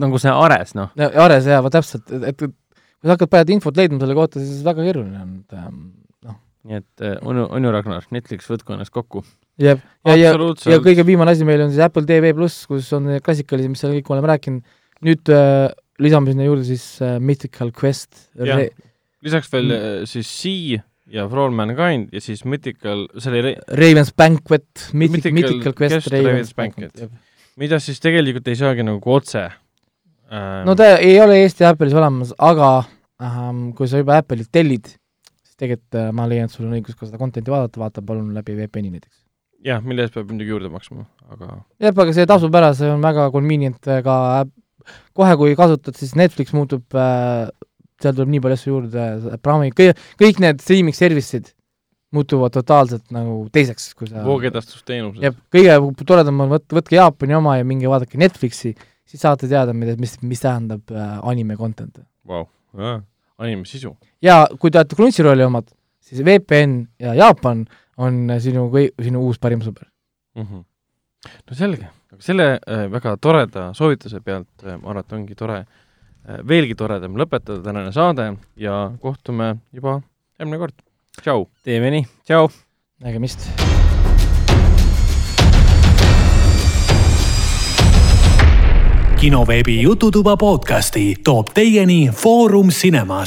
nagu see Ares, noh. no, Ares jaa, vot täpselt, et, et kui sa hakkad praegu infot leidma selle kohta, siis väga keeruline on, et ähm, noh, nii et äh, onu, onu Ragnar, Netflix, võtku ennast kokku. ja, ja, ja, ja absoluutselt. kõige viimane asi meil on siis Apple TV pluss, kus on need klassikalised, mis seal kõik oleme rääkinud, nüüd äh, lisame sinna juurde siis äh, Mythical Quest Jah. Lisaks veel Mm. mm. siis Sea ja For All Mankind ja siis Mythical, see oli, Raven's Banquet, Mythic, Mythical Mythical Quest Quest, Raven's Raven's Banquet Banquet.. mida siis tegelikult ei saagi nagu otse ähm, no ta ei ole Eesti Apple'is olemas, aga ähm, kui sa juba Apple'ilt tellid, siis tegelikult äh, ma leian, et sul on õigus ka seda content'i vaadata, vaata palun läbi VPN-i näiteks. jah, mille eest peab muidugi juurde maksma, aga jah, aga see tasub ära, see on väga convenient äh, ka kohe, kui kasutad, siis Netflix muutub äh,, seal tuleb nii palju asju juurde, Prime, kõik, kõik need streaming service'id muutuvad totaalselt nagu teiseks, kui sa voogedastusteenused jah, kõige toredam on võt-, võtke Jaapani oma ja minge vaadake Netflixi, siis saate teada, mida, mis, mis tähendab äh, anime content. wow., anime sisu. ja kui te olete Crunchyrolli omad, siis VPN ja Jaapan on sinu sinu uus parim sõber. mm. -hmm. no selge, selle äh, väga toreda soovituse pealt äh, ma arvan, et ongi tore äh,, veelgi toredam lõpetada tänane saade ja kohtume juba järgmine kord. tšau. teeme nii, tšau. nägemist. kinoveebi Jututuba podcasti toob teieni Foorum Cinemas.